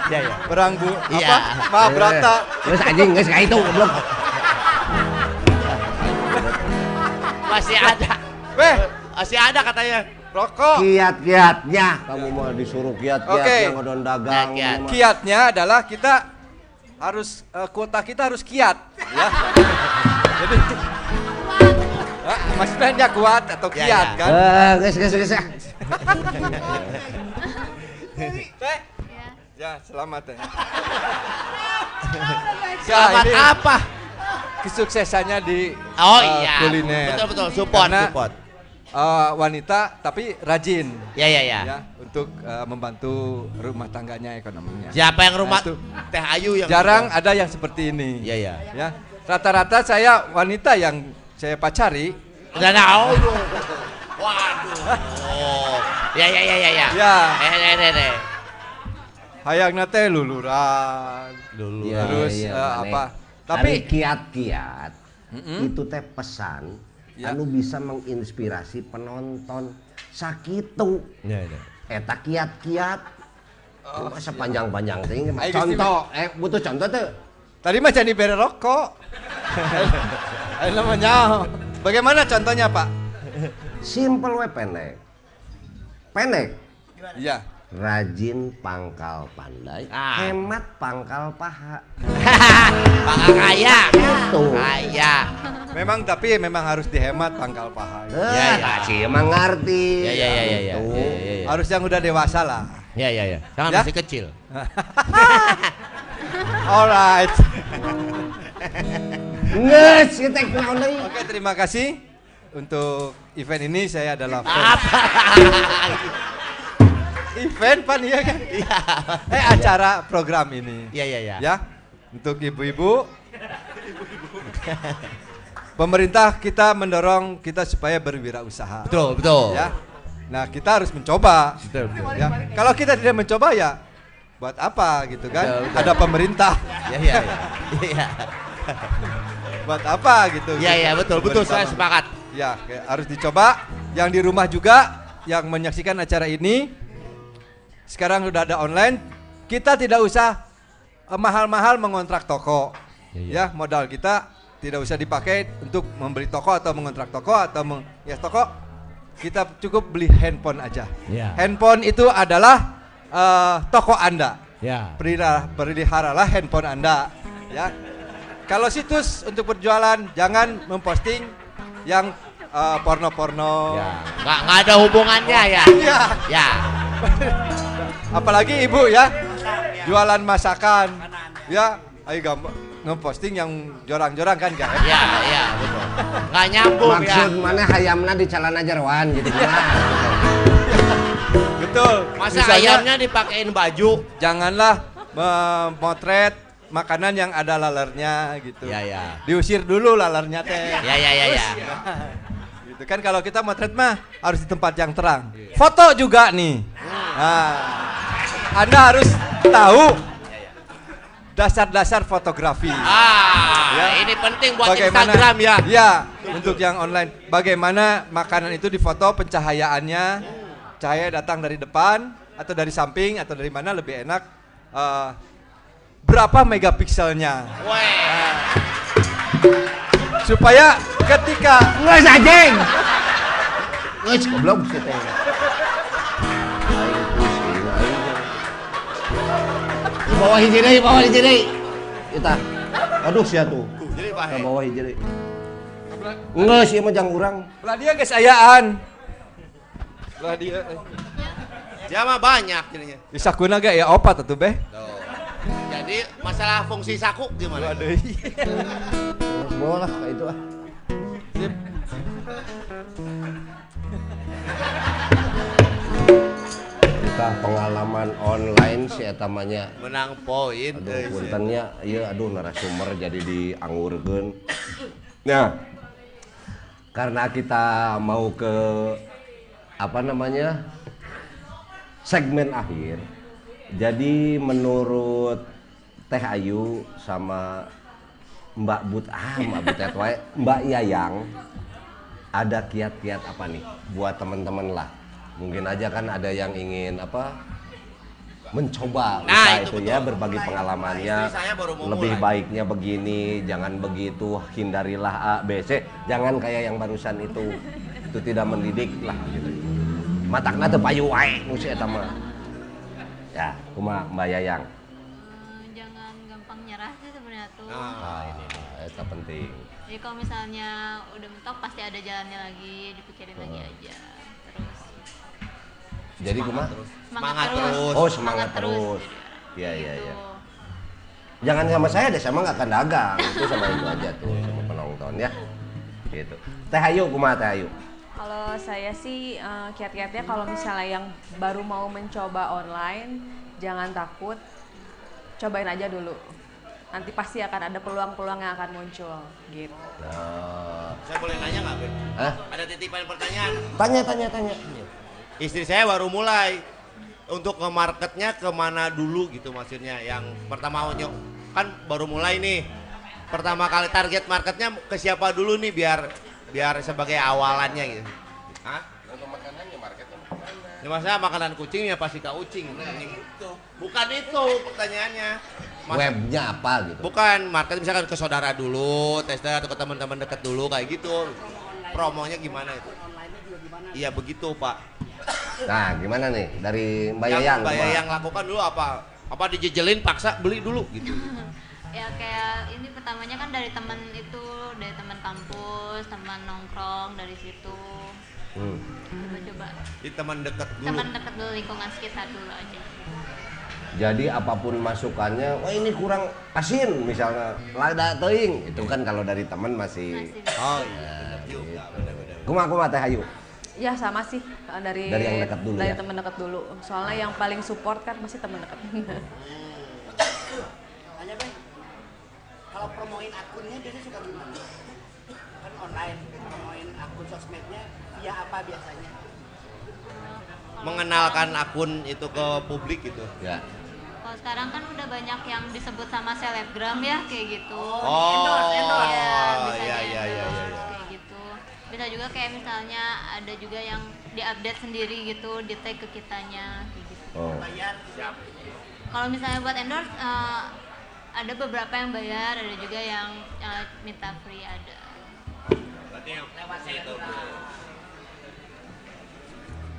Iya iya. Perang bu Iya. apa? Mahabharata. Terus anjing guys kayak itu belum. Masih ada. Weh, Masih ada katanya. rokok. Kiat-kiatnya kamu mau disuruh Oke. kiat-kiatnya ngodon dagang. Ini mah. Kiatnya adalah kita harus eh, kuota kita harus kiat ya. Jadi Ah, maksudnya kuat atau Ya, kiat ya. kan? Eh, guys guys guys. ya. Teh. Ya. Ya, selamat teh. Selamat ini apa? Kesuksesannya di Oh eh, iya. kuliner. Betul betul. Support Karena, support. eh, wanita tapi rajin Ya ya ya. ya untuk eh, membantu rumah tangganya ekonominya. Siapa yang rumah Nah, itu. Teh Ayu yang Jarang ada yang seperti ini. Iya iya. Ya, rata-rata saya wanita yang saya pacari Dan oh, waduh. Oh. Ya ya ya ya ya. Ya. Eh eh eh eh. Hayangna teh luluran. Iya, Terus iya, eh, maneh. apa? Tapi kiat-kiat Mm-mm. itu teh pesan Ya. anu bisa menginspirasi penonton sakitu. Ya, ya. Eta kiat-kiat Oh, Masa panjang-panjang teh Ayo, Gusti, contoh eh butuh contoh tuh tadi mah jadi bere rokok. Ayo namanya. Bagaimana contohnya, Pak? simple we pendek. Pendek. Iya. Rajin pangkal pandai, Ah. hemat pangkal paha. Pangkal kaya. Itu. Kaya. Memang tapi memang harus dihemat pangkal paha. Eh, Ya, ya. sih emang ngerti. Ya ya ya ya ya. Gitu. Ya ya ya. Harus yang udah dewasa lah. Ya ya ya. Jangan Ya? masih kecil. Alright. Nges, si teknologi. Oke, terima kasih untuk event ini saya adalah event pan iya kan? Iya. Eh acara program ini. Ya ya ya. Ya, untuk ibu-ibu. Pemerintah kita mendorong kita supaya berwirausaha. Betul betul. Ya. Nah, kita harus mencoba. Betul betul. Ya. Kalau kita tidak mencoba ya buat apa gitu kan? Betul, betul. Ada pemerintah. Ya ya ya. Iya. buat apa gitu. Ya ya betul betul saya sepakat. Ya, harus dicoba. Yang di rumah juga yang menyaksikan acara ini sekarang sudah ada online. Kita tidak usah eh, mahal-mahal mengontrak toko. Ya, modal kita tidak usah dipakai untuk membeli toko atau mengontrak toko atau menghias toko. Kita cukup beli handphone aja. Ya. Handphone itu adalah eh, toko Anda. Ya. Pelihara- Peliharalah handphone Anda, ya. Kalau situs untuk berjualan jangan memposting yang eh, porno-porno. Ya. Nggak nggak ada hubungannya ya. Iya. Ya. Apalagi ibu ya, jualan masakan, ya. Ayo gambar ngeposting yang jorang-jorang kan gak? Ya ya betul. Nggak nyambung ya. Maksud mana hayamna di calana jeroan gitu gimana? Betul. Masa Misalnya, ayamnya dipakein baju? janganlah memotret makanan yang ada lalernya gitu. Ya ya. Diusir dulu lalernya teh. Ya ya ya ya. Gitu kan kalau kita motret mah harus di tempat yang terang. Foto juga nih. Nah, Anda harus tahu dasar-dasar fotografi. Ah, Ya. ini penting buat Instagram ya. Ya, untuk yang online. Bagaimana makanan itu difoto pencahayaannya, cahaya datang dari depan atau dari samping atau dari mana lebih enak. Eh, berapa megapikselnya? Weh. Supaya ketika Nges anjing. Nges goblok sih. Di bawah hiji deui, bawah hiji deui. Kita. Aduh sia tuh. Jadi pahe. bawah hiji deui. Nges ieu mah jang urang. Lah dia guys ayaan. Lah dia eh. Dia mah banyak jadinya. Isakuna ge ya opat atuh beh. Tuh. Jadi masalah fungsi saku gimana? Waduh. Semua lah kayak itu ah. Sip. Kita pengalaman online si eta mah nya. Menang poin. Aduh, eh, puntennya, iya aduh narasumber jadi diangurkeun. Nah, karena kita mau ke apa namanya segmen akhir, jadi menurut Teh Ayu sama Mbak But ah Mbak Butet wae, Mbak Yayang ada kiat-kiat apa nih buat teman-teman lah. Mungkin aja kan ada yang ingin apa mencoba Nah, usaha itu itu, ya betul. berbagi pengalamannya. baru mau lebih mulai. baiknya begini jangan begitu hindarilah A B C. Jangan kayak yang barusan itu. Itu tidak mendidik lah gitu. Matakna teu payu wae mah. Ya kumaha Mbak Yayang sebenarnya tuh ah eta penting. Jadi kalau misalnya udah mentok pasti ada jalannya lagi dipikirin lagi aja. Terus. Jadi kumaha Semangat terus. oh semangat terus jadi iya iya gitu. iya jangan sama saya deh sama nggak akan dagang. Itu sama itu aja tuh sama penonton ya. Gitu. Teh Ayu kumaha Teh Ayu? Kalau saya sih eh, kiat-kiatnya kalau misalnya yang baru mau mencoba online, jangan takut, cobain aja dulu. Nanti pasti akan ada peluang-peluang yang akan muncul, gitu. nah Saya boleh nanya nggak, Beb? Hah? Ada titipan pertanyaan. tanya tanya tanya istri saya baru mulai untuk ke marketnya ke mana dulu gitu maksudnya yang pertama kan baru mulai nih pertama kali target marketnya ke siapa dulu nih biar biar sebagai awalannya gitu Hah? Ya maksudnya makanan kucing ya pasti kak ucing gitu. Bukan itu pertanyaannya. Mas- Webnya apa gitu? Bukan, market misalkan ke saudara dulu, tester atau ke teman-teman dekat dulu kayak gitu. Promonya gimana itu? Iya begitu pak. Nah, gimana nih dari Mbak yang Yayang? Mbak Mbak? Yayang lakukan dulu apa? Apa dijejelin paksa beli dulu gitu? ya kayak ini pertamanya kan dari teman itu dari teman kampus teman nongkrong dari situ Hmm. coba-coba Di teman dekat dulu. teman dekat dulu lingkungan sekitar dulu aja Jadi apa pun masukannya, wah ini kurang asin misalnya, lada teuing. Itu kan kalau dari teman masih Oh iya benar juga. benar-benar. Kuma kuma Teh Ayu. Ya sama sih eh, dari Dari yang dekat dulu dari ya? teman dekat dulu. Soalnya yang paling support kan pasti teman dekat. Hanya Bang, kalau promoin akunnya biasanya suka gimana? Kan online, promoin akun sosmednya via apa biasanya? Mengenalkan akun itu ke publik gitu. Ya. kalau sekarang kan udah banyak yang disebut sama selebgram ya kayak gitu Oh, endorse, endorse. Iya, bisa iya, di iya, iya, endorse, iya. kayak gitu bisa juga kayak misalnya ada juga yang diupdate sendiri gitu di tag ke kitanya kayak gitu Oh. Bayar, kalau misalnya buat endorse eh, ada beberapa yang bayar ada juga yang eh, minta free ada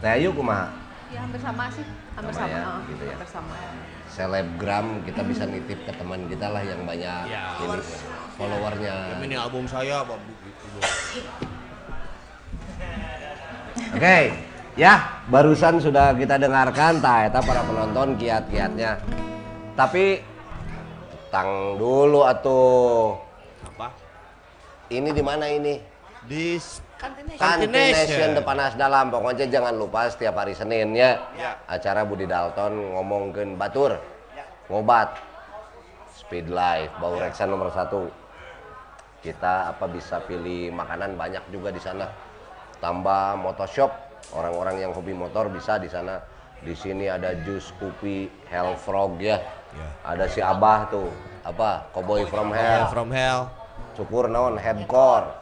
Teh Ayu kumaha? ya hampir sama sih, hampir Sama sama. ya, eh, gitu ya. Hampir sama. Selebgram kita bisa nitip ke teman kita lah yang banyak Ya. ini followernya. Ini album saya apa gitu. Oke, ya barusan sudah kita dengarkan tak eta para penonton kiat-kiatnya. Tapi tang dulu atuh. Apa? Ini di mana ini? Di Kantination depan Nas Dalam. Pokoknya jangan lupa setiap hari Senin ya. Ya. Acara Budi Dalton ngomongin batur. Ngobat. Speed Life, bau reksa nomor satu. Kita apa bisa pilih makanan banyak juga di sana. Tambah motoshop, orang-orang yang hobi motor bisa di sana. Di sini ada jus kopi Hellfrog ya. Ya. Ada si Abah tuh, apa? Cowboy from Hell. From Hell. Cukur naon headcore.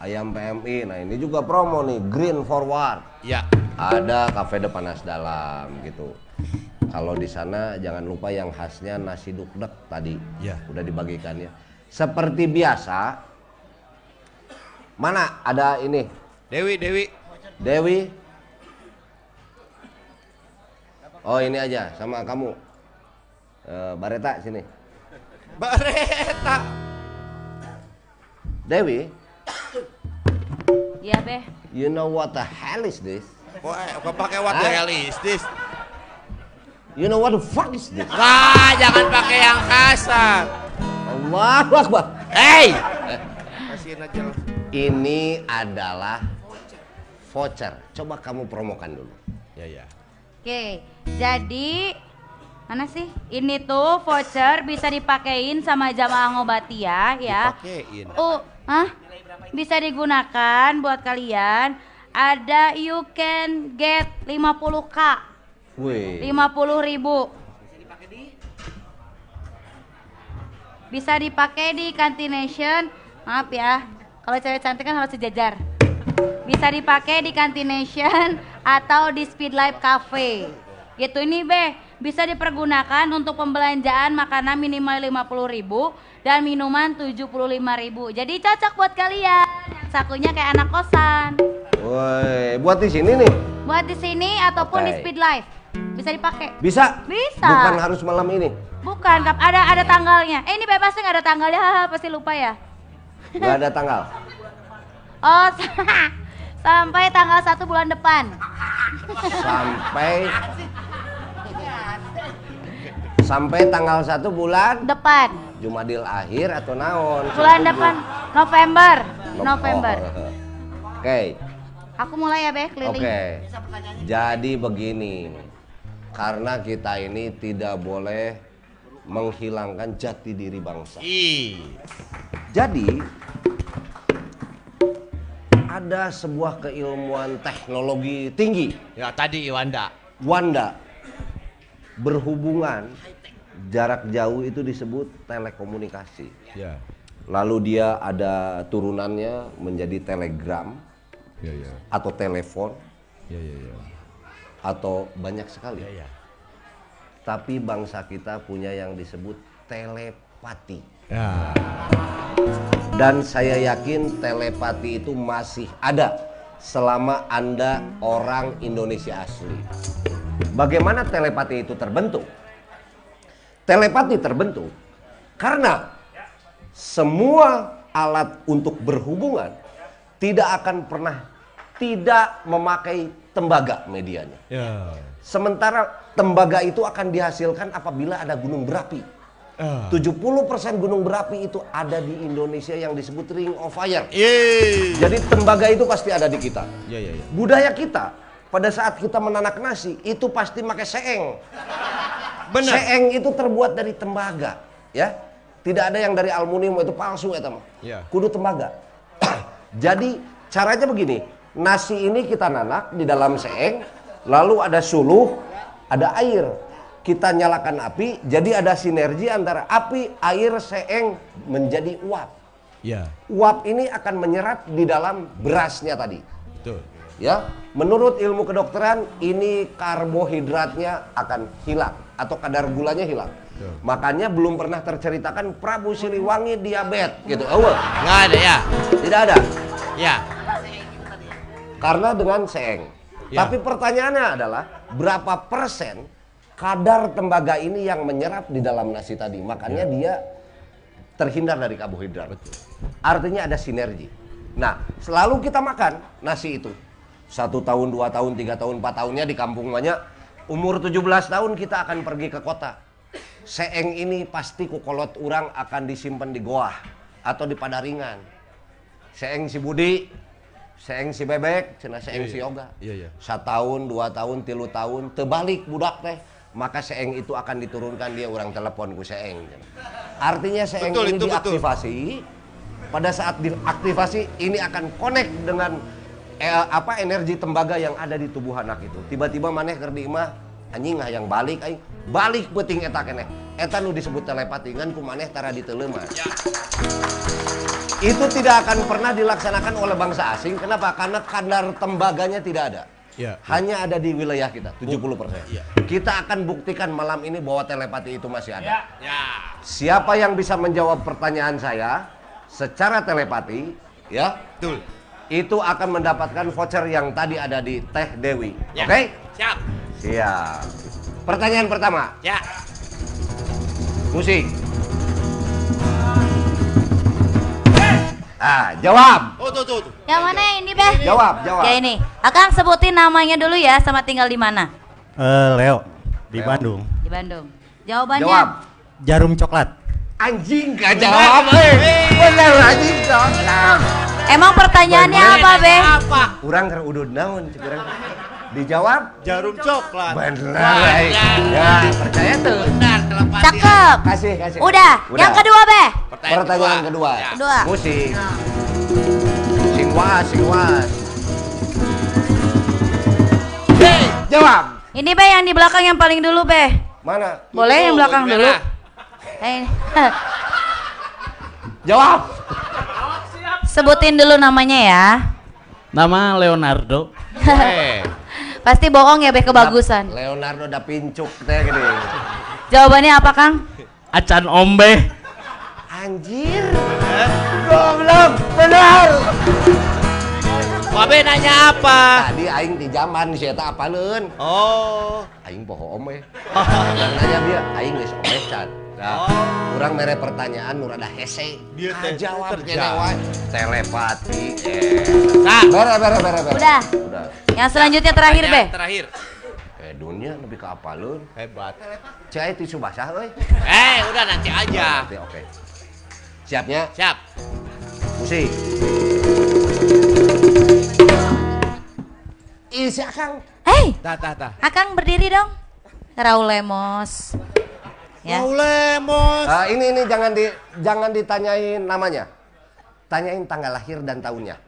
Ayam PMI. Nah, ini juga promo nih, Green Forward. Ya. Ada kafe de panas dalam gitu. Kalau di sana jangan lupa yang khasnya nasi dukdek tadi. Ya. Udah dibagikannya. Seperti biasa. Mana ada ini? Dewi, Dewi. Dewi. Oh, ini aja sama kamu. Eh, Bareta sini. Bareta. Dewi, Iya, Beh. you know what the hell is this? Wah, kok pakai what the hell is this? You know what the fuck is this? Wah, jangan pakai yang kasar. Allahu Akbar. Hey! Kasihin aja lah. Ini adalah voucher. Coba kamu promokan dulu. Ya, ya. Oke, jadi mana sih? Ini tuh voucher bisa dipakein sama jamaah ngobatia ya. Dipakein. Oh, hah? Bisa digunakan buat kalian. Ada you can get 50k, Wih. 50 ribu. Bisa dipakai di Cantination. Maaf ya, kalau cewek cantik kan harus sejajar. Bisa dipakai di Cantination atau di Speed Life Cafe. Gitu ini Beh, bisa dipergunakan untuk pembelanjaan makanan minimal 50.000 dan minuman 75.000. Jadi cocok buat kalian. Yang sakunya kayak anak kosan. Woi, buat di sini nih. Buat di sini ataupun di Oke. Speed Life. Bisa dipakai. Bisa? Bisa. Bukan harus malam ini. Bukan, Kap. ada ada tanggalnya. Eh ini bebasnya nggak ada tanggalnya, haha, pasti lupa ya. Gak ada tanggal. Oh, sampai tanggal 1 bulan depan. Sampai sampai tanggal 1 bulan Depan. Jumadil akhir atau naon? Bulan depan November. November. Oh, Oke. Aku mulai ya, Beh, keliling. Oke. Jadi begini. Karena kita ini tidak boleh menghilangkan jati diri bangsa. Ih. Jadi ada sebuah keilmuan teknologi tinggi. Ya tadi Wanda. Wanda berhubungan jarak jauh itu disebut telekomunikasi. Ya. Lalu dia ada turunannya menjadi telegram Ya, ya. atau telepon Ya, ya, ya. atau banyak sekali. Ya, ya. Tapi bangsa kita punya yang disebut telepati. Ya. Dan saya yakin telepati itu masih ada selama Anda orang Indonesia asli. Bagaimana telepati itu terbentuk? Telepati terbentuk karena semua alat untuk berhubungan tidak akan pernah tidak memakai tembaga medianya. Ya. Sementara tembaga itu akan dihasilkan apabila ada gunung berapi. Ah. 70% gunung berapi itu ada di Indonesia yang disebut Ring of Fire. Yeay. Jadi tembaga itu pasti ada di kita. Ya, ya, ya. Budaya kita pada saat kita menanak nasi itu pasti pakai seeng. Bener. Seeng itu terbuat dari tembaga, ya. Tidak ada yang dari aluminium itu palsu ya teman. Ya. Kudu tembaga. Jadi caranya begini, nasi ini kita nanak di dalam seeng, lalu ada suluh, ada air. Kita nyalakan api, jadi ada sinergi antara api, air, seeng menjadi uap. Ya. Uap ini akan menyerap di dalam berasnya tadi. Betul. Ya, menurut ilmu kedokteran ini karbohidratnya akan hilang atau kadar gulanya hilang. Betul. Makanya belum pernah terceritakan Prabu Siliwangi diabetes gitu. Oh, Nggak ada ya. tidak ada. Ya. Karena dengan seeng. Ya. Tapi pertanyaannya adalah berapa persen kadar tembaga ini yang menyerap di dalam nasi tadi? Makanya dia terhindar dari karbohidrat. Artinya ada sinergi. Nah, selalu kita makan nasi itu. Satu tahun, dua tahun, tiga tahun, empat tahunnya di kampung banyak. Umur 17 tahun kita akan pergi ke kota. Seeng ini pasti kukolot orang akan disimpan di goa atau di padaringan. Seeng si Budi, seeng si Bebek, cina seeng Iya, si iya. Yoga. Iya, iya. Setahun, dua tahun, tilu tahun, terbalik budak teh. Maka seeng itu akan diturunkan dia orang telepon ku seeng. Artinya seeng Betul, ini itu betul. diaktifasi. Pada saat diaktifasi ini akan connect dengan eh, apa energi tembaga yang ada di tubuh anak itu. Tiba-tiba maneh keur di imah anjing yang balik aing balik penting eta keneh. Eta nu disebut telepati ngan ku maneh tara teuleuma. Itu tidak akan pernah dilaksanakan oleh bangsa asing. Kenapa? Karena kadar tembaganya tidak ada. Ya. Hanya ada di wilayah kita, 70%. Iya. Kita akan buktikan malam ini bahwa telepati itu masih ada. Ya. Siapa yang bisa menjawab pertanyaan saya secara telepati, ya, Betul. Itu akan mendapatkan voucher yang tadi ada di Teh Dewi. Ya. Oke? Siap. Siap. Pertanyaan pertama, Ya. musik. Ah, jawab. Oh tuh tuh tuh. Yang mana yang ini, Beh? Jawab, jawab. Ya ini. Akang sebutin namanya dulu ya sama tinggal di mana? Eh, Leo di Leo. Bandung. Di Bandung. Jawabannya? Jawab. Jarum coklat. Anjing gak jawab, eh. Bener anjing coklat. Emang pertanyaannya apa, Beh? Apa? Kurang keur udud naon, cik urang. Dijawab? Jarum coklat. Bener. Eh. ya. Ya, percaya tuh. Benar telepati. Cakep. Kasih, kasih. Udah. Yang kedua, Beh? Pertanyaan kedua. Ya. Kedua. Musik. Sing was, sing was. Hey. Jawab. Ini, Beh, yang di belakang yang paling dulu, Beh. Mana? Boleh yang Oh, belakang dulu? Eh, Jawab. sebutin dulu namanya ya. Nama Leonardo. Eh. Pasti bohong ya, Beh, kebagusan. Leonardo da Pincuk teh gede. Jawabannya apa, Kang? Acan Ombe. Anjir. Goblok, benar. Babe nanya apa? Tadi aing di zaman si eta apaleun. Oh. Aing poho ome. Dan nanya dia, aing geus ome can. Nah, kurang mere pertanyaan nu rada hese. Dia teh jawab wae. Telepati. Eh. Nah. Bere bere bere. Udah. Udah. Yang selanjutnya terakhir, Beh. Pertanyaan Terakhir. Eh dunia lebih ke apaleun. Hebat. Cai tisu basah euy. Eh, udah nanti aja. Oke, oke. Siapnya? Siap. Musik. Isi akang. Hei, Tah tah tah. Akang berdiri dong. Raul Lemos. Ya. Lemos. Ah, ini ini jangan di jangan ditanyain namanya. Tanyain tanggal lahir dan tahunnya.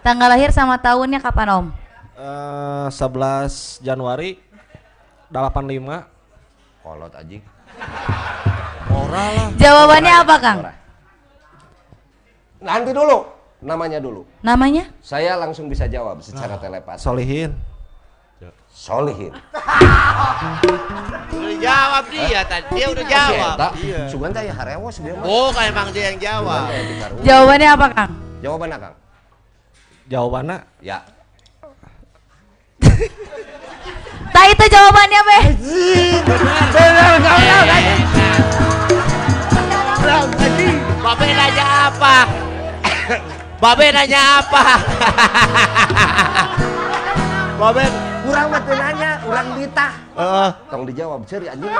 Tanggal lahir sama tahunnya kapan Om? Eh, 11 Januari 85. Kolot aji. Ora lah. Jawabannya apa Kang? Nanti dulu, namanya dulu. Namanya? Saya langsung bisa jawab secara telepati. Solihin. Solihin. Udah jawab dia tadi, dia udah jawab. Iya. Cuman saya harewas dia mah. Oh, kan emang dia yang jawab. Jawabannya apa Kang? Jawabannya Kang? Jawabannya Ya. Tak itu jawabannya Be. Benar kau Babe nanya apa? Babe nanya apa? Babe kurang mah teu nanya, urang ditah. Heeh. Tong dijawab ceri anjing.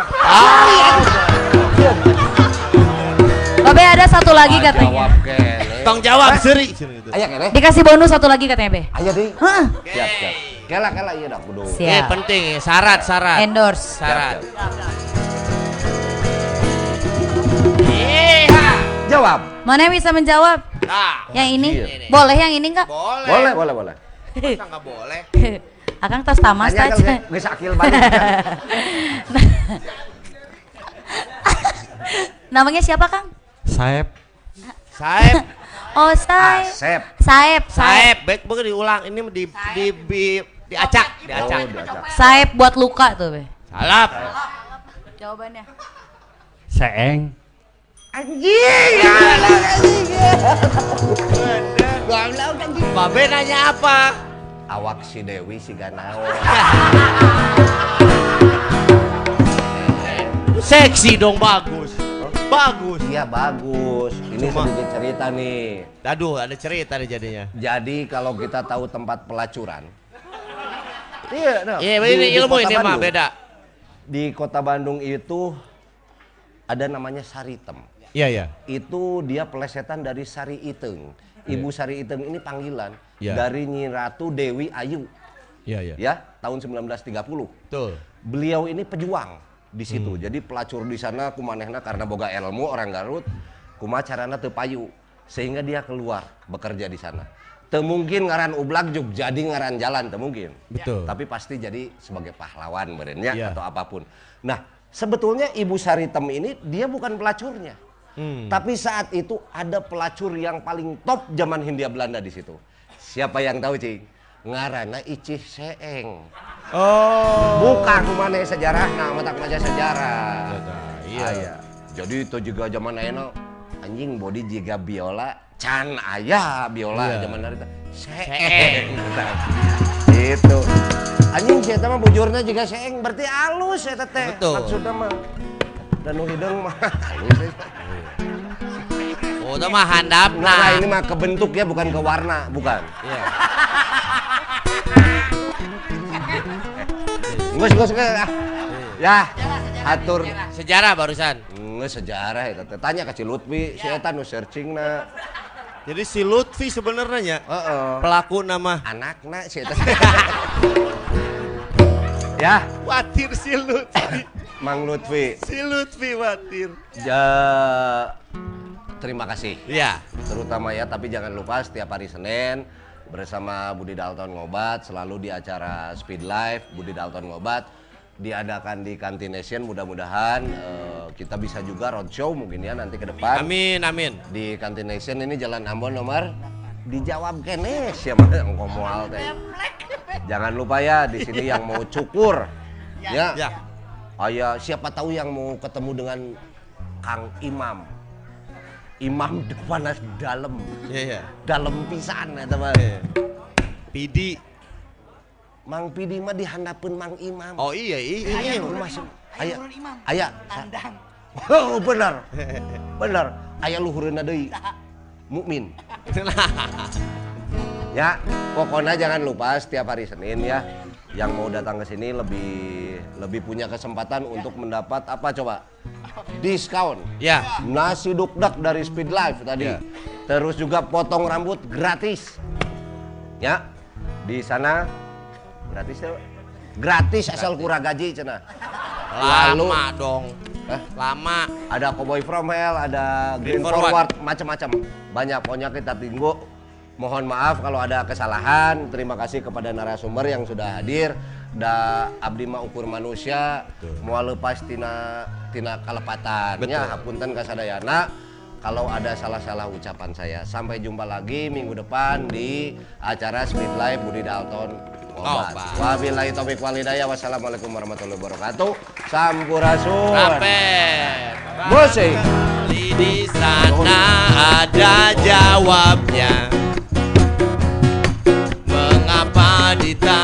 Babe ada satu lagi katanya. Jawab kene. Tong jawab seri. Aya kene. Dikasih bonus satu lagi katanya Be. Aya deui. Hah? Siap, siap. Kela kela ieu dah kudu. Siap. Eh penting, syarat syarat. Endorse. Syarat. Jawab. Mana yang bisa menjawab? Nah, Yang ini? Iya. Boleh yang ini enggak? boleh. Boleh, boleh, boleh. Masa nggak boleh? Akang tas tamas kan geus akil balik. Namanya siapa Kang? Saep. Saeb, Oh Saeb. Asep. Saeb. Saeb, baik baik diulang. Ini di di di diacak, diacak. Oh, diacak. Saeb buat luka tuh Be. Salap. Jawabannya. Seeng. Anjing. Babe nanya apa? Awak si Dewi si Ganao. Seksi dong bagus. Bagus. Iya bagus. Ini Cuma- sedikit cerita nih. Aduh, ada cerita nih jadinya. Jadi kalau kita tahu tempat pelacuran. Iya, nah, Iya, di- ini ilmu kota ini mah Bandung. beda. Di kota Bandung itu ada namanya Saritem. Iya, iya. Itu dia pelesetan dari Sari Iteng. Ibu Sari Iteng ini panggilan Iya. dari Nyi Ratu Dewi Ayu. Iya, iya. Ya, tahun 1930. Tuh. Beliau ini pejuang di situ. Jadi pelacur di sana kumanehna karena boga ilmu orang Garut, kumaha carana teu payu sehingga dia keluar bekerja di sana. Teu mungkin ngaran ublak juk jadi ngaran jalan teu mungkin. Betul. Tapi pasti jadi sebagai pahlawan berenya Iya. atau apa pun. Nah, sebetulnya Ibu Saritem ini dia bukan pelacurnya. Hmm. Tapi saat itu ada pelacur yang paling top zaman Hindia Belanda di situ. Siapa yang tahu, Cing? Ngarana Icih Seeng. Oh. Bukan kumane sejarah, nah matak maca sejarah. iya. Aya. Jadi itu juga zaman ayeuna anjing body jiga biola can aya biola Iya. zaman dari itu. Seeng. Itu. Anjing saya mah bujurnya juga seeng berarti halus ya teh. Betul. Maksudnya mah dan hidung mah halus. eta. Oh, itu mah handap. Nah, ini mah ke bentuk ya bukan ke warna, bukan. Iya. Ngus ngus. ah. Ya, atur Sejarah barusan. ngus sejarah teh. Tanya ke si Lutfi, si eta nu searching na. Jadi si Lutfi sebenarnya Heeh. pelaku nama Anakna si eta. ya, Watir si Lutfi. Mang Lutfi. Si Lutfi Watir. Ja, terima kasih. Iya. Terutama ya, tapi jangan lupa setiap hari Senin bersama Budi Dalton Ngobat selalu di acara Speed Life Budi Dalton Ngobat diadakan di Kantination mudah-mudahan eh, kita bisa juga roadshow mungkin ya nanti ke depan. Amin, amin. di Kantination ini Jalan Ambon nomor dijawab kene siapa yang ngomong teh. Jangan lupa ya di sini yang mau cukur. Ya, Ya. Aya siapa tahu yang mau ketemu dengan Kang Imam Imam panas dalam Iya, iya. dalam pisan eta mah Pidi. Mang Pidi mah dihandapeun Mang Imam Oh iya, iya. Iya, masuk. Aya, aya. Tandang. Oh, benar. Benar. Aya luhureunna deui. Mukmin. Ya, pokoknya jangan lupa setiap hari Senin ya. Yang mau datang ke sini lebih lebih punya kesempatan untuk mendapat apa coba? Diskon. Ya. Nasi dukdak dari Speed Life tadi. Ya. Terus juga potong rambut gratis. Ya. Di sana gratis ya. Gratis asal kurang gaji cenah. Lama dong. Hah? Lama. Ada Cowboy From Hell, ada Green, Green Forward. Forward, macam-macam. Banyak pokoknya kita tunggu Mohon maaf kalau ada kesalahan. Terima kasih kepada narasumber yang sudah hadir. Da abdi mah ukur manusia moal lepas tina tina kalepatannya hapunten kasadayana kalau ada salah-salah ucapan saya. Sampai jumpa lagi minggu depan di acara Speed Live Budi Dalton Obat. Obat. Wabillahi taufiq walhidayah. Wassalamualaikum warahmatullahi wabarakatuh. Sampurasun. Musik. Di sana ada jawabnya. body.